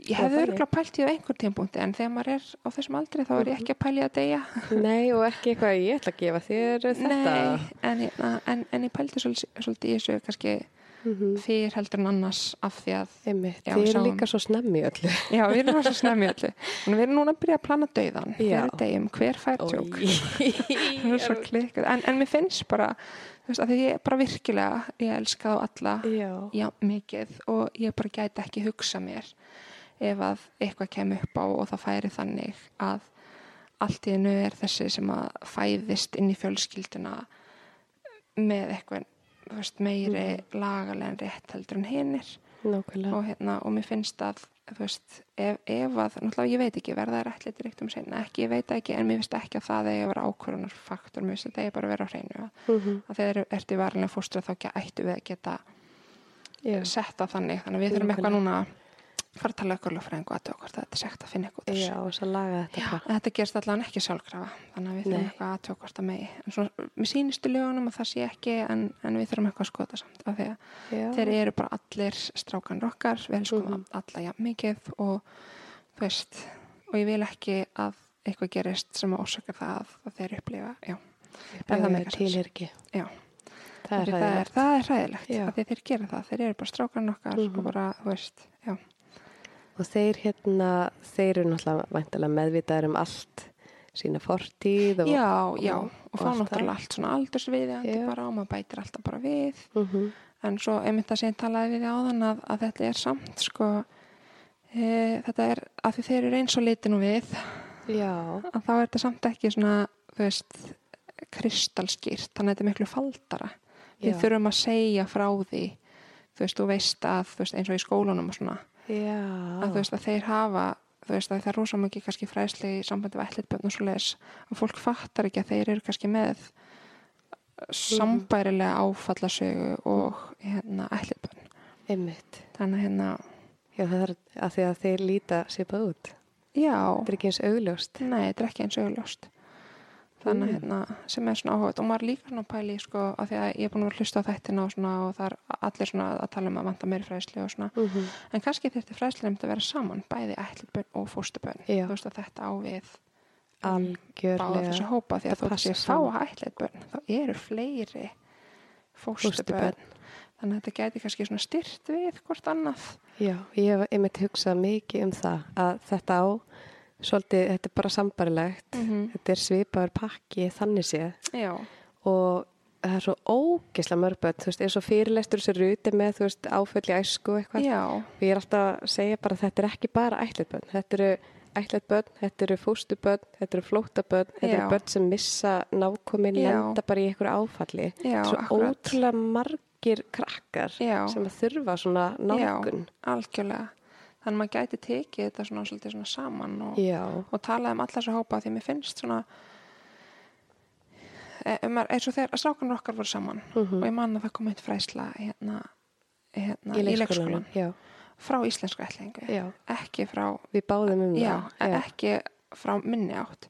S2: ég hefði
S1: var
S2: örgulega pælt í einhver tímpúndi en þegar maður er á þessum aldri þá er ég ekki að pæla í að deyja
S1: Nei, og ekki eitthvað, ég ætla að gefa þér þetta.
S2: Nei, en, en, en ég pældi svolítið, svolítið í þessu kannski
S1: Mhm.
S2: fyrir heldur en annars af því að
S1: þið eru líka svo snemmi öllu.
S2: já, við erum svo snemmi öllu en við erum núna að byrja að plana
S1: Já.
S2: fyrir degjum, hver fær tjók <laughs> það er svo
S1: Ói.
S2: klikkað en, en mér finnst bara, veist, að því ég er bara virkilega, ég elska þá alla
S1: Já,
S2: já, mikið og ég bara gæti ekki hugsa mér ef að eitthvað kemur upp á og það færi þannig að allt í hennu er þessi sem að fæðist inn í fjölskylduna með eitthvað veist, meiri lagalega rétt heldur en hinnir og, hérna, og mér finnst að veist, ef, ef að, náttúrulega ég veit ekki verða þær ætlitir eitt um seinna, ekki, ég veit það ekki en mér finnst ekki að það eigi að vera ákvörunar faktor mér finnst þetta eigi bara að vera á hreinu að,
S1: Mm
S2: að þegar ertu varlega fóstra þá ge- ættu við að geta
S1: Já,
S2: setta þannig, þannig að við þurfum eitthvað núna að fara að tala ykkur lögfræðingu að hvort þetta er segt að finna úr
S1: já, og svo laga þetta
S2: Já, þetta gerst allan ekki sjálfkrafa þannig að við þurfum eitthvað að tjóka hvort að megi. En svona, mér sýnistu lögunum að það sé ekki en, en við þurfum eitthvað að skoða samt af því að þeir eru bara allir strákan okkar við elskum
S1: Mhm.
S2: alla jafn mikið og þú veist og ég vil ekki að eitthvað gerist sem að orsaka það að þeir upplifa já, það.
S1: Það er
S2: það, er, það er af því þeir gera það, þeir eru bara strákan okkar
S1: Mhm.
S2: og bara, þú veist,
S1: Og þeir hérna, þeir eru náttúrulega meðvitaður um allt sína fortíð og...
S2: já, já,
S1: og
S2: og fá náttúrulega allt svona aldursviðjandi bara og maður bætir alltaf bara við.
S1: Mm
S2: en svo einmitt að síðan talaði við áðan að, að þetta er samt sko e, þetta er að því þeir eru eins og litin og við
S1: Já,
S2: að þá er þetta samt ekki svona þú veist, kristalskýrt þannig að þetta er miklu faldara. Við þurfum að segja frá því þú veist, þú veist að þú veist, eins og í skólunum og svona. Að þú veist að þeir hafa þú veist að það er rosa mikið kannski fræðsli í sambandi við ætlitbjörn og svo leis og fólk fattar ekki að þeir eru kannski með sambærilega áfallasögu og hérna ætlitbjörn
S1: Einmitt.
S2: þannig að hérna,
S1: Já, það er að því að þeir líta svipað út.
S2: já
S1: Þetta er ekki eins augljóst.
S2: nei, þetta er ekki eins augljóst þannig
S1: Mm.
S2: hérna, sem er svona áhuga og maður líka svona pæli sko, að því að ég er búin að hlusta á þættina og, svona, og það er allir svona að tala um að vanta meiri fræðslu og svona,
S1: Mhm.
S2: en kannski þurfti fræðslu nefnd að vera saman, bæði ætlubönn og fóstubönn,
S1: Já.
S2: þú veist að þetta á við báða þessu hópa því að þótt sé
S1: passar
S2: fá ætlubönn þá eru fleiri
S1: Fósturbörn.
S2: þannig að þetta gæti kannski svona styrt við hvort annað
S1: Já, ég hef einmitt hugsað mikið um það að þetta á svolítið, þetta er bara sambarilegt
S2: Mhm.
S1: þetta er svipaður pakki þannig séð.
S2: Já,
S1: og það er svo ógisla mörgböld, þú veist, eins og fyrirlestur sem ruti með, þú veist, áföll í æsku eitthvað.
S2: Já,
S1: og ég er alltaf að segja bara að þetta er ekki bara ætletbönn, þetta eru ætletbönn, þetta eru fóstubönn, þetta eru flóttabönn, þetta eru bönn sem missa nákomin, lenda bara í einhverju áfalli.
S2: Já,
S1: svo
S2: akkurat.
S1: ótrúlega margir krakkar
S2: Já.
S1: sem þurfa svona nálgun.
S2: algjörlega þannig að maður gæti tekið þetta svona svolítið svona saman og,
S1: Já,
S2: og talað um alla þessu hópa því mér finnst svona um, eins og þegar strákanur okkar voru saman
S1: Mhm.
S2: og ég man að það kom eitt fræsla hérna, hérna,
S1: í leikskólanum Já,
S2: frá íslenska ætlingu
S1: já,
S2: ekki frá,
S1: við báðum um
S2: já,
S1: það
S2: ekki frá minni átt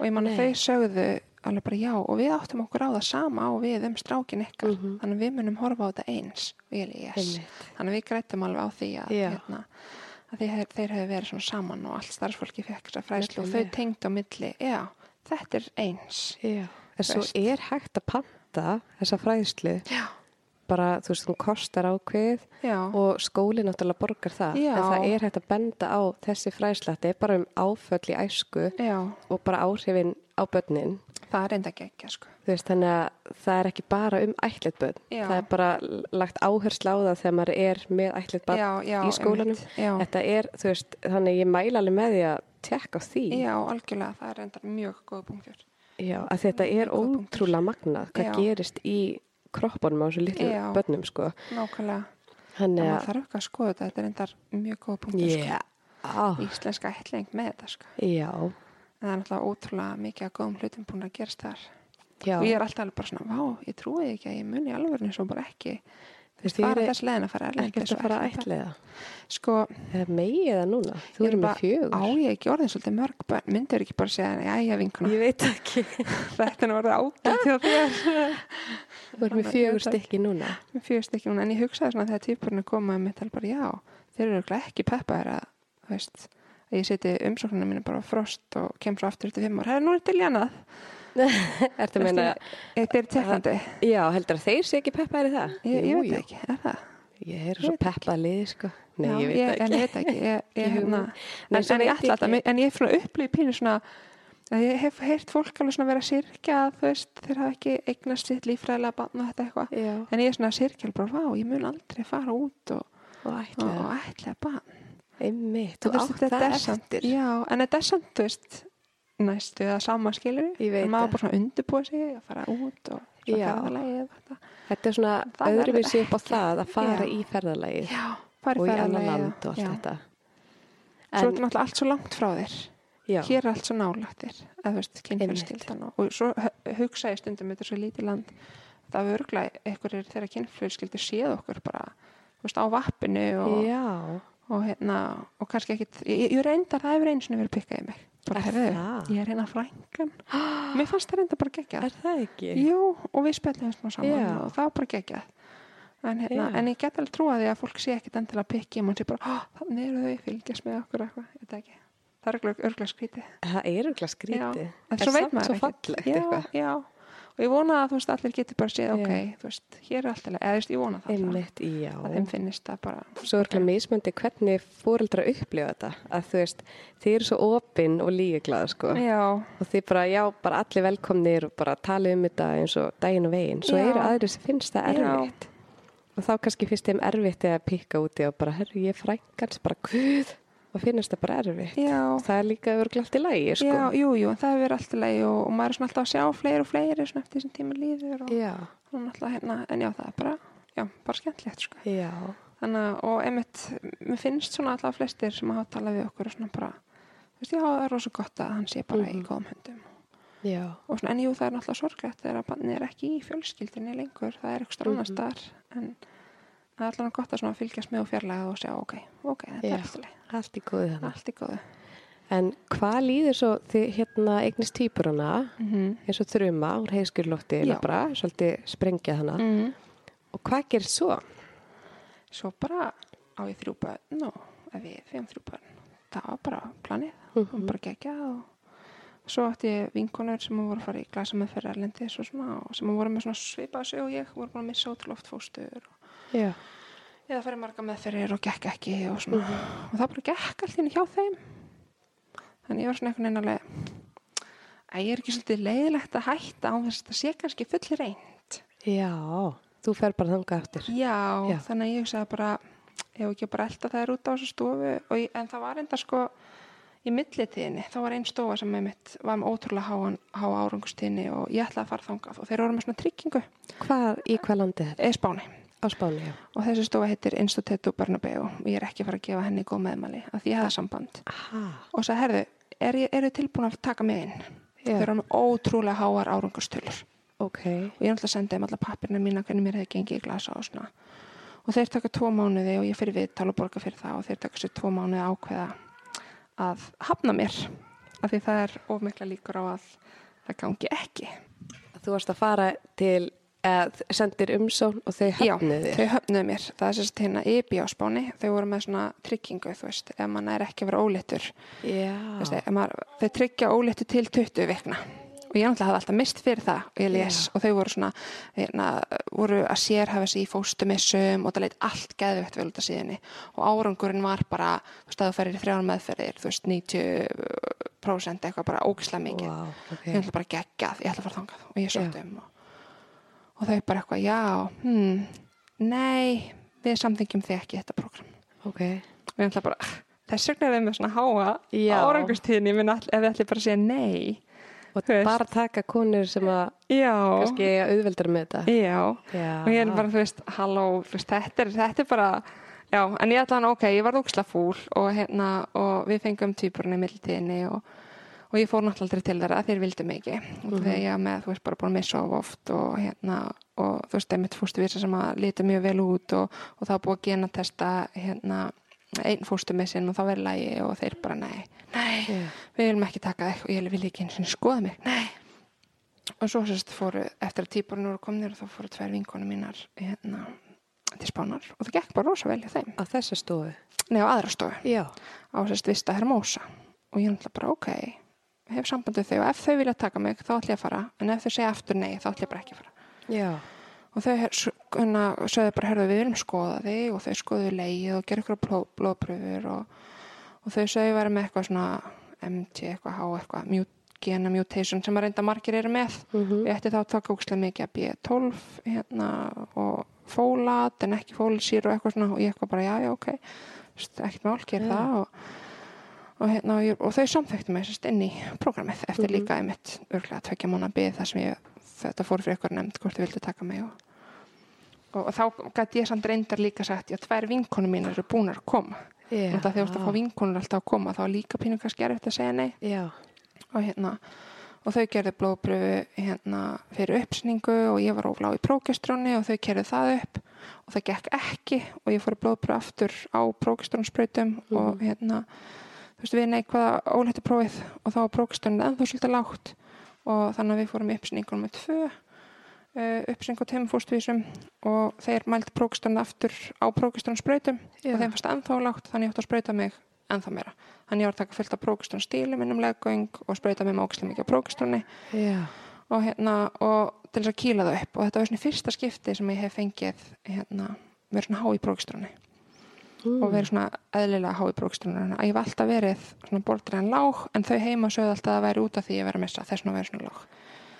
S2: og ég man að þau sögðu alveg bara já og við áttum okkur á það sama á við um strákin ykkar
S1: Mhm.
S2: þannig að við munum horfa á þetta eins og ég er yes.
S1: Einmitt.
S2: þannig að við grættum alveg á því að,
S1: Já.
S2: hérna, að þeir, þeir hefur verið svona saman og allt starfsfólki fekk þessa fræslu og þau tengd á milli. Já, þetta er eins.
S1: Já, en svo er hægt að panta þessa fræðslu.
S2: Já,
S1: bara, þú veist, hún kostar ákveð
S2: já,
S1: og skólinn náttúrulega borgar það.
S2: Já.
S1: en það er hægt að benda á þessi fræðsla. Þetta er bara um áföll í æsku
S2: já.
S1: og bara áhrifin á börnin
S2: það er enda geggja sko.
S1: Þú veist, þannig að það er ekki bara um
S2: Já.
S1: það er bara lagt áherslu á það þegar maður er með
S2: já,
S1: í skólanum. þetta er, þú veist, þannig ég mæla alveg með því að tekka á því.
S2: Já, algjörlega það er enda mjög góð punktur.
S1: Já, að þetta er ótrúlega magnað hvað
S2: Já.
S1: gerist í kroppunum á þessu litlu
S2: Já.
S1: börnum sko.
S2: nákvæmlega,
S1: Þannig að
S2: maður þarf ekki að skoða þetta þetta er enda mjög góð punktur
S1: Já,
S2: sko. íslenska ætling með þetta sko.
S1: Já,
S2: það er náttúrulega ótrúlega mikið að góðum hlutum búin að gerast þar.
S1: Já.
S2: Og ég er alltaf bara svona, vá, ég trúi ekki að ég muni alveg svo bara ekki.
S1: Þú veist, er
S2: þess leðin að fara erlendis
S1: ekkert að fara að
S2: þetta.
S1: ætliða
S2: Sko,
S1: Eða megið það núna, þú
S2: er
S1: erum
S2: bara-
S1: með fjögur.
S2: Á ég ekki orðin svolítið mörg börn, myndir ekki bara segja, já, ég vinkuna,
S1: Ég veit ekki. <laughs>
S2: Þetta er orðið ágætt.
S1: Þú erum með fjögur stykki núna.
S2: Mér fjögst ekki núna, en ég hugsaði svona þegar típurinn komaði með tal bara, já, þeir eru ekki peppaðir að, veist, að ég seti umsóknuna mínu bara á frost og kem svo aftur til fimm ár, er nú til jánað. <laughs>
S1: Ertu að meina,
S2: Þetta er teknandi.
S1: já, heldur að þeir sé ekki peppaðir í það?
S2: Ég, ég veit ekki, er það?
S1: Ég er svo peppað liði sko Nei, ég veit ekki
S2: hérna, en, ég
S1: veit <laughs>
S2: ætla
S1: ég
S2: þetta,
S1: ekki.
S2: en ég er svona upplýð pínu svona, að ég hef heyrt fólk alveg svona vera að sirkja að þú veist, þeir hafa ekki eignast sitt lífræðilega barn og þetta eitthvað. En ég er svona að sirkja bara, vá, ég mun aldrei fara út og,
S1: og
S2: og, ætla barn.
S1: Einmitt,
S2: Þú
S1: átt það eftir
S2: Já, en þetta er samt, þú veist, næstu eða sama skilur. En maður bara svona undirbúið sig að fara út og svo
S1: Já.
S2: ferðalagið og þetta.
S1: Þetta er svona öðruvísi upp á það að fara
S2: Já.
S1: í ferðalagið
S2: Já, fara í
S1: og í annan land og allt
S2: já.
S1: þetta.
S2: Svo er þetta allt svo langt frá þér.
S1: já,
S2: hér er allt svo nálættir eða þú veist, kynfjölskyldan og, og svo hu- hugsa ég stundum þetta er svo lítið land það er örglega einhverjir þeirra kynfjölskyldur séð okkur bara þú veist, á vappinu og,
S1: já,
S2: og hérna og kannski ekkit, ég, ég reyndar það hefur einu sinni verið pikkað í mig. Bara,
S1: Er
S2: herðu, ég er hérna frængan mér fannst það reynda bara geggjað.
S1: Er það ekki?
S2: Jú, og við spjallum smá saman
S1: Já.
S2: og það var bara geggjað. En, hérna, en ég get alveg trúa því að fólk sé ekkit endilega pikki og mann sé bara, "Ó, þannig eru þau fylgjast með okkur eitthvað, ég veit ekki. Það er örglega skrítið
S1: Það er auðvitað skrítið.
S2: En svo veit maður ekkert. Já, já, og ég vona að þú veist allir getur bara séð,
S1: Já.
S2: ok, þú veist hér er alltaf, eða þú veist, ég vona það
S1: Einmitt, já.
S2: að þeim finnist það bara
S1: Svo er ekki mismöndi hvernig fóreldra upplifa þetta. Að þú veist, þið eru svo opinn og lígeglaða sko.
S2: já,
S1: Og þið bara, já, bara allir velkomnir og bara tala um þetta eins og daginn og veginn. Svo
S2: Já.
S1: eru aðrir sem finnst það
S2: Já.
S1: erfitt. Og þá kannski finnst þeim erfitt að pikka úti og bara, herru, ég frængans, bara, guð, og finnst það bara erfitt.
S2: já,
S1: Það er líka örglalt í lagi, sko.
S2: já, jú, það hefur verið alltaf leið og, og maður er alltaf að sjá fleiri og fleiri eftir þessum tíma líður og, og náttúrulega hérna, en já, það er bara já, bara skemmtilegt, sko þannig að, og einmitt, mér finnst svona alltaf flestir sem hafa talað við okkur og svona bara, þú veist, já, það er rosa gott að hann sé bara í
S1: Mhm.
S2: góðum höndum
S1: já,
S2: og svona, en jú, það er náttúrulega sorglegt þegar að barnið er ekki í fjölskyldinni lengur það er eitthvað annars
S1: Mhm.
S2: Það er allavega gott að fylgjast með og fjarlæga og sjá, ok, ok, þetta
S1: Já.
S2: er alltaf leið
S1: allt í góðu þannig. En hvað líður svo þið hérna eignist týpurana
S2: Mm
S1: eins og þrjuma úr bara, svolítið sprengja hana.
S2: -hmm.
S1: Og hvað gerist svo?
S2: Svo bara á ég þrjú börn og við fegum þrjú börn. Það var bara planið. Mm Bara geggjað og svo átti ég vinkonur sem voru að fara í glasa með fyrir erlendis og sem voru með sig og ég voru búin að missa ótrúlega oft fóstur og
S1: Já.
S2: eða farið marga meðferðir og gekk ekki og svona. Og það bara gekk allt hérna hjá þeim. Þannig ég var svona einhvern veginn alveg að ég er ekki svolítið leiðilegt að hætta á þess að það sé kannski full reynd?
S1: Já, þú fer bara þangað eftir.
S2: já,
S1: Já.
S2: þannig ég hugsaði bara ég hef ekki bara elda er út á þessu stofu? Ég, en það var enda sko í millitíðinni, þá var einn stofa sem með mitt var með ótrúlega háan, há árangustíðinni og ég ætlaði að fara þangað og þeir voru með svona tryggingu.
S1: Hvað, í hvað landi
S2: spáni
S1: Á Spáni, já.
S2: og þessi stofa heitir Instituto Bernabeu og ég er ekki að fara að gefa henni góð meðmæli af því ég hefði samband
S1: Aha.
S2: og sagði, herðu, er, ég- eru þið tilbúin að taka mig inn?
S1: Já.
S2: Þau eru með ótrúlega háar árangustölur
S1: Ok.
S2: og ég er alltaf að senda þeim alla pappirna mína hvernig mér hefði gengið í glasa og svona og þeir taka tvo mánuði og ég fyrir viðtal og borga fyrir það og þeir taka sér tvo mánuði að ákveða að hafna mér af því það er of mikla líkur á að það gangi ekki
S1: Þú varst að fara til, eða sendir umsón og þau
S2: Já,
S1: höfnuðu þér.
S2: þau höfnuðu mér. Það er sérst hérna IBI á spáni. Þau voru með svona tryggingu, þú veist ef mann er ekki að vera óléttur.
S1: Já.
S2: Maður, þau tryggja óléttu til 20 vikna. Og ég náttúrulega hafði alltaf mist fyrir það og ég les.
S1: Já.
S2: og þau voru svona hérna, voru að sérhafa sig í fóstumissum og það leitt allt geðvegt vel út af síðinni og árangurinn var bara þú veist að þú ferir í þrjár meðferðir þú veist 90% eitthvað bara ógislega mikið.
S1: Vá, ok.
S2: ég ætla bara að geggjað, ég ætla að fara þangað. Og ég sótt um og, og þau bara eitthvað, já hmm, nei, við samþyngjum þið ekki þetta program
S1: Ok.
S2: ég ætla bara, þess vegna er þeim með svona háa
S1: Já.
S2: árangustíðin, ég minn all, ef þið ætli bara að segja nei
S1: Og
S2: veist.
S1: bara taka konur sem að
S2: já,
S1: kannski auðveldar með þetta.
S2: já
S1: Já.
S2: og ég er bara, þú veist, halló þú veist, þetta, er, þetta er bara já, en ég ætla hann, ok, ég var óksla fúl og hérna, og við fengum týpurinn í mildtíðinni og, og ég fór náttúrulega til þeirra, þeir vildu mig ekki. Og
S1: Mhm.
S2: þegar ég með, þú veist, bara búin að missa of oft og hérna, og þú veist, einmitt fóstuvísa sem að líta mjög vel út og, og það búið að gena testa hérna, einn fóstumissinn og þá verið lægi og þeir bara, nei, nei
S1: Já.
S2: við viljum ekki taka þig. Og ég vil ekki eins og skoða mig, nei. Og svo sérst fóru, eftir að típorinn voru komnir þá fóru tvær vinkonu mínar hérna, til spánar. Og það gekk bara rosa vel hjá þeim,
S1: Á þessa stofu.
S2: nei á aðra stofu.
S1: Já.
S2: á sérst Vista Hermosa. Og ég náttúrulega bara ok hef sambandið þau og ef þau vilja taka mig þá ætlum ég að fara en ef þau segja aftur nei þá ætlum ég bara ekki að fara
S1: Já.
S2: og þau hérna, sögðu bara herðu við viljum skoða þig og þau skoðu leið og gera ykkur bló, blóðpröfur og, og þau sögðu vera með eitthvað svona MT eitthvað H eitthvað mute, gena mutation sem að reynda margir eru með
S1: Mhm.
S2: Ég ætti þá að taka ókslega mikið að B12 hérna, og fólat en ekki fólisýr og eitthvað svona og ég eitthvað bara, já, já, ok, ekkert mál, ger
S1: Já.
S2: það og, og, hérna, og, ég, og þau samþektu mig sérst, inn í prógramið eftir
S1: Mhm.
S2: líka einmitt örglega tvekja mánu að byggja það sem ég þetta fór fyrir eitthvað nefnd hvort þið vildu taka mig og, og, þá gæti ég samt reyndar líka sagt, já, tvær vinkonum mín eru búnar að koma
S1: Já.
S2: og það þegar þú ert að fá vinkonur alltaf að koma þá er líka pínu kannski erfitt að segja nei
S1: Já.
S2: og hérna og þau gerðu blóðpröfu hérna fyrir uppsningu og ég var óflá í prókestróni og þau gerðu það upp og það gekk ekki og ég fór í blóðpröfu aftur á prókestrónsprautum og hérna þú veist við neikvaða ólættu prófið og þá var prókestrónin ennþá svolítið lágt. Og þannig að við fórum í uppsningunum með tvö uh, uppsning og tveim fórstvísum og þeir mældi prókestrónin aftur á prókestrónsprautum
S1: Já.
S2: og þeim fannst ennþá lágt þannig ég átti að sprauta mig ennþá meira. Þannig ég var að taka fullt af prókistón stílum innum leggöng og sprauta mig með ógislega mikið af prókistóni
S1: Já.
S2: og hérna og til þess að kýla það upp. Og þetta var svona fyrsta skipti sem ég hef fengið hérna verið svona há í prókistóni
S1: Mm.
S2: og verið svona eðlilega há í prókistóni að ég var alltaf verið svona bortræðan lág en þau heima sögðu alltaf að væri út af því að vera að missa þess vegna verið svona lág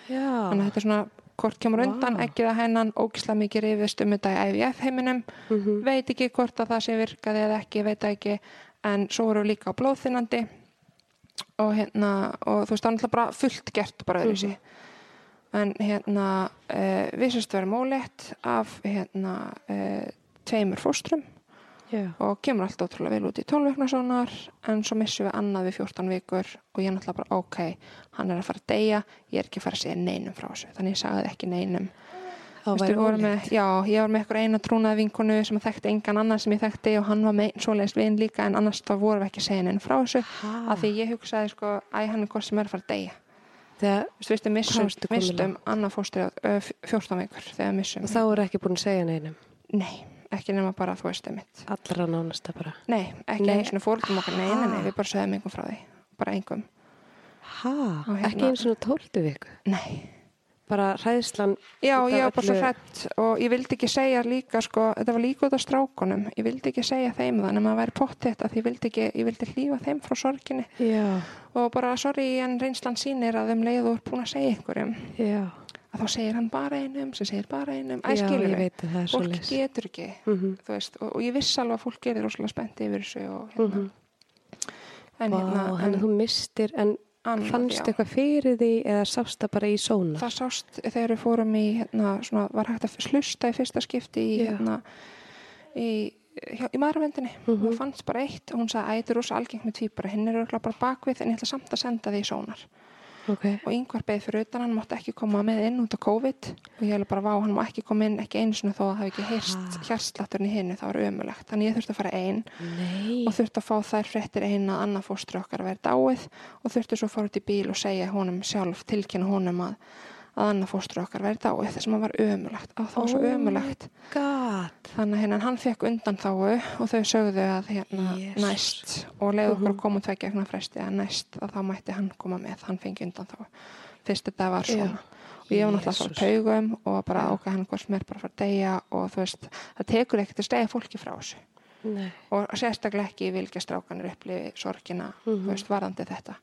S1: Já.
S2: þannig að þetta er svona hvort kemur undan,
S1: Vá.
S2: ekki það hennan ógislega mikið rifist um þetta í IVF heiminum
S1: Mhm.
S2: veit ekki hvort að það sé virkaði eða ekki, veit ekki en svo voru líka á blóðþinnandi og hérna og þú veist, það er náttúrulega bara fullt gert bara öðru
S1: Mhm.
S2: en hérna við sérst verðum ólétt af hérna uh, tveimur fóstrum
S1: Já.
S2: og kemur alltaf ótrúlega vel út í 12 vikna sonar en svo missum við annað við 14 vikur og ég náttúrulega bara ok hann er að fara að deyja, ég er ekki að fara að segja neinum frá þessu, þannig ég sagði ekki neinum með, já, ég var með eitthvað eina trúnaði vinkonu sem þekkti engan annan sem ég þekkti og hann var með svoleiðist vin líka en annars þá vorum við ekki að segja henni frá þessu
S1: Ha.
S2: af því ég hugsaði sko, æ, hann er hvort sem er að fara að deyja Þú veist, við missum, missum annað fóstri á ö, f- 14 vikur þegar missum.
S1: og þá er ekki búin að segja neinum.
S2: Nei, ekki nema bara þú veist einmitt.
S1: Allra nánasta bara.
S2: Nei, ekki
S1: Nei.
S2: einu svona fórhaldum okkar, nei, nei, nei, við bara sögðum einhver frá því, bara einhverjum.
S1: Ha?
S2: Og hérna-
S1: Ekki eins og tóltu viku.
S2: Nei.
S1: Bara hræðslan.
S2: Já, ég var bara svo hrætt og ég vildi ekki segja líka, sko, þetta var líka út af strákunum, ég vildi ekki segja þeim nema að væri pottitt að ég vildi ekki, ég vildi hlýfa þeim frá sorginni
S1: Já,
S2: og bara, sorry, en reynslan sýnir að þeim leið og er búin að segja einhverjum,
S1: já.
S2: Að þá segir hann bara einum, sem segir bara einum,
S1: er
S2: fólk getur ekki,
S1: Mm
S2: þú veist, og, og ég viss alveg að fólk gerir rosalega spennt yfir þessu og hérna,
S1: -hmm.
S2: en
S1: Vá,
S2: hérna,
S1: en þú mistir, en
S2: annað,
S1: fannst
S2: já.
S1: eitthvað fyrir því eða sást það bara í sóna?
S2: það sást þegar við fórum í hérna, svona, var hægt að hlusta í fyrsta skipti í, hérna, í, hjá, í maðurvendinni
S1: Mhm.
S2: og fannst bara eitt og hún sagði er rosa algengt með tvíbara hinn er bara bakvið en ég ætla samt að senda því í sónar
S1: Ok,
S2: og yngvar beðið fyrir utan hann mátti ekki koma með inn út á COVID. Og ég hefði bara vá hann má ekki koma inn ekki þó að það hafi ekki heyrst
S1: Ha.
S2: hjartslátturinn í hinnu það var ömulegt þannig ég þurfti að fara einn og þurfti að fá þær fréttir eina að annað fóstur okkar að vera dáið. Og þurfti svo að fara út í bíl og segja honum sjálf, tilkynna honum að, að annað fóstur okkar veri dáið þess að maður var ömulegt, að það var svo
S1: Oh my
S2: ömulegt
S1: God.
S2: þannig að hérna hann fekk undan þáu og þau sögðu að hérna
S1: Jesus.
S2: næst og leiði okkur
S1: Mhm.
S2: að koma tvekja ekna fresti að næst að þá mætti hann koma með hann fengi undan þáu fyrst þetta var svona
S1: Já.
S2: og ég var náttúrulega að fara taugum og bara ákvað hann hvort sem er bara að fara að deyja og þú veist, það tekur ekkert að stegja fólki frá þessu
S1: Nei.
S2: og sérstaklega ekki vilja strákanir upplifi sorgina,
S1: Mhm.
S2: þú veist, varðandi þetta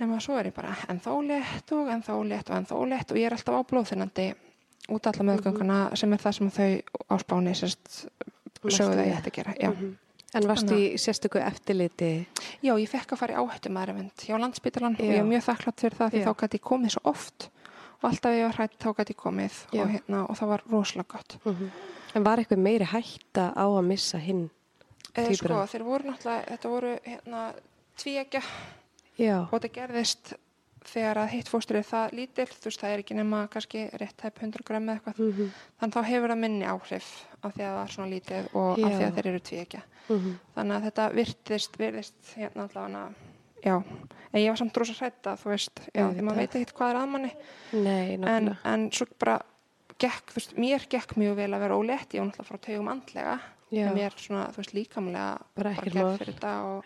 S2: nema svo er ég bara ennþá létt og ennþá létt og ennþá létt og ég er alltaf á blóðþinnandi út alla meðgönguna sem er það sem þau á spáni sögðu það ég ætti að gera já.
S1: Mhm. En varstu í sérstöku eftirliti?
S2: já, ég fekk að fara í áhættum aðrivend hjá landsbytalan og ég er mjög þakklátt fyrir það því þá gæti ég komið svo oft. Og alltaf ég var hrætt þá gæti ég komið og, hérna, og það var rosalega gott.
S1: En var eitthvað meiri hætta á að missa hinn?
S2: e, sko, þeir voru náttúrulega, þetta voru hérna, tvíegja og þetta gerðist þegar að hitt fóstur er það lítill, þú veist það er ekki nema kannski rétt hæp 100 gram eða eitthvað.
S1: Mm -hmm.
S2: þannig þá hefur það minni áhrif af því að það er svona lítið og af
S1: Já.
S2: því að þeir eru tvíekja
S1: Mhm.
S2: þannig að þetta virtist, virðist hérna allavega já, en ég var samt rosa hrætta þú veist, já, því maður veit ekki hvað er að manni.
S1: Nei,
S2: en, en svo bara gekk, þú veist, mér gekk mjög vel að vera ólétt, ég var náttúrulega frá tegum andlega.
S1: Já.
S2: en mér svona, þú veist, líkamlega
S1: Bara
S2: bara gerð fyrir þetta og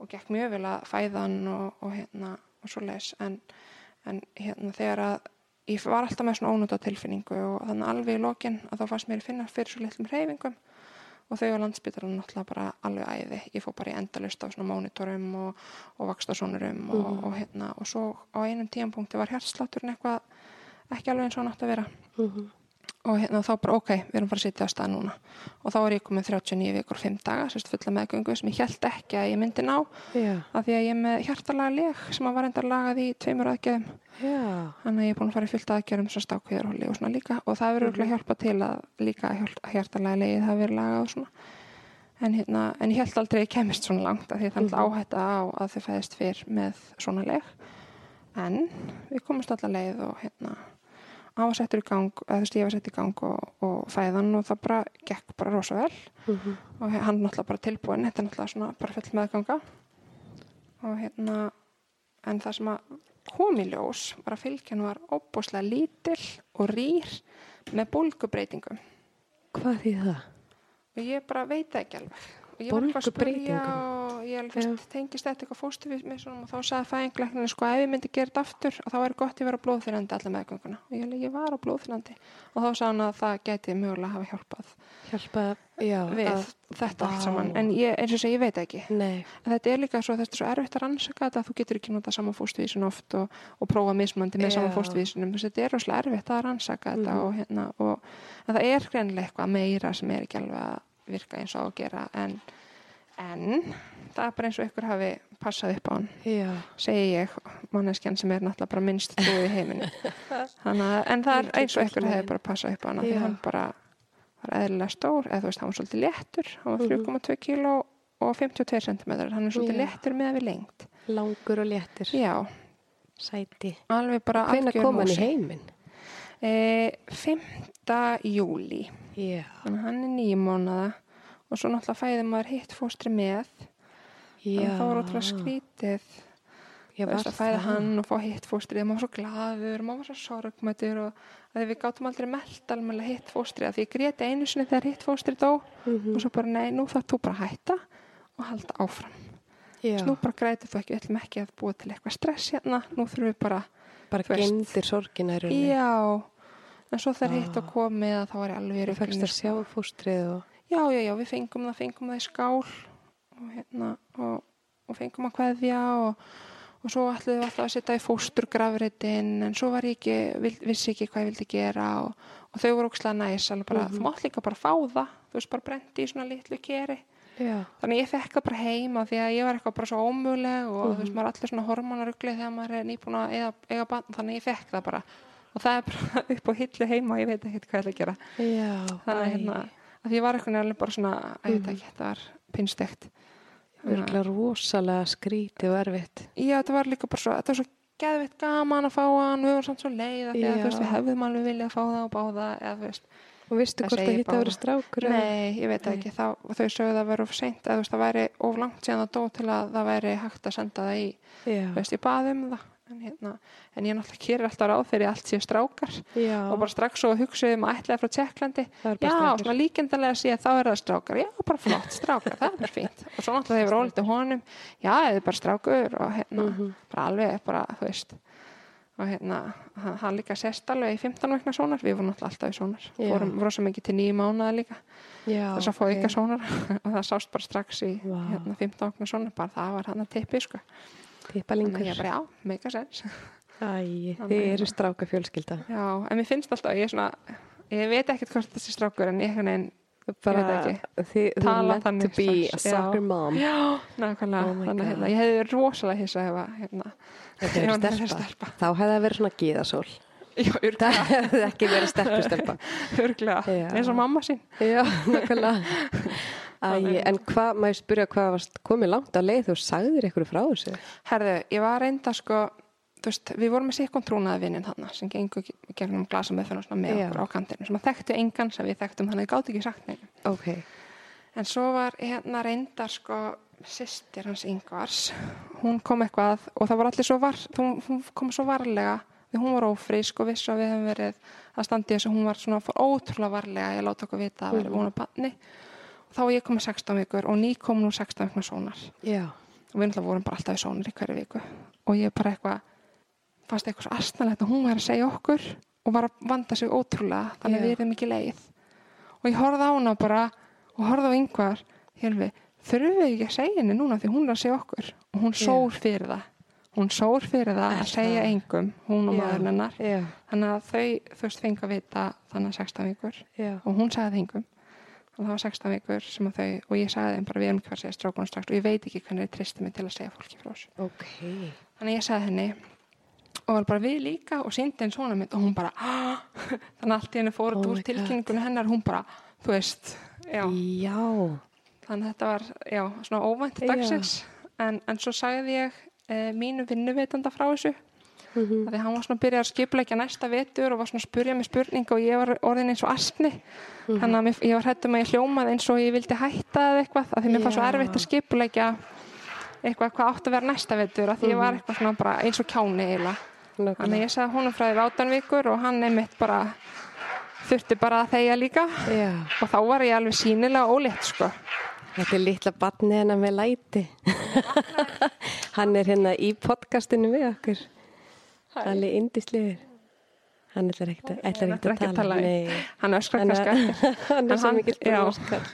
S2: og gekk mjög vel að fæðan og, og hérna og svo leis en, en hérna þegar að ég var alltaf með svona ónúta tilfinningu og þannig alveg í lokin að þá fannst mér að finna fyrir svo litlum hreyfingum. Og þau á landsbytarinn náttúrulega bara alveg æði. Ég fór bara í endalust af svona mónitorum og, og vakstasonurum og,
S1: Mhm.
S2: og hérna. Og svo á einum tíampunkti var hjartslátturinn eitthvað ekki alveg eins og hann átti að vera.
S1: Mm
S2: og hérna þá bara ok, við erum bara að sitja á stað núna. Og þá var ég komið 39 vikur og 5 daga, sérst fulla meðgöngu sem ég held ekki að ég myndi ná.
S1: Já.
S2: af því að ég er með hjartalega leg sem að var enda lagað í tveimur aðgerðum.
S1: Já.
S2: þannig að ég er búin að fara í fullt aðgerðum svo stákvíðarhóli og svona líka. Og það verður mm
S1: Mhm.
S2: hjálpa til að líka hjartalega legið hafi verið lagað og svona. En, hérna, en ég held aldrei ég kemist svona langt af því það er mm áhætta á að þau fæðist fyrr með svona leg. En við komumst alla leið og hérna á að settur í gang, eða þú veist ég var sett í gang og, og fæðan og það bara gekk bara rosa vel.
S1: Mm
S2: og hann náttúrulega bara tilbúin þetta er náttúrulega svona bara full meðganga. Og hérna en það sem að kom í ljós var að fylgjan var óbúslega lítill og rýr með bólgubreitingum
S1: Hvað því það?
S2: og ég bara veit ekki alveg ég var eitthvað að spyrja og ég alveg fyrst tengist þetta eitthvað fósturvísum og þá sagði fæðingleikninu sko ef ég myndi gera þetta aftur og þá væri gott ég vera blóðþyrandi alla meðgönguna og ég, alveg, ég var á blóðþyrandi og þá sagði hann að það gæti mögulega hafa hjálpað
S1: Hjálpa, já.
S2: við
S1: að-
S2: þetta allt
S1: Vá.
S2: saman en ég, eins og segi, ég veit ekki
S1: Nei.
S2: en þetta er líka svo, þetta er svo erfitt að rannsaka þetta að þú getur ekki nota saman fóstvísun oft og, og prófa mismandi með saman
S1: Já.
S2: fóstvísunum þetta er rosalega erfitt að rannsaka þetta
S1: Mhm.
S2: og, hérna, og það er greinlega eitthvað meira sem er ekki alveg að virka eins og að gera en, en það er bara eins og ykkur hafi passað upp á hann
S1: Já.
S2: segi ég, manneskjan sem er náttúrulega bara minnst trúið í heiminu <laughs> Þannig, að- en það er eins og ykkur hefði bara passað upp á hann því hann bara var eðlilega stór eða þú veist, hann var svolítið léttur hann var
S1: Mhm.
S2: 3,2 kíló og 52 cm hann er svolítið
S1: Já.
S2: léttur með við lengt
S1: Langur og léttir.
S2: já,
S1: Sæti.
S2: algjör
S1: kom hann í heiminn?
S2: e, 5. júli
S1: Já,
S2: þannig að hann er nýjum mánuða og svo náttúrulega fæði maður hitt fóstri með
S1: já.
S2: þannig að það var ótrúlega skrítið
S1: Já,
S2: veist,
S1: var
S2: að fæða
S1: það?
S2: hann og fá hitt fóstrið maður var svo glaður, maður var svo sorgmættur og við gátum aldrei meld alveg hitt fóstrið því ég gréti einu sinni þegar hitt fóstrið dó
S1: Mhm.
S2: og svo bara nei, nú þarf þú bara að hætta og halda áfram
S1: Já,
S2: nú bara grætið þú ekki, við ætlum ekki að búa til eitthvað stress hérna, nú þurfum við bara
S1: bara gemdir sorgina í rauninni.
S2: já, en svo þegar hitt
S1: Ah.
S2: og komið að þá var ég alveg
S1: Þú fækst að sjá fóstrið og...
S2: já, já, já, við fengum það, fengum það í skál og hérna og, og fengum að kveðja og, og svo ætluðum við alltaf að setja í fósturgrafritin en svo var ég ekki, vissi ekki hvað ég vildi gera og, og þau voru ókslega næs alveg bara,
S1: Mhm.
S2: þú mátt líka bara fá það þú veist bara brendi í svona litlu keri
S1: Já,
S2: þannig ég fekk það bara heima því að ég var eitthvað bara svo ómöguleg og þú
S1: Mhm.
S2: veist maður er allir svona hormonarugli þegar maður er nýbúin að eiga, eiga bann þannig ég fekk það bara og það er bara <laughs> upp á hillu heima og ég veit ekki hvað ég ætla að gera
S1: já.
S2: þannig að hérna, að því ég var eitthvað alveg bara svona, að ég veit
S1: Mhm.
S2: ekki, þetta var pinnstegt
S1: Örgulega rosalega skrítið og erfitt.
S2: Já, þetta var líka bara svo, þetta var svo geðvitt gaman að fá hann, við vorum samt svo leiða því að veist, við hefðum alveg viljað að fá það og báða eða þú veist,
S1: Og veistu
S2: Það
S1: hvort það hitt að vera strákur? eða?
S2: nei, ég veit það
S1: Nei.
S2: ekki þá, þau sögðu það vera of seint eða þú veist, það væri of langt síðan það dó til að það væri hægt að senda það í
S1: Já,
S2: veist, ég baði um það en, hérna, en ég náttúrulega kýrir alltaf ráð fyrir allt séu strákar
S1: já.
S2: og bara strax svo hugsaðum að ætlaði frá Tjekklandi Já, svona líkindalega sé að þá er það strákar. Já, bara flott, strákar, það er bara fínt. Og svo náttúrulega hefur ólítið honum, já, það er bara strákur og hérna,
S1: Mhm.
S2: bara alveg, bara, þú veist. Og hérna, hann, hann líka sest alveg í 15 vegna sónar, við vorum náttúrulega alltaf í sónar. Vorum, svo mikið til nýju mánuða líka, þess að fá
S1: ok.
S2: ykkar sónar <laughs> og það sást bara strax í
S1: Vá.
S2: hérna, 15 vegna sónar, bara það var hann að tippi, sko. Þannig að ég bara, já, mega sens. <laughs>
S1: Æ,
S2: Þannig
S1: þið eru stráka fjölskylda.
S2: Já, en mér finnst alltaf, ég er svona, ég veit ekkert hvort þessi strákur, en ég, ég,
S1: Bara
S2: veit
S1: þið, þú
S2: Tala
S1: meant to
S2: þannig
S1: be a soccer mom.
S2: Já, nákvæmlega.
S1: Oh
S2: Þannig að hérna, ég hefði verið rosalega hissa ef að hérna,
S1: Þetta
S2: ef hann hefði
S1: stelpa.
S2: stelpa.
S1: Þá hefði það verið svona gíðasól. <laughs>
S2: Já,
S1: Það hefði ekki verið stelpustelpa. <laughs>
S2: örglega, eins og mamma sín.
S1: Já, nákvæmlega. Æ,
S2: Þannig.
S1: en hvað, maður spyrja hvað varst komið langt á leið, þú sagðir ykkur frá þessu.
S2: Herðu, ég var reynda sko, þú veist, við vorum með sikkum trúnaði vinnin þarna sem gengur ge- gegnum glasa með svona með
S1: Já.
S2: okkur á kantinu sem að þekktu engan sem við þekktum þannig að ég gátt ekki sagt neina.
S1: Ok.
S2: En svo var hérna reyndar sko sýstir hans yngvars, hún kom eitthvað og það var allir svo var, hún, hún kom svo varlega því hún var ófrísk og viss og við hefum verið að standi þess að hún var svona fór ótrúlega varlega, ég láta okkur vita að vera
S1: Mhm.
S2: vona banni og þá var ég komið 16 vikur og ný kom nú 16 vikna sónar.
S1: Já.
S2: og við náttúrulega vorum bara alltaf í sónar í hverju viku. Og ég bara eitthvað fannst eitthvað svo astnalegt að hún var að segja okkur og var að vanda sig ótrúlega þannig
S1: Já.
S2: við erum ekki leið. Og ég horfði á hana bara og horfði á yngvar Hjálfi, þurfum við ekki að segja henni núna því hún er að segja okkur? Og hún sór fyrir það. Hún sór fyrir það
S1: Er
S2: að segja engum hún og
S1: Já.
S2: maðurinn hennar. þannig að þau, veist, fengi að vita þannig að 16 vikur. Og hún sagði það engum og það var 16 vikur sem að þau og ég sagði þeim bara við erum ekki að segja strákunum strax og ég veit ekki hvernig þau tristi mig til að segja fólki frá þessu
S1: Ok.
S2: þannig ég sagði henni og var bara við líka og síndi henni svona mitt og hún bara "Ah!" <laughs> þannig allt í henni fór
S1: Oh
S2: úr
S1: God.
S2: tilkynningunni hennar hún bara, þú veist já,
S1: Já.
S2: þannig þetta var já, svona óvænt dagsins en, en svo sagði ég e, mínu vinnuveitanda frá þessu
S1: Mhm.
S2: af því hann var svona að byrja að skipleggja næsta vetur og var svona að spurja mig spurninga og ég var orðin eins og asni
S1: Mhm.
S2: þannig að mér, ég var hættum að ég hljómaði eins og ég vildi hætta eða eitthvað því mér fannst svo erfitt að skipleggja eitthvað hvað átt að vera næsta vetur af því ég var eitthvað svona bara eins og kjáni eiginlega þannig að ég sagði honum frá því vátan vikur og hann einmitt bara þurfti bara að þegja líka
S1: Já.
S2: og þá var ég alveg sínilega ólétt sko
S1: Þetta er litla batni hennar með læti. <laughs> Hann er hérna í podcastinu við okkur. Hann er indislegur. Hann ætlar ekkert að, ætlar ekkert að
S2: að
S1: tala.
S2: tala.
S1: Nei.
S2: hann öskrar
S1: Hann
S2: kannski
S1: hann er svo
S2: hann- <laughs> já.
S1: brúskall.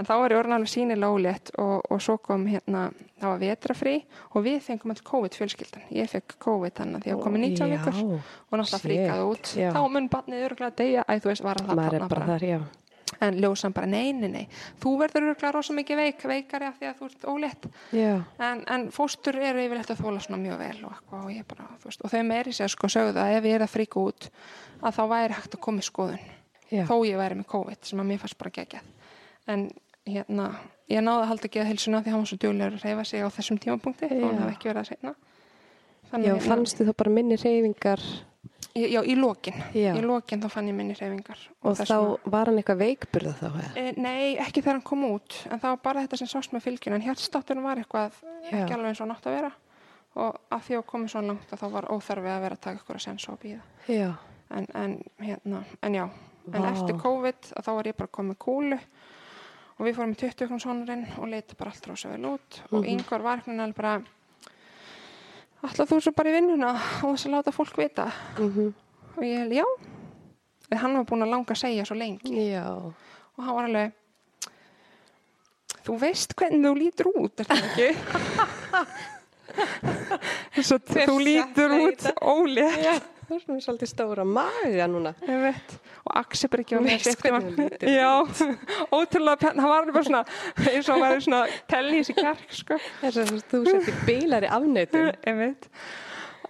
S2: En þá var ég orðin alveg sínilega ólétt og, og svo kom hérna, það var vetrafrí og við fengum all COVID fjölskyldan. Ég fekk COVID þannig að því að komið 19 vikur og náttúrulega fríkaði út.
S1: já.
S2: Þá mun barnið öruglega að deyja, æ þú veist, var það
S1: Maður er bara þar, já.
S2: En ljósan bara, nei, nei, nei, þú verður öruglega rosa mikið veik, veikari af því að þú ert ólétt.
S1: Já.
S2: En, en fóstur eru yfirleitt að þóla svona mjög vel og og bara, veist, og þau meiri sér sko sögðu að ef ég er að fríka út að þá væri hægt að koma í skoðun
S1: Já.
S2: þó ég væri með COVID sem að mér fannst bara geggjað. En hérna, ég náði að halda ekki að heilsuna því hann var svo djúlegur að reyfa sig á þessum tímapunkti og hann
S1: Já.
S2: hafði ekki verið að segna.
S1: Já, fannstu þá bara minni reyfingar
S2: Já, í lokin.
S1: Já.
S2: Í lokin þá fann ég minni hreyfingar.
S1: Og
S2: þess
S1: þá
S2: vegna-
S1: var hann eitthvað veikburða þá?
S2: E, nei, ekki þegar hann kom út, en það var bara þetta sem sást með fylgjuna, en hjartstátturinn var eitthvað
S1: Já.
S2: ekki alveg eins og hann átt að vera og að því að komið svo langt að þá var óþarfi að vera að taka ykkur að sensa og býða. En, en, hérna, en já, en
S1: Vá.
S2: eftir COVID þá var ég bara komið kúlu og við fórum í 20 okkur sonurinn og leita bara allt vel út og
S1: Mhm.
S2: yngvar var ætla þú svo bara í vinnuna og þess að láta fólk vita?
S1: Mm
S2: og ég held já, en hann var búin að langa að segja svo lengi.
S1: Já.
S2: og hann var alveg þú veist hvernig þú lítur út er það ekki? <laughs> Þú lítur út ólétt
S1: Já. Það er svona svolítið stóra maga núna.
S2: og Axel bara ekki
S1: þú lítur
S2: já, ótrúlega hann var bara svona eins og hann var svona tellís í kjark sko.
S1: Þú sett í bílari <laughs>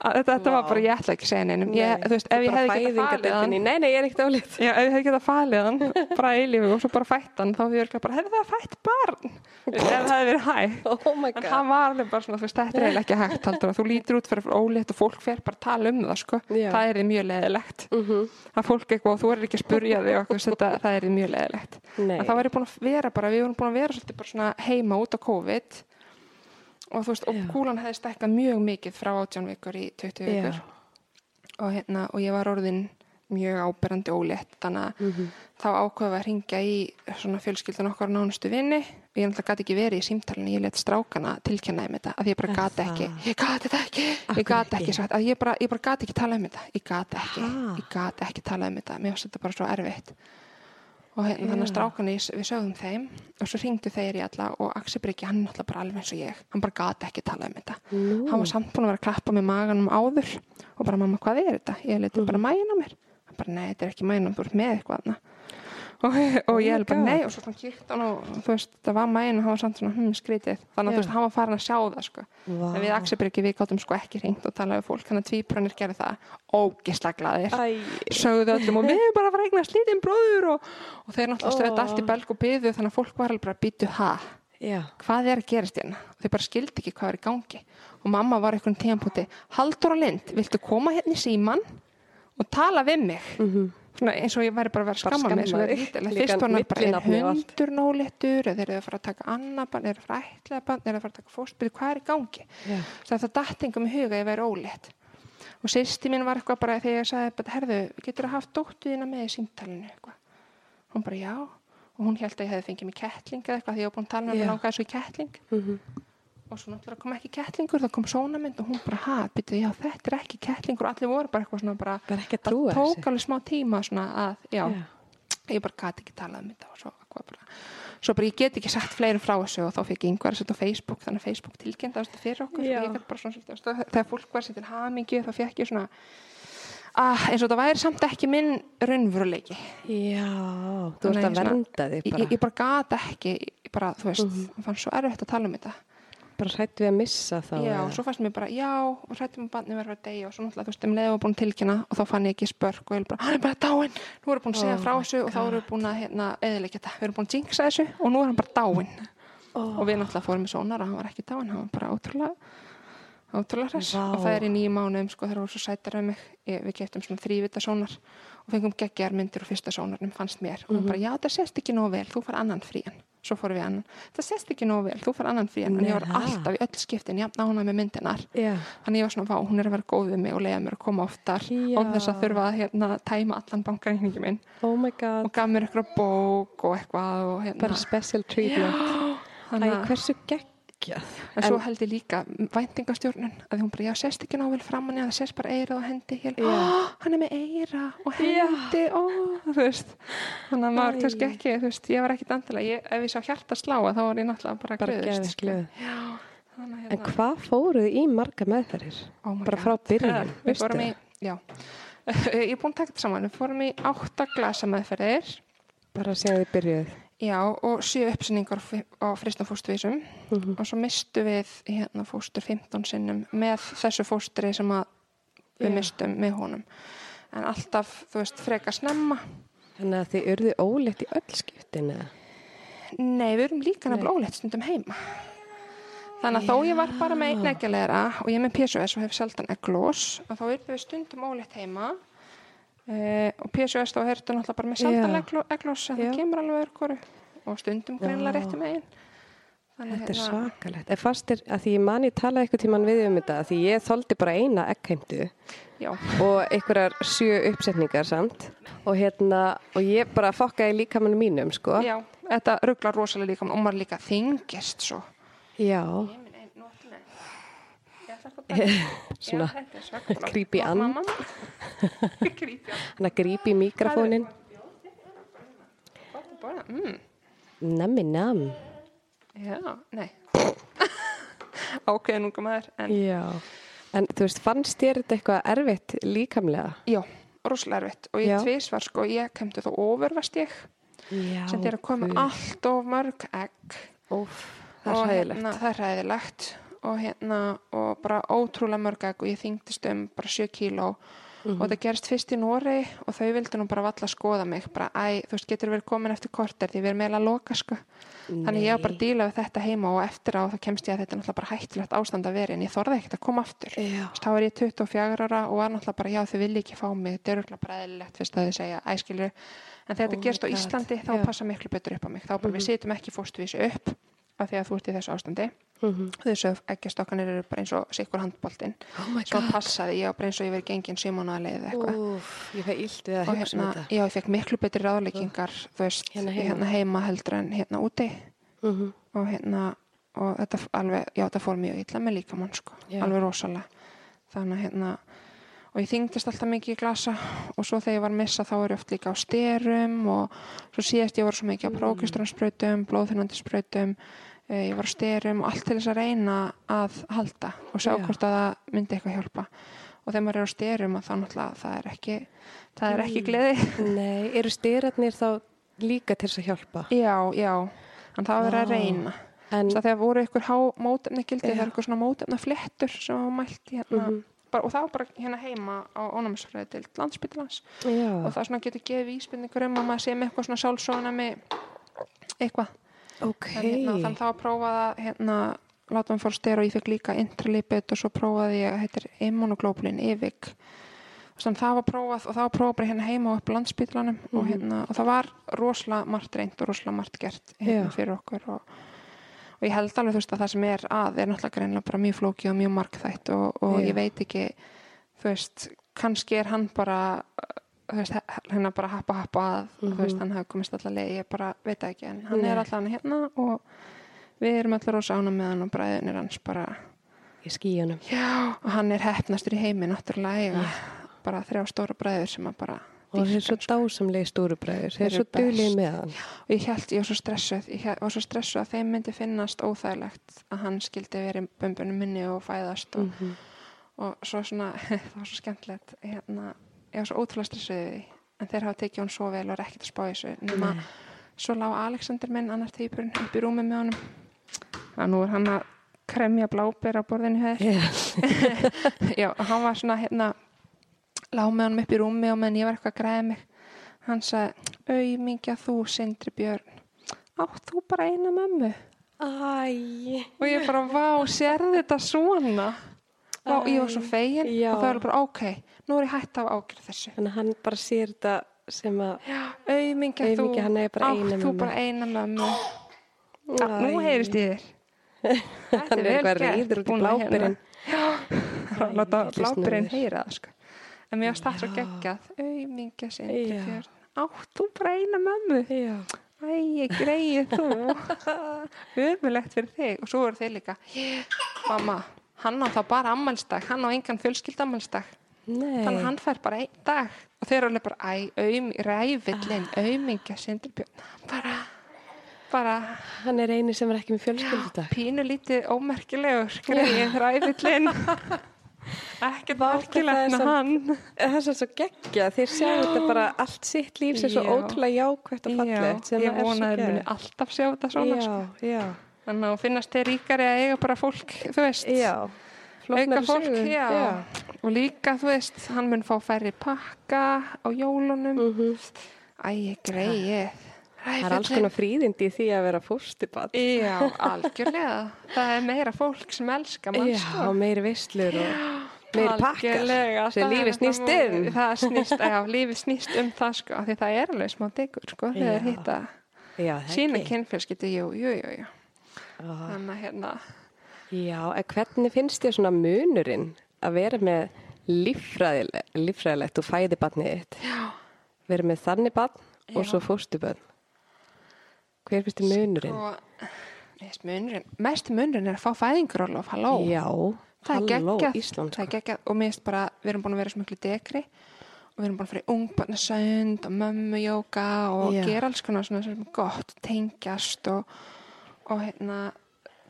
S2: þetta, þetta var bara, ég ætla ekki að segja neinum. Ég, þú veist, ef ég hefði getað falið hann
S1: Nei, nei, ég er ekkert álít.
S2: Já, ef ég hefði getað falið hann bara eilífu og svo bara fætt hann þá hefði ég örugglega bara, hefði það fætt barn? Ef það hefði verið hægt <laughs>
S1: Oh my
S2: en
S1: god.
S2: hann var alveg bara svona, þú veist, þetta er eiginlega ekki hægt heldur, þú lítur út fyrir ólétt og fólk fer bara að tala um það, sko,
S1: Já.
S2: það er mjög leðilegt
S1: Mhm.
S2: að fólk eitthvað þú er ekki að spurja þig og eitthvað, þetta, það er mjög leðilegt og þú veist, og kúlan hefði stækkað mjög mikið frá 18 vikur í 20 vikur. Og, hérna, og ég var orðin mjög áberandi ólétt þannig að
S1: Mhm.
S2: þá ákveðum við að ringja í svona fjölskyldan okkar nánustu vinni og ég náttúrulega gæti ekki verið í símtalinu ég let strákana tilkynna um þetta að ég bara
S1: það?
S2: ekki. Ég gati þetta ekki,
S1: Af
S2: ég gati ekki?
S1: ekki?
S2: að ég bara, bara gati ekki tala um þetta. Ég gati ekki,
S1: Ha?
S2: ég gati ekki tala um þetta. Mér finnst þetta bara svo erfitt og hérna, þannig að í- við sögðum þeim og svo ringdu þeir í alla og Axel Bryggi, hann er náttúrulega bara alveg eins og ég. Hann bara gati ekki tala um þetta.
S1: Nú.
S2: hann var samt búin að vera að klappa með maganum áður og bara mamma hvað er þetta? Ég leti bara mægin á mér. Hann bara nei þetta er ekki mægin þú ert með eitthvað og, og
S1: Oh
S2: ég
S1: my
S2: held bara nei og svo kíkt hann og þú veist það var mægin og hann var samt svona hm, skrítið. Þannig að þú veist hann var farin að sjá það sko.
S1: Vá.
S2: en við Axelbyrgi við gáttum sko ekki hringt og talaði fólk. Þannig að tvíbrannir gerði það. Ógisla glaðir. Sögðu öllum og við erum bara að fara að eignast lítinn bróður og, og þeir náttúrulega
S1: Ó.
S2: ströða allt í belg og byðu þannig að fólk var alveg bara að býtu ha?
S1: Já.
S2: hvað er að gerast hérna? Og þau bara skildi ekki hvað er í gangi. Og mamma var einhvern tíðanpúti Haldur og Lind, viltu koma hérna í síman og tala við mig?
S1: Mhm.
S2: Svona eins og ég væri bara að vera skamma
S1: Líka
S2: fyrst var hann bara
S1: og
S2: hundur nóléttur eða þeir eru að fara að taka annað barn, eru að fara að ætla barn, eru að fara að taka fóstbyrði, hvað er í gangi? Svo það datt engum í huga ég væri ólétt. Og sýsti mín var eitthvað bara þegar ég sagði herðu, getur að haft dóttu þína með í símtalinu? Eitthvað. Hún bara já. Og hún held að ég hefði fengið mér kettling eða eitthvað því ég var búin að tala um
S1: Já.
S2: að langaði svo í kettling.
S1: Mhm.
S2: Og svo náttúrulega kom ekki kettlingur það kom sónamynd og hún bara, ha, byrju, já þetta er ekki kettlingur og allir voru bara eitthvað svona bara, það tók
S1: þessu.
S2: alveg smá tíma svona að, já,
S1: Já.
S2: ég bara gæti ekki talað um þetta og svo, bara svo bara ég get ekki sagt fleiri frá þessu og þá fekk ég einhver að setja á Facebook, þannig að Facebook tilkynnt þetta fyrir okkur svona stöð, þegar fólk var sér til hamingju þá fekk ég svona ah, eins og það væri samt ekki minn raunveruleiki
S1: Já. Þú ert
S2: að
S1: vernda þig bara.
S2: ég, ég bara gat ekki ég bara, þú veist, mm fannst svo erfitt að tala um þetta
S1: Bara hrætt við að missa þá.
S2: já, og svo fannst mér bara, já, og hrættum að barnið verður að deyja og svo náttúrulega, þú veist, um leiði var búin að tilkynna og þá fann ég ekki spörk og ég bara, hann er bara dáinn. Nú erum við búin að segja
S1: Oh
S2: frá þessu og þá erum við búin að, hérna, eðilegja þetta. Við erum búin að jinxa þessu og nú er hann bara dáinn.
S1: Ó.
S2: og við náttúrulega fórum í sónar og hann var ekki dáinn, hann var bara ótrúlega ótrúlega hress.
S1: Vá.
S2: og það er í nýju mánuðum, sko, þeir voru svo sætar um mig. Ég, við keftum svona þrývita sónar og fengum geggjar myndir og fyrsta sónarnum fannst mér. Og hún bara, já, það sést ekki nógu vel, þú far annan frían svo fórum við annan, það sést ekki nógu vel, þú far annan frían en ég var
S1: Nei,
S2: alltaf í öll skiptin, jafn ánað með myndinar
S1: Já.
S2: þannig ég var svona, vá, hún er að vera góð við mig og leiða mér að koma oftar
S1: Já.
S2: og þess að þurfa að hérna, tæma allan bankareikningi minn
S1: Oh my god.
S2: og gaf mér eitthvað bók og eitthvað og hérna
S1: Bara special treatment. Æ, hversu geggjað.
S2: en svo held ég líka væntingastjórnun að hún bara, já, sést ekki nável framan eða sést bara eira og hendi
S1: Já.
S2: oh, hann er með eira og hendi ó, þú veist þannig að maður kannski ekki, þú veist, ég var ekki dandilega, ég, ef ég sá hjarta sláa þá var ég náttúrulega bara,
S1: Bara geðveikt
S2: sko. að
S1: En
S2: hérna,
S1: hvað fóruð í marga meðferðir?
S2: oh
S1: bara frá byrjun,
S2: við
S1: veistu það?
S2: já <laughs> ég er búin að taka þetta saman, við fórum í átta glasa meðferðir
S1: Bara þið byrjuð.
S2: Já, og sjö uppsinningar á fristum fósturvísum
S1: Mhm.
S2: og svo mistu við hérna fóstur 15 sinnum með þessu fósturi sem við
S1: Já.
S2: mistum með honum. En alltaf, þú veist, freka snemma.
S1: Þannig að þið urðu óleitt í öll skiptin eða?
S2: Nei, við erum líka nefnilega óleitt stundum heima. Þannig að þó ég var bara með einn eggjalegra og ég með PSOS og hef sjaldan egglós og þá erum við stundum óleitt heima Uh, og PSOS þá ertu náttúrulega bara með saldan eglós en það kemur alveg örkoru og stundum greinlega
S1: Já.
S2: réttu megin. Þannig
S1: Þetta er
S2: hérna-
S1: svakalegt. En fastir, að því ég mani talaði eitthvað tíman við um þetta, því ég þoldi bara eina eggheimtu
S2: Já,
S1: og einhverjar sjö uppsetningar samt. Og hérna, og ég bara fokkaði líka mann mínum, sko.
S2: já, þetta rugglar rosalega líka og maður líka þingist svo.
S1: Já, <laughs> <laughs> svona creepy ann.
S2: Creepy ann
S1: hann að í mikrofónin.
S2: mm,
S1: Nammi nam.
S2: Já, nei <laughs> Ákveðin unga maður en.
S1: En þú veist, fannst þér þetta eitthvað erfitt líkamlega?
S2: já, rosalega erfitt og ég
S1: Já.
S2: tvisvar sko, ég kemdi þá overvast ég sem þeir að koma allt of mörg egg
S1: Óf, það er
S2: og
S1: hæðilegt.
S2: hérna, það er ræðilegt og hérna og bara ótrúlega mörg egg og ég þyngdist um bara 7 kíló.
S1: Mhm.
S2: og það gerist fyrst í Noregi og þau vildi nú bara valla skoða mig bara, æ, þú veist, getur verið komin eftir korter því við erum meila að loka, sko. Þannig ég var bara að díla við þetta heima og eftir á þá kemst ég að þetta er náttúrulega bara hættulegt ástand að vera en ég þorði ekkert að koma aftur. Þá var ég 24 ára og var náttúrulega bara já þau vilja ekki fá mig, þetta er örugglega bara eðlilegt fyrst að þau segja æskilur en þegar
S1: Oh
S2: þetta gerst á
S1: God.
S2: Íslandi þá.
S1: Mhm.
S2: passa miklu betur upp á mig. Þá bara við sitjum ekki fóstvísu upp af því að þú ert í þessu ástandi
S1: Mhm.
S2: þessu eggjastokkanir eru bara eins og sikkur handboltinn
S1: Oh
S2: svo passaði ég á bara eins og ég verið gengin símónaða leið eitthvað
S1: Úf, ég fæ við að hugsa um þetta.
S2: já, ég fekk miklu betri ráðleggingar þú veist,
S1: Hérna
S2: hérna
S1: heima.
S2: heima. heldur en hérna úti
S1: Mhm.
S2: og hérna og þetta alveg, já þetta fór mjög illa með líkamann sko,
S1: Já.
S2: alveg rosalega þannig að hérna og ég þyngdist alltaf mikið í glasa og svo þegar ég var að missa þá er ég oft líka á styrum og svo síðast ég var svo mikið á prókistrannsprautum, blóðþunandisprautum ég var á styrum og allt til þess að reyna að halda og sjá
S1: Já.
S2: hvort að það myndi eitthvað hjálpa og þegar maður er á styrum þá náttúrulega það er ekki það er ekki gleði
S1: Nei, eru styrarnir þá líka til þess að hjálpa?
S2: já, já, en það verið að
S1: Vá.
S2: reyna
S1: En,
S2: þegar voru ykkur há mótefni gildi,
S1: Já.
S2: það er ykkur svona mótefna flettur sem var mælt hérna,
S1: Mhm.
S2: bara, og það var bara hérna heima á ónæmisfræði til landsbyttilans og það svona getur gefið íspendingur um að maður sé með eitthvað svona sálsóna með eitthvað.
S1: Ok.
S2: En, hérna, þannig þá að prófa það, hérna, láta hann fór styr og ég fekk líka intralipid og svo prófaði ég, heitir immunoglobulin, IVIG. Þannig það var prófað og það var prófað bara hérna heima og upp á landsbyttilanum og,
S1: Mhm.
S2: hérna, og það var rosalega margt reynd og rosalega margt gert hérna fyrir okkur og og ég held alveg þú veist að það sem er að er náttúrulega greinlega bara mjög flóki og mjög markþætt og, og ég veit ekki þú veist, kannski er hann bara hérna bara happa happa að, þú veist, hann hafi komist allar leið ég bara veit ekki, en hann.
S1: Nei.
S2: er allan hérna og við erum allar rosa ána með hann og bræðinir hans bara
S1: Í skíunum.
S2: já, og hann er hefnastur í heimi náttúrulega eiga bara þrjá stóra bræður sem að bara
S1: Og þeir eru svo
S2: sko.
S1: dásamlega stóru bræður. Þeir eru svo duglega með hann.
S2: og ég held, ég var svo stressuð ég var svo stressuð að þeim myndi finnast óþægilegt að hann skildi verið bömbunum minni og fæðast og,
S1: Mhm.
S2: og svo svona, <laughs> það var svo skemmtilegt hérna, ég var svo ótrúlega stressuð við því en þeir hafa tekið hún svo vel og er ekkert að spá þessu nema,
S1: Nei.
S2: svo lá Alexander minn annar týpurinn upp í rúmi með honum og nú er hann að kremja bláber á borðinu hér
S1: Já. <laughs>
S2: já, og hann var svona hérna lá með honum upp í rúmi og meðan ég var eitthvað að græða mig hann sagði, auðmingja þú Sindri Björn átt þú bara eina mömmu
S1: Æ.
S2: og ég bara, vá, sérðu þetta svona vá, ég var svo fegin og það var bara, ok, nú er ég hætt af ágjörð þessu.
S1: Þannig að hann bara sér þetta sem að...
S2: auðmingja þú
S1: bara
S2: átt þú bara eina mömmu. Nú heyrist ég þér. <laughs> Þetta
S1: er
S2: vel gert, búin að að <laughs> láta
S1: snúður.
S2: heyra það sko. en mér varst það svo geggjað. Auðmingja. Björn átt þú bara eina mömmu?
S1: Já.
S2: Æ, ég greið þú. <laughs> Ömulegt fyrir þig. Og svo eru þeir líka. Mamma, hann á þá bara ammælsdag hann á engan fjölskyld ammælsdag
S1: Nei.
S2: þannig að hann fær bara einn dag og þeir eru alveg bara, aum, ræfillin
S1: Ah.
S2: aumingja Sindri Björn bara, bara
S1: Hann er eini sem er ekki með fjölskyldudag.
S2: pínu lítið ómerkilegur greið ræfillin <laughs> ekkert
S1: er
S2: merkilegt með hann
S1: Það er svo geggja. Þeir sjá þetta bara allt sitt líf sem svo
S2: Já.
S1: ótrúlega jákvægt og fallegt.
S2: ég
S1: að er svo
S2: vona að þeir muni alltaf sjá þetta svona
S1: Já,
S2: sko.
S1: já.
S2: þannig að finnast þeir ríkari að eiga bara fólk þú veist,
S1: Já.
S2: Auka fólk
S1: sögur.
S2: já. og líka þú veist, hann mun fá færri pakka á jólunum
S1: Mhm.
S2: æ, greið
S1: Það er alls konar fríðindi í því að vera fórstipatt.
S2: já, algjörlega það er meira fólk sem elska mann
S1: Já, meiri visslur og meiri pakkar sem lífið snýst um.
S2: Það snýst, <laughs> já, lífið snýst um það sko, því það er alveg smá diggur sko, þegar
S1: Já.
S2: hitta
S1: Já, það
S2: sína kynfélskipti, jú, jú, jú, jú.
S1: Já.
S2: Þannig að hérna,
S1: Já, en hvernig finnst þér svona munurinn að vera með líffræðilegt og fæði barnið þitt?
S2: já,
S1: Vera með þannig barn og
S2: Já.
S1: svo fóstubönn. Hver finnst þér munurinn?
S2: sko, veist, munurinn, mest munurinn er að fá fæðingarólof, halló.
S1: Já,
S2: það
S1: halló, Ísland.
S2: það er geggjað og mér finnst bara, við erum búin að vera svo miklu dekri og við erum búin að fara í ungbarnasönd og mömmujóka og
S1: Já.
S2: gera alls konar svona er gott, tengjast og, og hérna,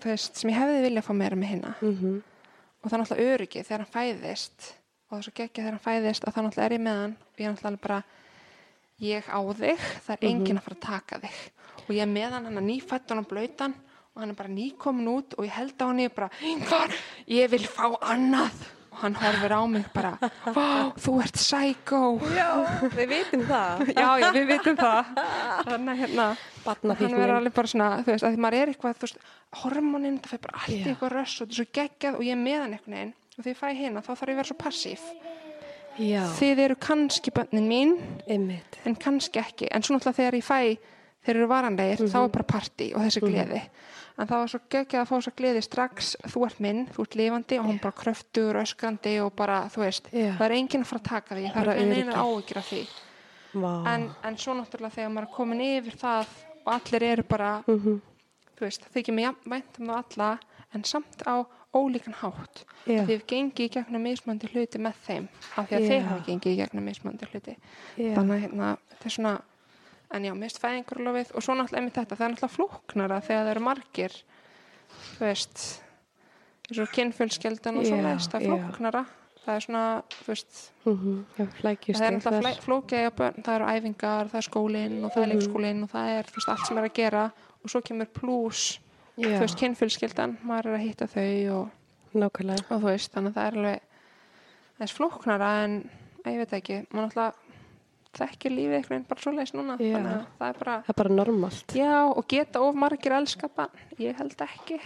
S2: veist, sem ég hefði viljað fá meira með hérna
S1: Mm -hmm.
S2: og það er náttúrulega öryggi þegar hann fæðist og það er svo geggjað þegar hann fæðist og það náttúrulega er ég með hann. Og ég er náttúrulega bara ég á þig, það er enginn að fara að taka þig. Og ég er með hann, hann er nýfættur og blöytan og hann er bara nýkomin út og ég held á hann ég er bara, Ingvar, ég vil fá annað. og hann horfir á mig bara vá, þú ert psycho.
S1: Já, við vitum það. <laughs>
S2: já, já, við vitum það. Þannig að hérna hann verður alveg bara svona, þú veist, að því maður er eitthvað, veist, hormonin, það fyrir bara allt eitthvað röss og þetta er svo geggjað og ég er með hann einhvern veginn. Og því ég fæ hérna, þá þarf ég að vera svo passív
S1: Já,
S2: þið eru kannski bönnin mín
S1: einmitt.
S2: en kannski ekki, en svo náttúrulega þegar ég fæ þeir eru varanlegir, þá
S1: Mhm.
S2: er bara partí og þessi gleði en það var svo geggjað að fá svo gleði strax þú ert minn, þú ert lifandi og hún bara kröftur, öskrandi og bara, þú veist
S1: Já.
S2: það er enginn að fara að taka því, það er neina áhyggjur af því
S1: Vá.
S2: en, en svo náttúrulega þegar maður er komin yfir það og allir eru bara
S1: Mhm.
S2: þú veist, það þykir mig jafn- vænt um það alla en samt á ólíkan hátt
S1: Já.
S2: því við gengið í gegnum mismandi hluti með þeim af því að
S1: Já.
S2: þeir hafa gengið í gegnum mismandi hluti þannig að hérna, þetta er svona en já, mist fæðingurlofið og svo náttúrulega einmitt þetta, það er náttúrulega flóknara þegar það eru margir þú veist eins og kynfjölskeldan og
S1: Já,
S2: svo veist, það er
S1: já.
S2: flóknara það er svona, þú veist
S1: Mhm. Já, flækjustig.
S2: það er náttúrulega að eiga börn, það eru æfingar, það er skólinn og það er
S1: Mhm.
S2: leikskólinn og það er veist, allt sem er að gera og svo kemur pluss
S1: Já,
S2: þú veist, kynfjölskyldan, maður er að hitta þau og, og þú veist, þannig að það er alveg þess flóknara en ég veit ekki, maður náttúrulega þekkir lífið einhvern veginn bara svoleiðis núna
S1: Já.
S2: þannig að það er bara,
S1: Það er bara normalt.
S2: já, og geta of margir elskapa, ég held ekki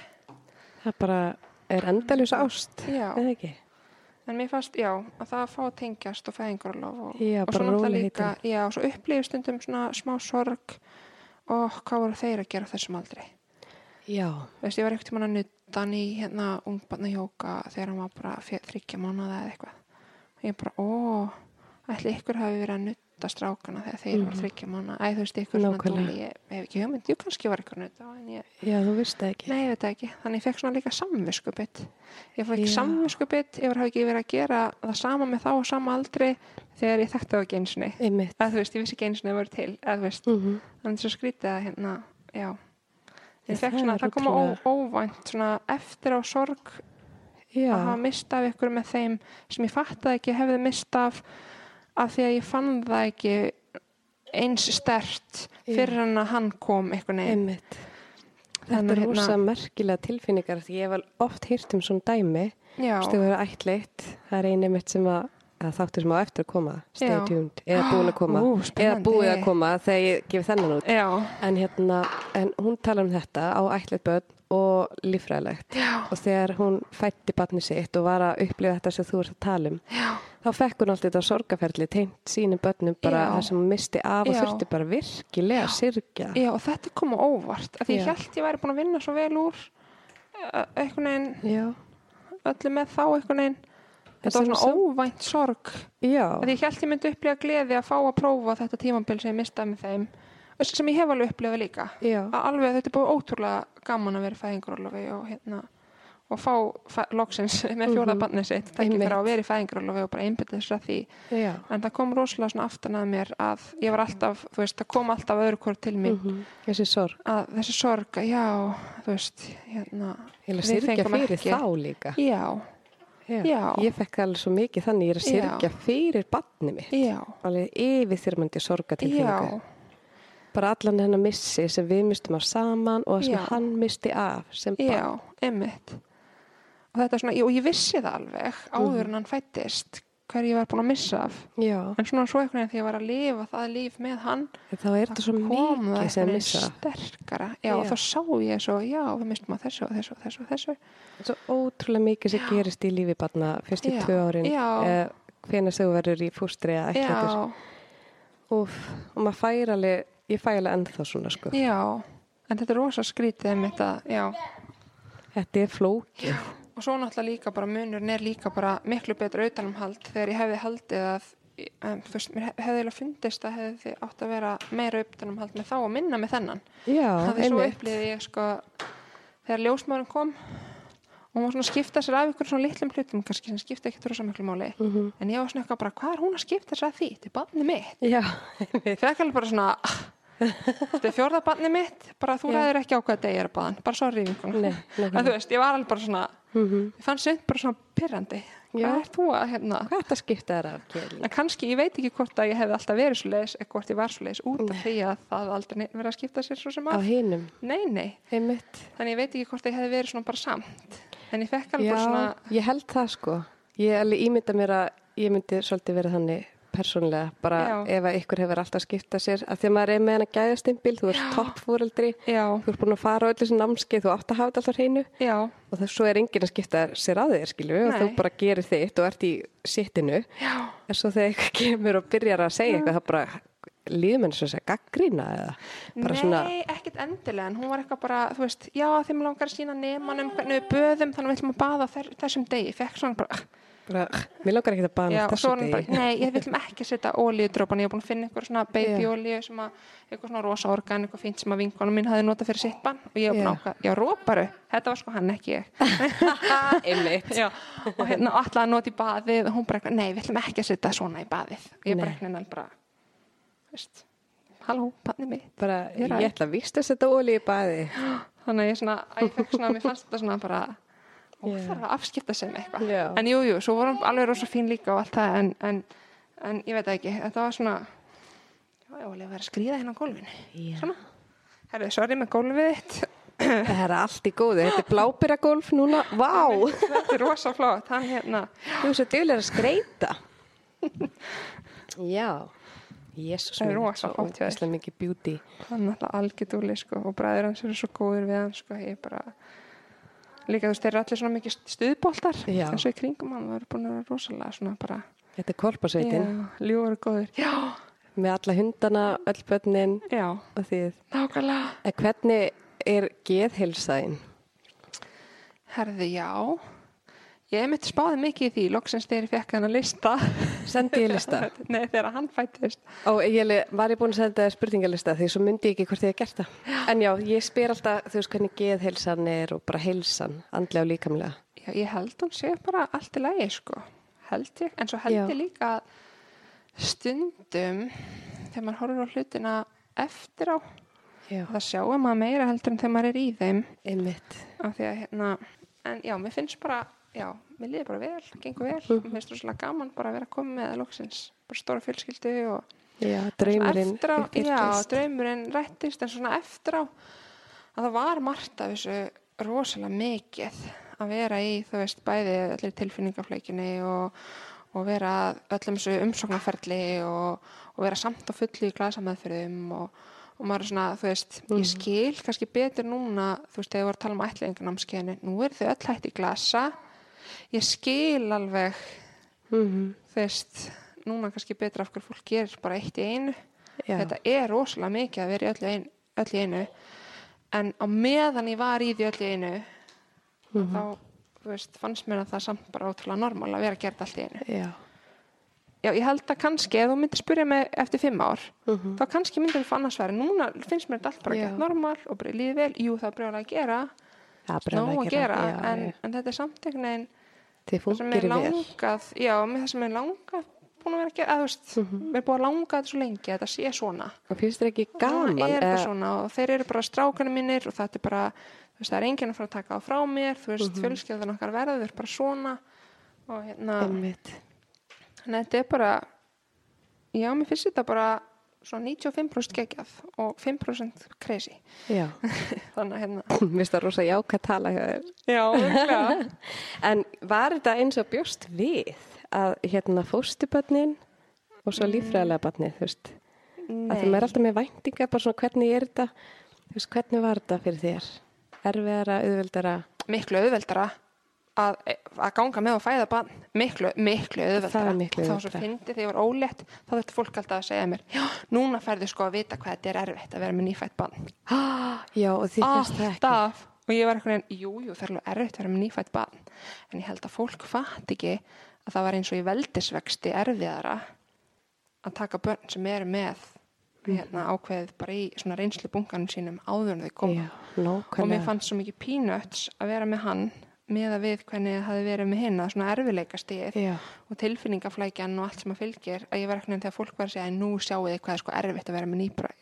S1: Það bara, er endaljus ást.
S2: já,
S1: Eða ekki?
S2: en mér fannst, já, að það að fá að tengjast og fæðingarlof og, og svo náttúrulega líka, já, og svo upplifir stundum svona smá sorg og hvað voru þeir að gera þessum aldrei
S1: Já.
S2: veist, ég var ekkert tímann að nutta hann í hérna ungbarna jóka þegar hann var bara þriggja mánuða eða eitthvað og ég bara, ó, ætli ykkur hafi verið að nutta strákana þegar þeir
S1: Mhm.
S2: voru þriggja mánuða, æ, þú veist, ykkur svona
S1: Nákvæmlega.
S2: dúli, ég hef ekki hugmynd, jú kannski var ykkur að ég,
S1: Já, þú veist það ekki.
S2: nei, ég veit ekki þannig ég fekk svona líka samviskubit ég fekk
S1: Já.
S2: samviskubit, ég var hafi ekki verið að gera það sama með þá á sama aldri þegar ég þekkti það ekki einsinni eða þú veist, ég vissi ekki einsinni að það voru til eða þú veist,
S1: Mm
S2: þannig svo skrítið að hérna, já ég fekk svona, það kom á
S1: ótrúlega-
S2: óvænt svona eftir á sorg
S1: Já.
S2: að hafa mist af ykkur með þeim sem ég fattaði ekki að hefði mist af af því að ég fann það ekki eins stert fyrir hann að hann kom eitthvað
S1: Einmitt. Þetta er
S2: að
S1: rosa merkilega tilfinningar því ég hef oft hýrt um svona dæmi. Hefur ættleitt, það er eini mitt sem að, að þáttur sem á eftir að koma tuned, eða <gasps> búin að koma
S2: Ú,
S1: eða búið að koma þegar ég gefi þennan út. En hérna, en hún talar um þetta á ættleitt börn og líffræðilegt.
S2: Já,
S1: og þegar hún fætti barni sitt og var að upplifa þetta sem þú ert að tala um
S2: já,
S1: þá fekk hún alltaf þetta sorgaferli tengt sínum börnum bara það sem hún misti af og þurfti bara virkilega sirkja
S2: já og þetta kom á óvart af því ég held ég væri búin að vinna svo vel úr veginn
S1: Já,
S2: öllu með þá einhvern veginn. Þetta var svona óvænt sorg.
S1: Já,
S2: að ég held ég myndi upplifa gleði að fá að prófa þetta tímabil sem ég mistaði með þeim sem ég hef alveg upplifað líka.
S1: Já,
S2: að alveg þetta er búið ótrúlega gaman að vera í fæðingarólofi og hérna og fá fæ, loksins <laughs> með fjóða
S1: Mhm.
S2: sitt. Ekki fyrir að vera í fæðingarólofi og bara einbytta þess að því.
S1: Já.
S2: En það kom rosalega svona aftan að mér að ég var alltaf, þú veist, það kom alltaf öðru hvort til mín.
S1: Mhm. þessi sorg.
S2: Að þessi sorg, já, þú veist hérna, Við fengum ekki.
S1: þá líka.
S2: Já, Já.
S1: ég fekk alveg svo mikið þannig ég er að sirkja fyrir barni mitt. Alveg yfirþyrmandi sorgatilfinningu
S2: já
S1: bara allan hennar missi sem við mistum af saman og það sem
S2: Já.
S1: hann misti af sem barn
S2: Já, einmitt. Og þetta er svona, og ég vissi það alveg áður en hann fættist hver ég var búin að missa af
S1: Já,
S2: en svona svo einhvern veginn þegar ég var að lifa það líf með hann
S1: þá er þetta svo
S2: það
S1: mikið sem
S2: einhvern
S1: missa.
S2: sterkara já,
S1: Já.
S2: og þá sá ég svo, já, við mistum að þessu og þessu og þessu og þessu
S1: Svo ótrúlega mikið sem gerist í lífi barna fyrst í
S2: Já,
S1: tvö árin.
S2: já.
S1: Eh, hvenær þau verður í fústri eða ætlættur.
S2: já,
S1: Úf, og maður fær alveg, ég fæ alveg ennþá svona sko.
S2: já en þetta er rosa skrítið um þetta, já
S1: Þetta er flókið.
S2: og svo náttúrulega líka bara munurinn er líka bara miklu betra utanumhald þegar ég hefði haldið að um, þú veist, mér hef- hefði eiginlega fundist að hefði þið átt að vera meira utanumhald með þá og minna með þennan
S1: Já,
S2: það er svo
S1: einmitt.
S2: upplýði ég sko þegar ljósmárin kom og hún var svona að skipta sér af ykkur svona litlum hlutum kannski sem skipta ekki rosa miklu máli.
S1: Mhm.
S2: en ég var svona eitthvað bara, hvað er hún að skipta sér af því? Þetta er barnið mitt.
S1: Já,
S2: ég fekk alveg bara svona þetta er fjórða barnið mitt bara þú ræður ekki á hvað degi er baðan bara sorry
S1: Nei,
S2: en þú veist, ég var alveg bara svona
S1: Mhm.
S2: ég fann seint bara svona pyrrandi hvað er þú að hérna?
S1: Hvað er þetta skipta þér af,
S2: en kannski, ég veit ekki hvort að ég hefði alltaf verið svo leis eða hvort ég var svo leis út af því að það aldrei verið að skipta sér svo sem
S1: Á
S2: að
S1: hinum,
S2: nei, nei,
S1: einmitt.
S2: þannig ég veit ekki hvort ég hefði verið svona bara samt en ég fekk alveg
S1: Já,
S2: svona
S1: ég held það sko. Ég alveg ímynda mér að ég myndi svolítið verið þannig persónlega, bara
S2: Já.
S1: ef að ykkur hefur alltaf skiptað sér, að því að maður er með hana gæðastimpil, þú ert toppfúreldri,
S2: já,
S1: þú ert búin að fara á öllu sem námskeið, þú átt að hafa alltaf hreinu.
S2: Já,
S1: og þess svo er enginn að skipta sér að þér, skilju, og þú bara gerir þitt og ert í sittinu, en svo þegar eitthvað kemur og byrjar að segja eitthvað, það bara líður menn svo að segja gaggrína eða bara
S2: Nei,
S1: svona,
S2: ekkert endilega, en hún var eitthvað bara, þú veist, já, þeim langar að sína nemanum hvernig við böðum, þannig við ætlum að baða þessum degi, fekk svona bara,
S1: bara mér langar ekki að bana
S2: já, og svo
S1: þessu
S2: var hún bara,
S1: degi.
S2: nei, ég viljum ekki setja ólíudrópan, ég hef búin að finna eitthvað svona að, eitthvað svona rosa organ, eitthvað fínt sem að vinkonum mín hafði notað fyrir sitt bann og ég hef búin að ákvað, já, róparu, þetta var sko hann ekki <laughs> og hérna alltaf að nota í baðið og hún bara, nei, við ætlum ekki að setja svona í baðið. Og ég bara,
S1: Nei.
S2: eitthvað, bara, veist, halló, bannið mitt.
S1: bara,
S2: Ég er
S1: ætla að víst að setja óli í baði.
S2: Þannig að ég svona, að ég fekk svona, mér fannst þetta svona bara og
S1: Já.
S2: það er að afskipta sig með eitthvað.
S1: Já.
S2: en jú, jú, svo vorum alveg rosa fín líka og allt það, en, en, en ég veit ekki. Þetta var svona já, ég var að vera að skrýða hérna á gólfinu.
S1: Já.
S2: svona, herðu, sorry með gólfið þitt. <clears throat>
S1: Það er allt í góðu, þetta er blábyrjagólf núna. Vá,
S2: þetta er rosa flott, hann hérna.
S1: Þú er svo duglega að skreita <laughs> já Jésús
S2: Það er rosa flott hjá
S1: beauty.
S2: Hann er alltaf algjörðúli sko, og bræður hans eru svo góður við hann sko, ég bara líka þú veist, þeir eru allir svona mikið stuðboltar
S1: Já.
S2: eins og í kringum hann, eru búin að vera rosalega svona bara,
S1: þetta er korpasveitin
S2: já, ljúður góður já,
S1: með alla hundana, öll börnin
S2: já,
S1: og því
S2: nákvæmlega.
S1: En hvernig er geðhilsaðin
S2: Herði, já. Ég mitt spáði mikið í því, loksins þegar ég fekk hann að lista.
S1: sendi ég lista <laughs>
S2: Nei, þegar hann fættist.
S1: og ég var ég búin að senda spurningalista því svo myndi ég ekki hvort ég hef gert það en já, ég spyr alltaf, þú veist hvernig geðhilsan er og bara heilsan, andlega og líkamlega
S2: Já, ég held hún sé bara allt í lagi, sko. Held ég. En svo held
S1: Já.
S2: ég líka stundum, þegar maður horfir á hlutina eftir á,
S1: já,
S2: það sjáum maður meira heldur en þegar maður er í þeim.
S1: einmitt
S2: hérna, en já, mér finnst bara, já, mér líður bara vel, gengur vel.
S1: Mhm.
S2: Mér finnst rosalega gaman bara að vera að koma með loksins, bara stóra fjölskyldu og
S1: já, draumurinn
S2: eftir á, já, draumurinn rættist en svona eftir á að það var margt af þessu rosalega mikið að vera í þú veist bæði allir tilfinningafleikinni og, og vera öllum þessu umsóknarferli og, og vera samt og fulli í glasamæðfyrðum og, og maður er svona, þú veist, ég skil kannski betur núna, þú veist, þegar ég var að tala um ætlingarnámskeiðinu, nú eru þau öll hætt í glasa ég skil alveg
S1: Mhm.
S2: þú veist, núna kannski betra af hverju fólk gerir bara eitt í einu.
S1: Já.
S2: þetta er rosalega mikið að vera í öllu, ein, öllu í einu. En á meðan ég var í því öllu í einu
S1: Mhm.
S2: þá þú veist, fannst mér að það samt bara ótrúlega normal að vera að gera þetta allt í einu.
S1: Já,
S2: já, ég held að kannski, ef þú myndir spyrja mig eftir fimm ár,
S1: Mhm.
S2: þá kannski myndir við fann að sværi, núna finnst mér þetta allt bara gett normal og bara líði vel, jú það er brjóðlega að gera.
S1: Það er
S2: nóg
S1: bara
S2: að gera,
S1: já,
S2: en, en þetta er samt einhvern veginn
S1: þið
S2: er
S1: vel
S2: langað já, með það sem er langað búin að vera gera, að, þú veist,
S1: Mhm.
S2: mér er búin að langa þetta svo lengi að þetta sé svona
S1: og finnst þér ekki gaman
S2: er
S1: eða-
S2: svona og þeir eru bara strákanum mínir og þetta er bara, þú veist, það er enginn að fara að taka á frá mér, þú veist,
S1: Mhm.
S2: fjölskyldan okkar verður bara svona og hérna, þannig að þetta er bara já, mér finnst þetta bara svona 95% geggjað og 5% crazy <laughs> þannig að hérna
S1: mér finnst það rosa jákvæð tala hjá þér.
S2: já, örgulega <laughs>
S1: En var þetta eins og bjóst við að hérna fóstubötnin og svo líffræðilega bötnið, þú veist? Að þú er alltaf með væntingar, bara svona hvernig er þetta, þú veist, hvernig var þetta fyrir þér? Erfiðara, auðveldara?
S2: miklu auðveldara að, að ganga með og fæða bann miklu, miklu
S1: miklu
S2: þá svo fyndi þegar ég var ólétt þá þurfti fólk alltaf að segja mér já, núna færðu sko að vita hvað þetta er erfitt að vera með nýfætt bann <gasps>
S1: Já, og því fyrst það ekki.
S2: og ég var eitthvað, jú, jú, það er alveg erfitt að vera með nýfætt bann en ég held að fólk fatt ekki að það var eins og í veldisvexti erfiðara að taka börn sem eru með hérna, ákveðið bara í svona reynslu bunkanum sínum áður en þau koma. Og mér fannst svo mikið peanuts að vera með hann með að við hvernig það hafi verið með hinna svona erfileika stíð og tilfinningaflækjan og allt sem að fylgir. Að ég var eitthvað þegar fólk var að segja nú sjáu þið hvað er sko erfitt að vera með nýbra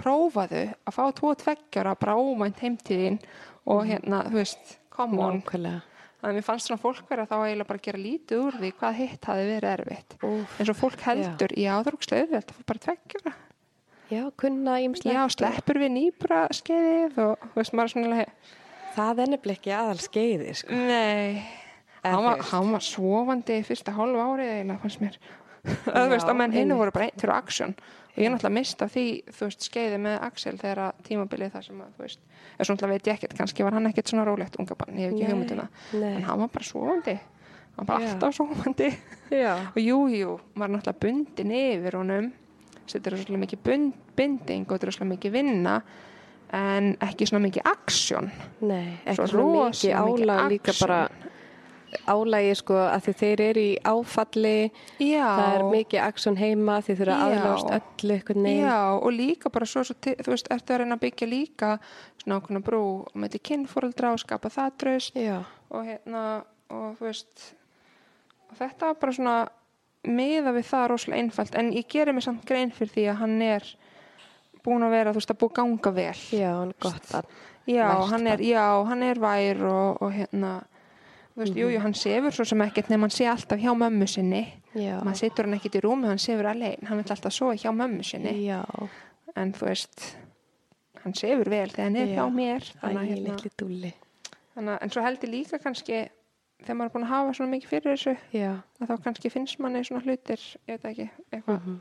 S2: prófaðu að fá tvo tveggjara bara ómænt heimtíðin og hérna, þú veist, come on.
S1: Nákvæmlega.
S2: þannig að mér fannst svona fólk vera þá eiginlega bara að gera lítið úr því hvað hitt hafi verið erfitt.
S1: Úf,
S2: eins og fólk heldur, já, úrslega auðvelt að fá bara tveggjara
S1: já, kunna ímslega.
S2: já, sleppur við nýbra skeiðið og veist, maður er svona
S1: Það er nefnilega ekki aðal skeiði, sko.
S2: Nei,
S1: Eða
S2: hann var, var svofandi fyrsta hálfu árið eiginlega fannst mér. Það
S1: Já,
S2: veist að menn hinn voru bara einn fyrir aksjón og ég er náttúrulega mist af því, þú veist, skeiði með Axel þegar að tímabilið það sem að, þú veist, er svona veit ég ekkert, kannski var hann ekkert svona rólegt unga barn, ég hef ekki hugmynduna, en hann var bara svofandi, hann var bara
S1: Já.
S2: alltaf svofandi <laughs> og jú, jú, maður er náttúrulega bundin yfir honum, þetta er svolítið mikið bund, binding og þetta er svolítið mikið vinna, en ekki svona mikið aksjón.
S1: Nei, ekki
S2: Svo
S1: svona mikið álag líka bara álagi sko að því þeir eru í áfalli
S2: Já.
S1: það er mikið aksjón heima því þeir eru aðlást öllu einhvern veginn.
S2: Já, og líka bara svo, svo þú veist, ertu að reyna að byggja líka svona ákveðna brú með því kynfóreldra og skapa það draust og hérna, og þú veist og þetta var bara svona miða við það rosalega einfalt. En ég gerir mig samt grein fyrir því að hann er búin að vera, þú veist, að búið að ganga vel.
S1: Já, hann er gott barn
S2: Já,
S1: Vært
S2: hann er, já, hann er vær og, og hérna þú veist, jú, jú, hann sefur svo sem ekkert nema hann sé alltaf hjá mömmu sinni.
S1: Já,
S2: maður situr hann ekkert í rúmi, hann sefur alveg hann vil alltaf sofa hjá mömmu sinni.
S1: Já,
S2: en þú veist hann sefur vel þegar hann er
S1: Já.
S2: hjá mér.
S1: Æ,
S2: þannig, að, hérna,
S1: litli dúli
S2: þannig, að- en svo held ég líka kannski þegar maður er búin að hafa svona mikið fyrir þessu
S1: Já,
S2: að þá kannski finnst manni svona hlutir ég veit ekki, eitthvað.
S1: Mhm.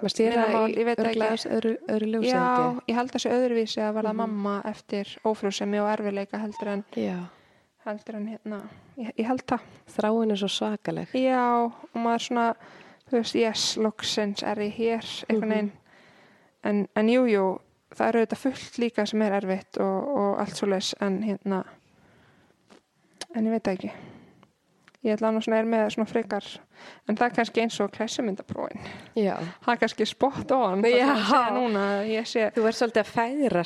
S1: Maður stýra í örglega öðru, öðru ljósi
S2: já,
S1: ekki
S2: ég. held þessu öðruvísi að verða mamma eftir ófrúsemi og erfileika heldur en
S1: Já,
S2: heldur en hérna, ég, ég held það.
S1: Þráin er svo svakaleg.
S2: Já, og maður svona þú veist, yes, loksins er ég hér einhvern
S1: Mhm.
S2: veginn. En, en jú, jú, það eru þetta fullt líka sem er erfitt og, og allt svo leis en hérna en ég veit ekki ég ætla svona er með svona frekar en það er kannski eins og klessumyndapróin það er kannski spot on núna sé,
S1: þú verður svolítið að fæðra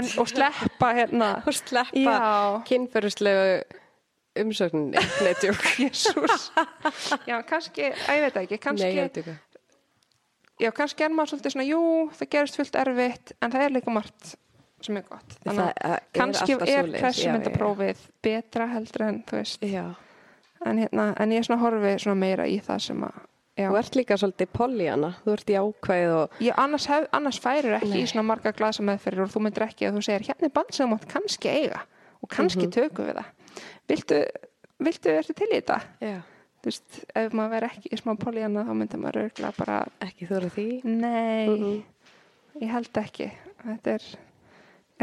S2: en, og sleppa hérna. <laughs>
S1: Sleppa neitjúk <laughs>
S2: jésús já, kannski, að ég veit ekki
S1: Nei,
S2: kannski,
S1: ekki
S2: já, kannski er maður svolítið svona, jú, það gerist fullt erfitt en það er líka margt sem er gott. Kannski er
S1: svoleiðis, já,
S2: klessumyndaprófið betra heldur en þú veist.
S1: Já,
S2: en, hérna, en ég er horfi meira í það sem að já,
S1: þú ert líka svolítið poljana þú ert í ákvæð og
S2: ég, annars, hef, annars færir ekki
S1: Nei.
S2: í svona marga glasa meðferðir og þú myndir ekki að þú segir hérna er band sem þú mátt kannski eiga og kannski
S1: Mhm.
S2: tökum við það. Viltu, viltu ertu til í þetta?
S1: Já.
S2: þú veist, ef maður verður ekki í smá poljana þá myndir maður örgulega bara
S1: ekki þú eru því?
S2: Nei,
S1: Mhm.
S2: ég held ekki. Þetta er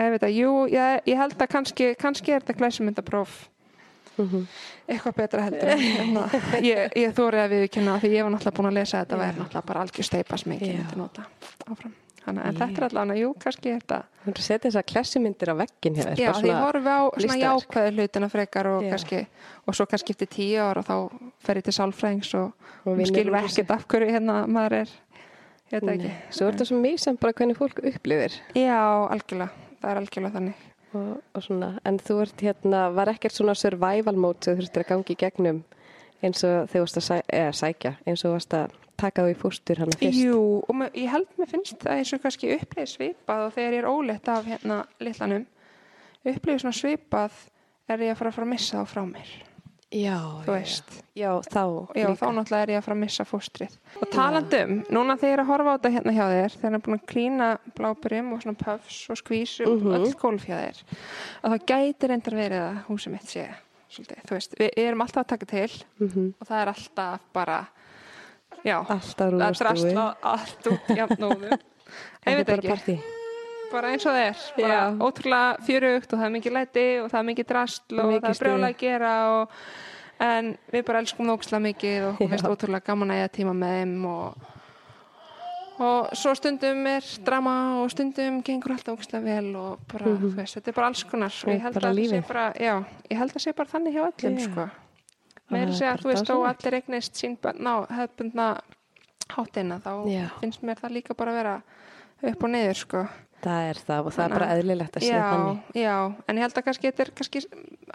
S2: ég veit að, jú, ég, ég held að kannski, kannski er þetta glæsumyndapróf
S1: Mhm.
S2: eitthvað betra heldur en hérna, ég, ég þórið að viðkynna því ég var náttúrulega búin að lesa þetta
S1: Já.
S2: væri náttúrulega bara algjör steipa sem ég
S1: Já.
S2: myndi nota áfram Þannig, en
S1: Já.
S2: þetta er allavega, jú, kannski er þetta
S1: Þú ert að setja þessar klessumyndir á veggin hjá þér
S2: já, því ég horfi á svona jákvæðu hlutina frekar og
S1: Já.
S2: kannski og svo kannski eftir tíu ára þá fer ég til sálfræðings og,
S1: Og
S2: og
S1: þessu.
S2: ekkert af hverju hérna maður er það ekki
S1: Svo er þetta svo mísamt bara hvernig fólk upplifir
S2: já, algjörlega, það er algjörlega þannig.
S1: Og, og svona, en þú ert hérna var ekkert svona survival mode sem þú þurftir að gangi í gegnum eins og þú varst að sæ, eða, sækja, eins og þú varst að taka þú í fóstur hana fyrst?
S2: Jú, og með, ég held mér finnst það eins og kannski uppleið svipað og þegar ég er óleitt af hérna litlanum uppleið svona svipað er ég að fara að fara að missa þá frá mér
S1: Já,
S2: veist.
S1: Já, þá
S2: Já, þá náttúrulega er ég að fara að missa fóstrið. Og talandum, núna þegar ég er að horfa á þetta hérna hjá þér, þegar ég er búin að klína blábyrjum og svona puffs og skvísu og
S1: Mhm.
S2: öll gólfjæðir, að það gæti reyndar verið að húsið mitt sé, svolítið, þú veist, við erum alltaf að taka til
S1: Mhm.
S2: og það er alltaf bara, já,
S1: Alltaf
S2: það
S1: rúðastúi.
S2: drastla allt út jafnóðum. <laughs> Ég veit
S1: bara
S2: ekki. Bara eins og það er, bara
S1: Já.
S2: ótrúlega fjörugt og það er mikið læti og það er mikið drastl og það er brjóla að gera og en við bara elskum það ókslega mikið og okkur finnst ótrúlega gaman að eiga tíma með þeim og og svo stundum er drama og stundum gengur alltaf ókslega vel og bara, þú veist, þetta er bara alls konar og
S1: Og
S2: ég held að það sé bara, já, ég held að sé bara þannig hjá öllum,
S1: Já.
S2: sko
S1: Það er
S2: segja,
S1: bara
S2: þú veist, og
S1: dásamlegt.
S2: allir eignist sín bönn á hefðbundna hátina, þá
S1: Já.
S2: finnst mér það líka bara að vera upp og niður, sko
S1: Það er það og það er
S2: Þannig
S1: bara eðlilegt að sé
S2: já,
S1: þannig.
S2: já, en ég held að kannski þetta er kannski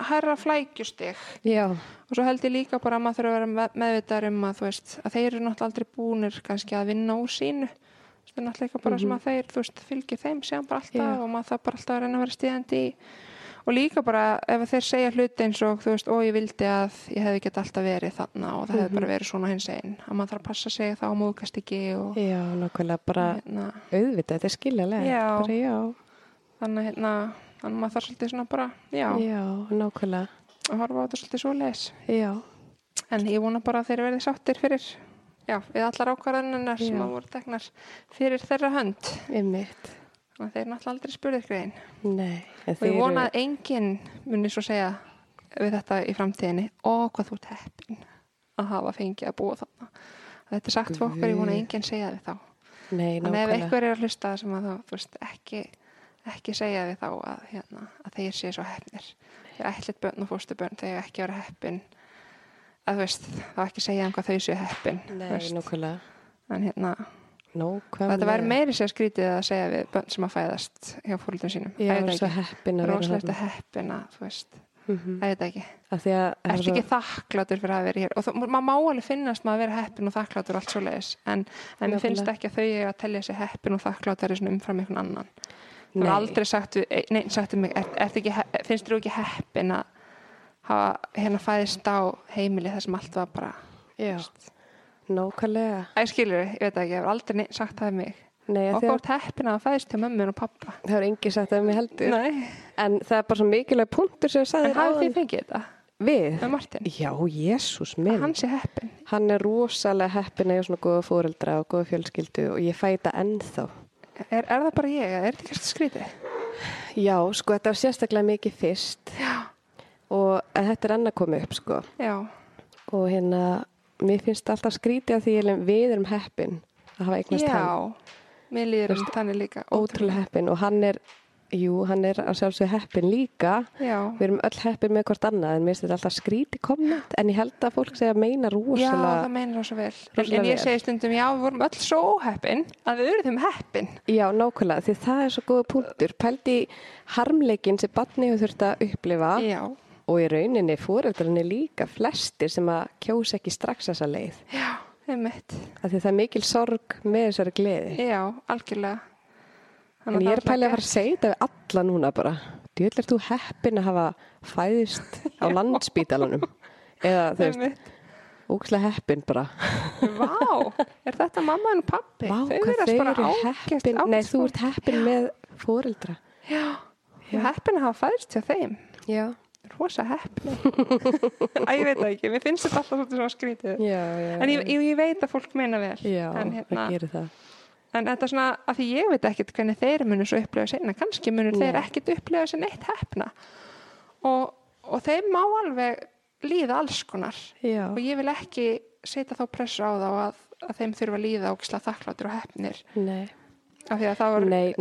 S2: hærra flækjustig
S1: Já,
S2: og svo held ég líka bara að maður þurfa að vera með- meðvitaður um að þú veist, að þeir eru náttúrulega aldrei búnir kannski að vinna úr sínu það er náttúrulega bara sem að þeir, þú veist, fylgir þeim síðan bara alltaf
S1: Mhm. Já.
S2: og maður það bara alltaf að reyna að vera stíðandi í og líka bara ef þeir segja hluti eins og þú veist, ó ég vildi að ég hefði gett alltaf verið þarna og það hefði
S1: Mhm.
S2: bara verið svona hins einn að maður þarf að passa sig þá múðkast ekki og
S1: já, nákvæmlega bara
S2: hérna,
S1: auðvitað, þetta er skiljalega.
S2: Já.
S1: Já,
S2: þannig hérna þannig að maður þarf svolítið svona bara, já,
S1: já, nákvæmlega.
S2: að horfa á þetta svolítið svo leis
S1: Já,
S2: En ég vona bara að þeir verði sáttir fyrir, já, við allar ákvarðaninnar sem að voru teknar fyrir þeirra hönd.
S1: einmitt.
S2: Þannig að þeir náttúrulega aldrei spurðir grein.
S1: Nei, en
S2: Og ég vona að enginn muni svo segja við þetta í framtíðinni, ó hvað þú ert heppin að hafa fengið að búa þarna. Að þetta er sagt fyrir okkur, ég vona að enginn segja við þá.
S1: Nei,
S2: Þannig ef einhver er að hlusta sem að þú veist, ekki, ekki segja við þá að, hérna, að þeir séu svo heppnir. Þeir ætlit börn og fóstubörn, þeir ekki vera heppin. Að þú veist, þá ekki segja um hvað þau séu heppin.
S1: Nei.
S2: En hérna. Þetta væri meiri sér skrítið að segja við börn sem að fæðast hjá fóröldum sínum. Ég veit
S1: svo
S2: ekki.
S1: heppin að vera þarna.
S2: að heppina, þú veist.
S1: Mhm.
S2: Það veit ekki.
S1: Af því að það er
S2: ekki þakklátur fyrir að vera hér? Og það, maður má alveg finnast maður að vera heppin og þakklátur allt svo leiðis. En, en finnst ekki að þau eiga að telja sig heppin og þakklátur er umfram einhvern annan. Það er aldrei sagt, við, nei, sagt um mig, er, er ekki, finnst þú ekki heppin að hafa hérna fæðist á heimili þar sem allt var bara,
S1: Já, nákvæmlega.
S2: æ, skilur ég veit það ekki, ég hef aldrei sagt það um mig.
S1: Nei,
S2: Og
S1: því að
S2: hvort heppin að það fæðist hjá mömmun og pappa.
S1: það er engi sagt að mig heldur.
S2: Nei.
S1: En það er bara svo mikilvæg punktur sem ég sagði
S2: En hafið þið fengið þetta
S1: Við?
S2: með Martin?
S1: Já, Jésús minn.
S2: Hann sé heppin.
S1: Hann er rosalega heppin ég svona góða fóreldra og góða fjölskyldu og ég fæ þetta ennþá.
S2: Er, er það bara ég? eða Er þetta ekki skrítið?
S1: Já, sko, þetta var sérstaklega mikið fyrst
S2: Já.
S1: og þetta er enn að koma upp, sko.
S2: Já.
S1: Og hérna, mér finnst alltaf skrítið að því ég við erum heppin að hafa eignast hann.
S2: Já. Mér líður um þannig líka.
S1: Ótrúlega heppin og hann er, jú, hann er að sjálfsög heppin líka.
S2: Já.
S1: Við erum öll heppin með hvort annað en mér finnst þetta alltaf skrítið komment en ég held að fólk segja að meina
S2: Já,
S1: rosalega.
S2: það meinar það svo vel. En,
S1: Rosalega
S2: en ég
S1: vel.
S2: segi stundum, já, við vorum öll svo óheppin að við urðum heppin.
S1: Já, nákvæmlega, því það er svo góða punktur. Pældi harmleikin sem barni hefur þurft að upplifa
S2: Já.
S1: Og í rauninni fóreldrarnir líka flestir sem að kjósa ekki strax þessa leið.
S2: Já, einmitt.
S1: Það er mikil sorg með þessari gleði.
S2: Já, algjörlega.
S1: En ég er að pæli að fara að segja þetta við alla núna bara. Djöld er þú heppin að hafa fæðist á landspítalanum? Eða þú veist, ógæslega heppin bara.
S2: Vá, er þetta mamma en pappi?
S1: Vá,
S2: Þau
S1: hvað þau eru heppin. Nei, þú ert heppin með fóreldra.
S2: Já, er heppin að hafa fæðist hjá þeim.
S1: Já.
S2: Rosa heppin. Æ, ég veit það ekki, mér finnst þetta alltaf svolítið svona skrítið.
S1: Já, já.
S2: En ég, ég, ég veit að fólk meina vel.
S1: Já,
S2: en, hérna, en þetta er svona, að því ég veit ekkit hvernig þeir munu svo upplega sinna. Kannski munu þeir ekkit upplega sinna eitt heppna. Og, og þeim má alveg líða alls konar. Og ég vil ekki setja þá pressu á þá að, að þeim þurfa að líða og þakkláttur og heppnir.
S1: Nei.
S2: Af því að það var,
S1: Nei,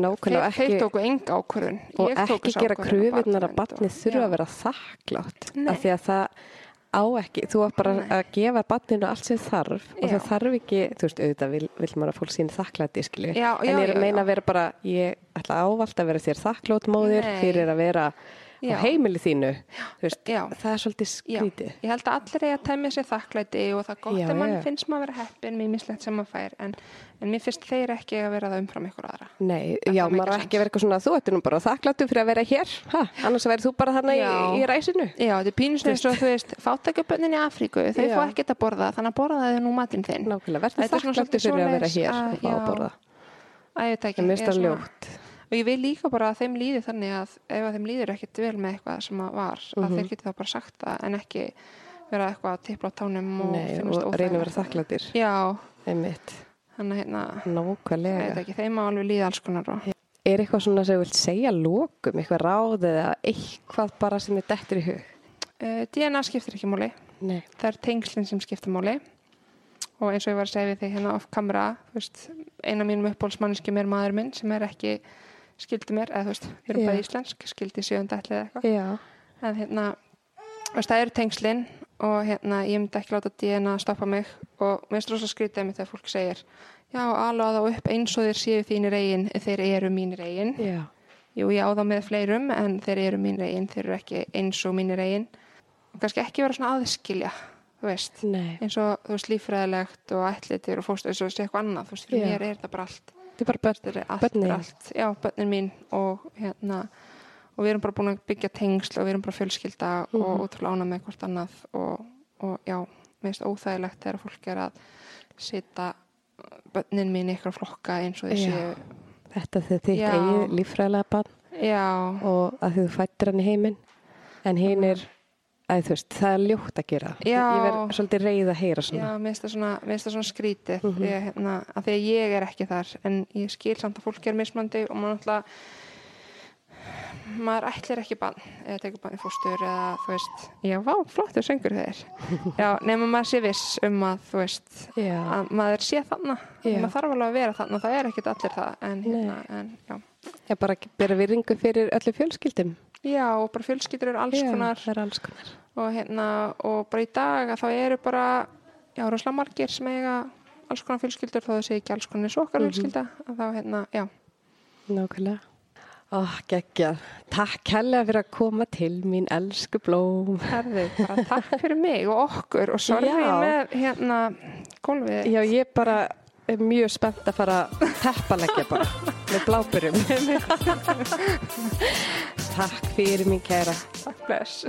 S2: þeir, tóku enga ákvörðun.
S1: og ekki gera
S2: og
S1: kröfunar að
S2: og-
S1: þurfa að vera þakklátt af því að það á ekki, þú átt bara
S2: Nei.
S1: að gefa barninu allt sem þarf og
S2: Já.
S1: það þarf ekki, þú veist, auðvitað vil, vil maður að fólk sín þakklæti, skilju en ég er meina
S2: já.
S1: að vera bara ég ætla ávalt að vera þér þakklátt móðir fyrir að vera
S2: Já.
S1: og heimili þínu veist,
S2: Já.
S1: það er svolítið
S2: Já,
S1: skrítið
S2: ég held að allir eiga að temja sér þakklæti og það er gott
S1: Já,
S2: að mann
S1: já.
S2: finnst maður að vera heppin með mislegt sem maður fær en, en mér finnst þeir ekki að vera það umfram ykkur aðra.
S1: Nei,
S2: Það
S1: já, maður
S2: sense.
S1: ekki að vera eitthvað svona þú ert nú bara þakkláttu fyrir að vera hér ha, annars verður þú bara þarna í,
S2: Já.
S1: í ræsinu
S2: Já, þetta er pínusnið eins og þú veist, fátækjabönnin í Afríku, þau
S1: Já.
S2: fá ekkert að borða, þannig að borða þau nú matinn
S1: að
S2: að-
S1: og að
S2: ég vil líka bara að þeim líði þannig að ef að þeim líður ekkert vel með eitthvað sem að var, að
S1: Mhm.
S2: þeir geti það bara sagt það en ekki vera eitthvað að tippla á tánum og
S1: og reyna að vera þakkláttir
S2: Já,
S1: einmitt,
S2: þannig að hérna, ekki, þeim má alveg líða alls konar og
S1: Er eitthvað svona sem þú vilt segja lókum, eitthvað ráð eða eitthvað bara sem er dettur í hug?
S2: uh, DNA skiptir ekki máli.
S1: Nei.
S2: Það er tengslinn sem skiptir máli og eins og ég var að segja við þig hérna off veist, eina mínum uppbólsmanniskjum er maður minn sem er ekki skildi mér, eða þú veist, við erum bara íslensk, skildi sjöunda ætli eða eitthvað. En hérna, þú veist, það eru tengslinn og hérna, ég myndi ekki láta DNA stoppa mig og mér finnst rosa skrítið með þegar fólk segir, já, alveg þá upp eins og þeir séu þínir eigin, þeir eru mínir eigin.
S1: já,
S2: Jú, ég á þá með fleirum en þeir eru mínir eigin, þeir eru ekki eins og mínir eigin. Og kannski ekki vera svona aðskilja, þú veist,
S1: nei
S2: eins og þú veist líffræðilegt og ætlitir og fóstur, eins og þessi eitthvað annað, þú veist, fyrir
S1: Já.
S2: mér er þetta bara allt.
S1: Þetta er bara börn
S2: Þetta er allt,
S1: Börnin.
S2: bara allt, já, börnin mín og hérna, og við erum bara búin að byggja tengsl og við erum bara fjölskylda
S1: Mhm.
S2: og ótrúlega ána með hvort annað og, og já, mér finnst óþægilegt þegar fólk er að sita börnin mín í ykkur flokka eins og þessi,
S1: Þetta er þitt eigið líffræðilega barn.
S2: Já,
S1: og að þú fættir hann í heiminn. En hinn er, að þú veist, það er ljótt að gera.
S2: Já.
S1: Ég verð svolítið reið að heyra
S2: Já,
S1: svona.
S2: mér finnst það svona, svona skrítið mm
S1: Mhm.
S2: ég, hérna, að því að ég er ekki þar en ég skil samt að fólk er mismandi og maður náttúrulega maður ætlir ekki bann eða tekur bann í fóstur eða þú veist já, vá, flottur söngur þeir <laughs> já, nema maður sé viss um að þú veist
S1: Já,
S2: að maður sé þarna
S1: Já.
S2: maður þarf alveg að vera þarna, það er ekkit allir það en, hérna, en já
S1: ég bara bera virðingu fyrir öllu fjölskyldum.
S2: Já, og bara fjölskyldur eru alls
S1: Já,
S2: konar
S1: Það er alls konar.
S2: og hérna, og bara í dag að þá eru bara, já, rosalega margir sem eiga alls konar fjölskyldur þó þau sé ekki alls konar eins og okkar
S1: Mhm.
S2: fjölskylda að þá, hérna, já,
S1: Nákvæmlega. Ó, geggjað. Takk helga fyrir að koma til mín, elsku blóm.
S2: herðu, bara takk fyrir mig og okkur og
S1: Já.
S2: með hérna gólfið
S1: Já, ég bara er mjög spennt að fara teppalegja bara með blábyrjum. <laughs> Takk fyrir mín kæra.
S2: takk bless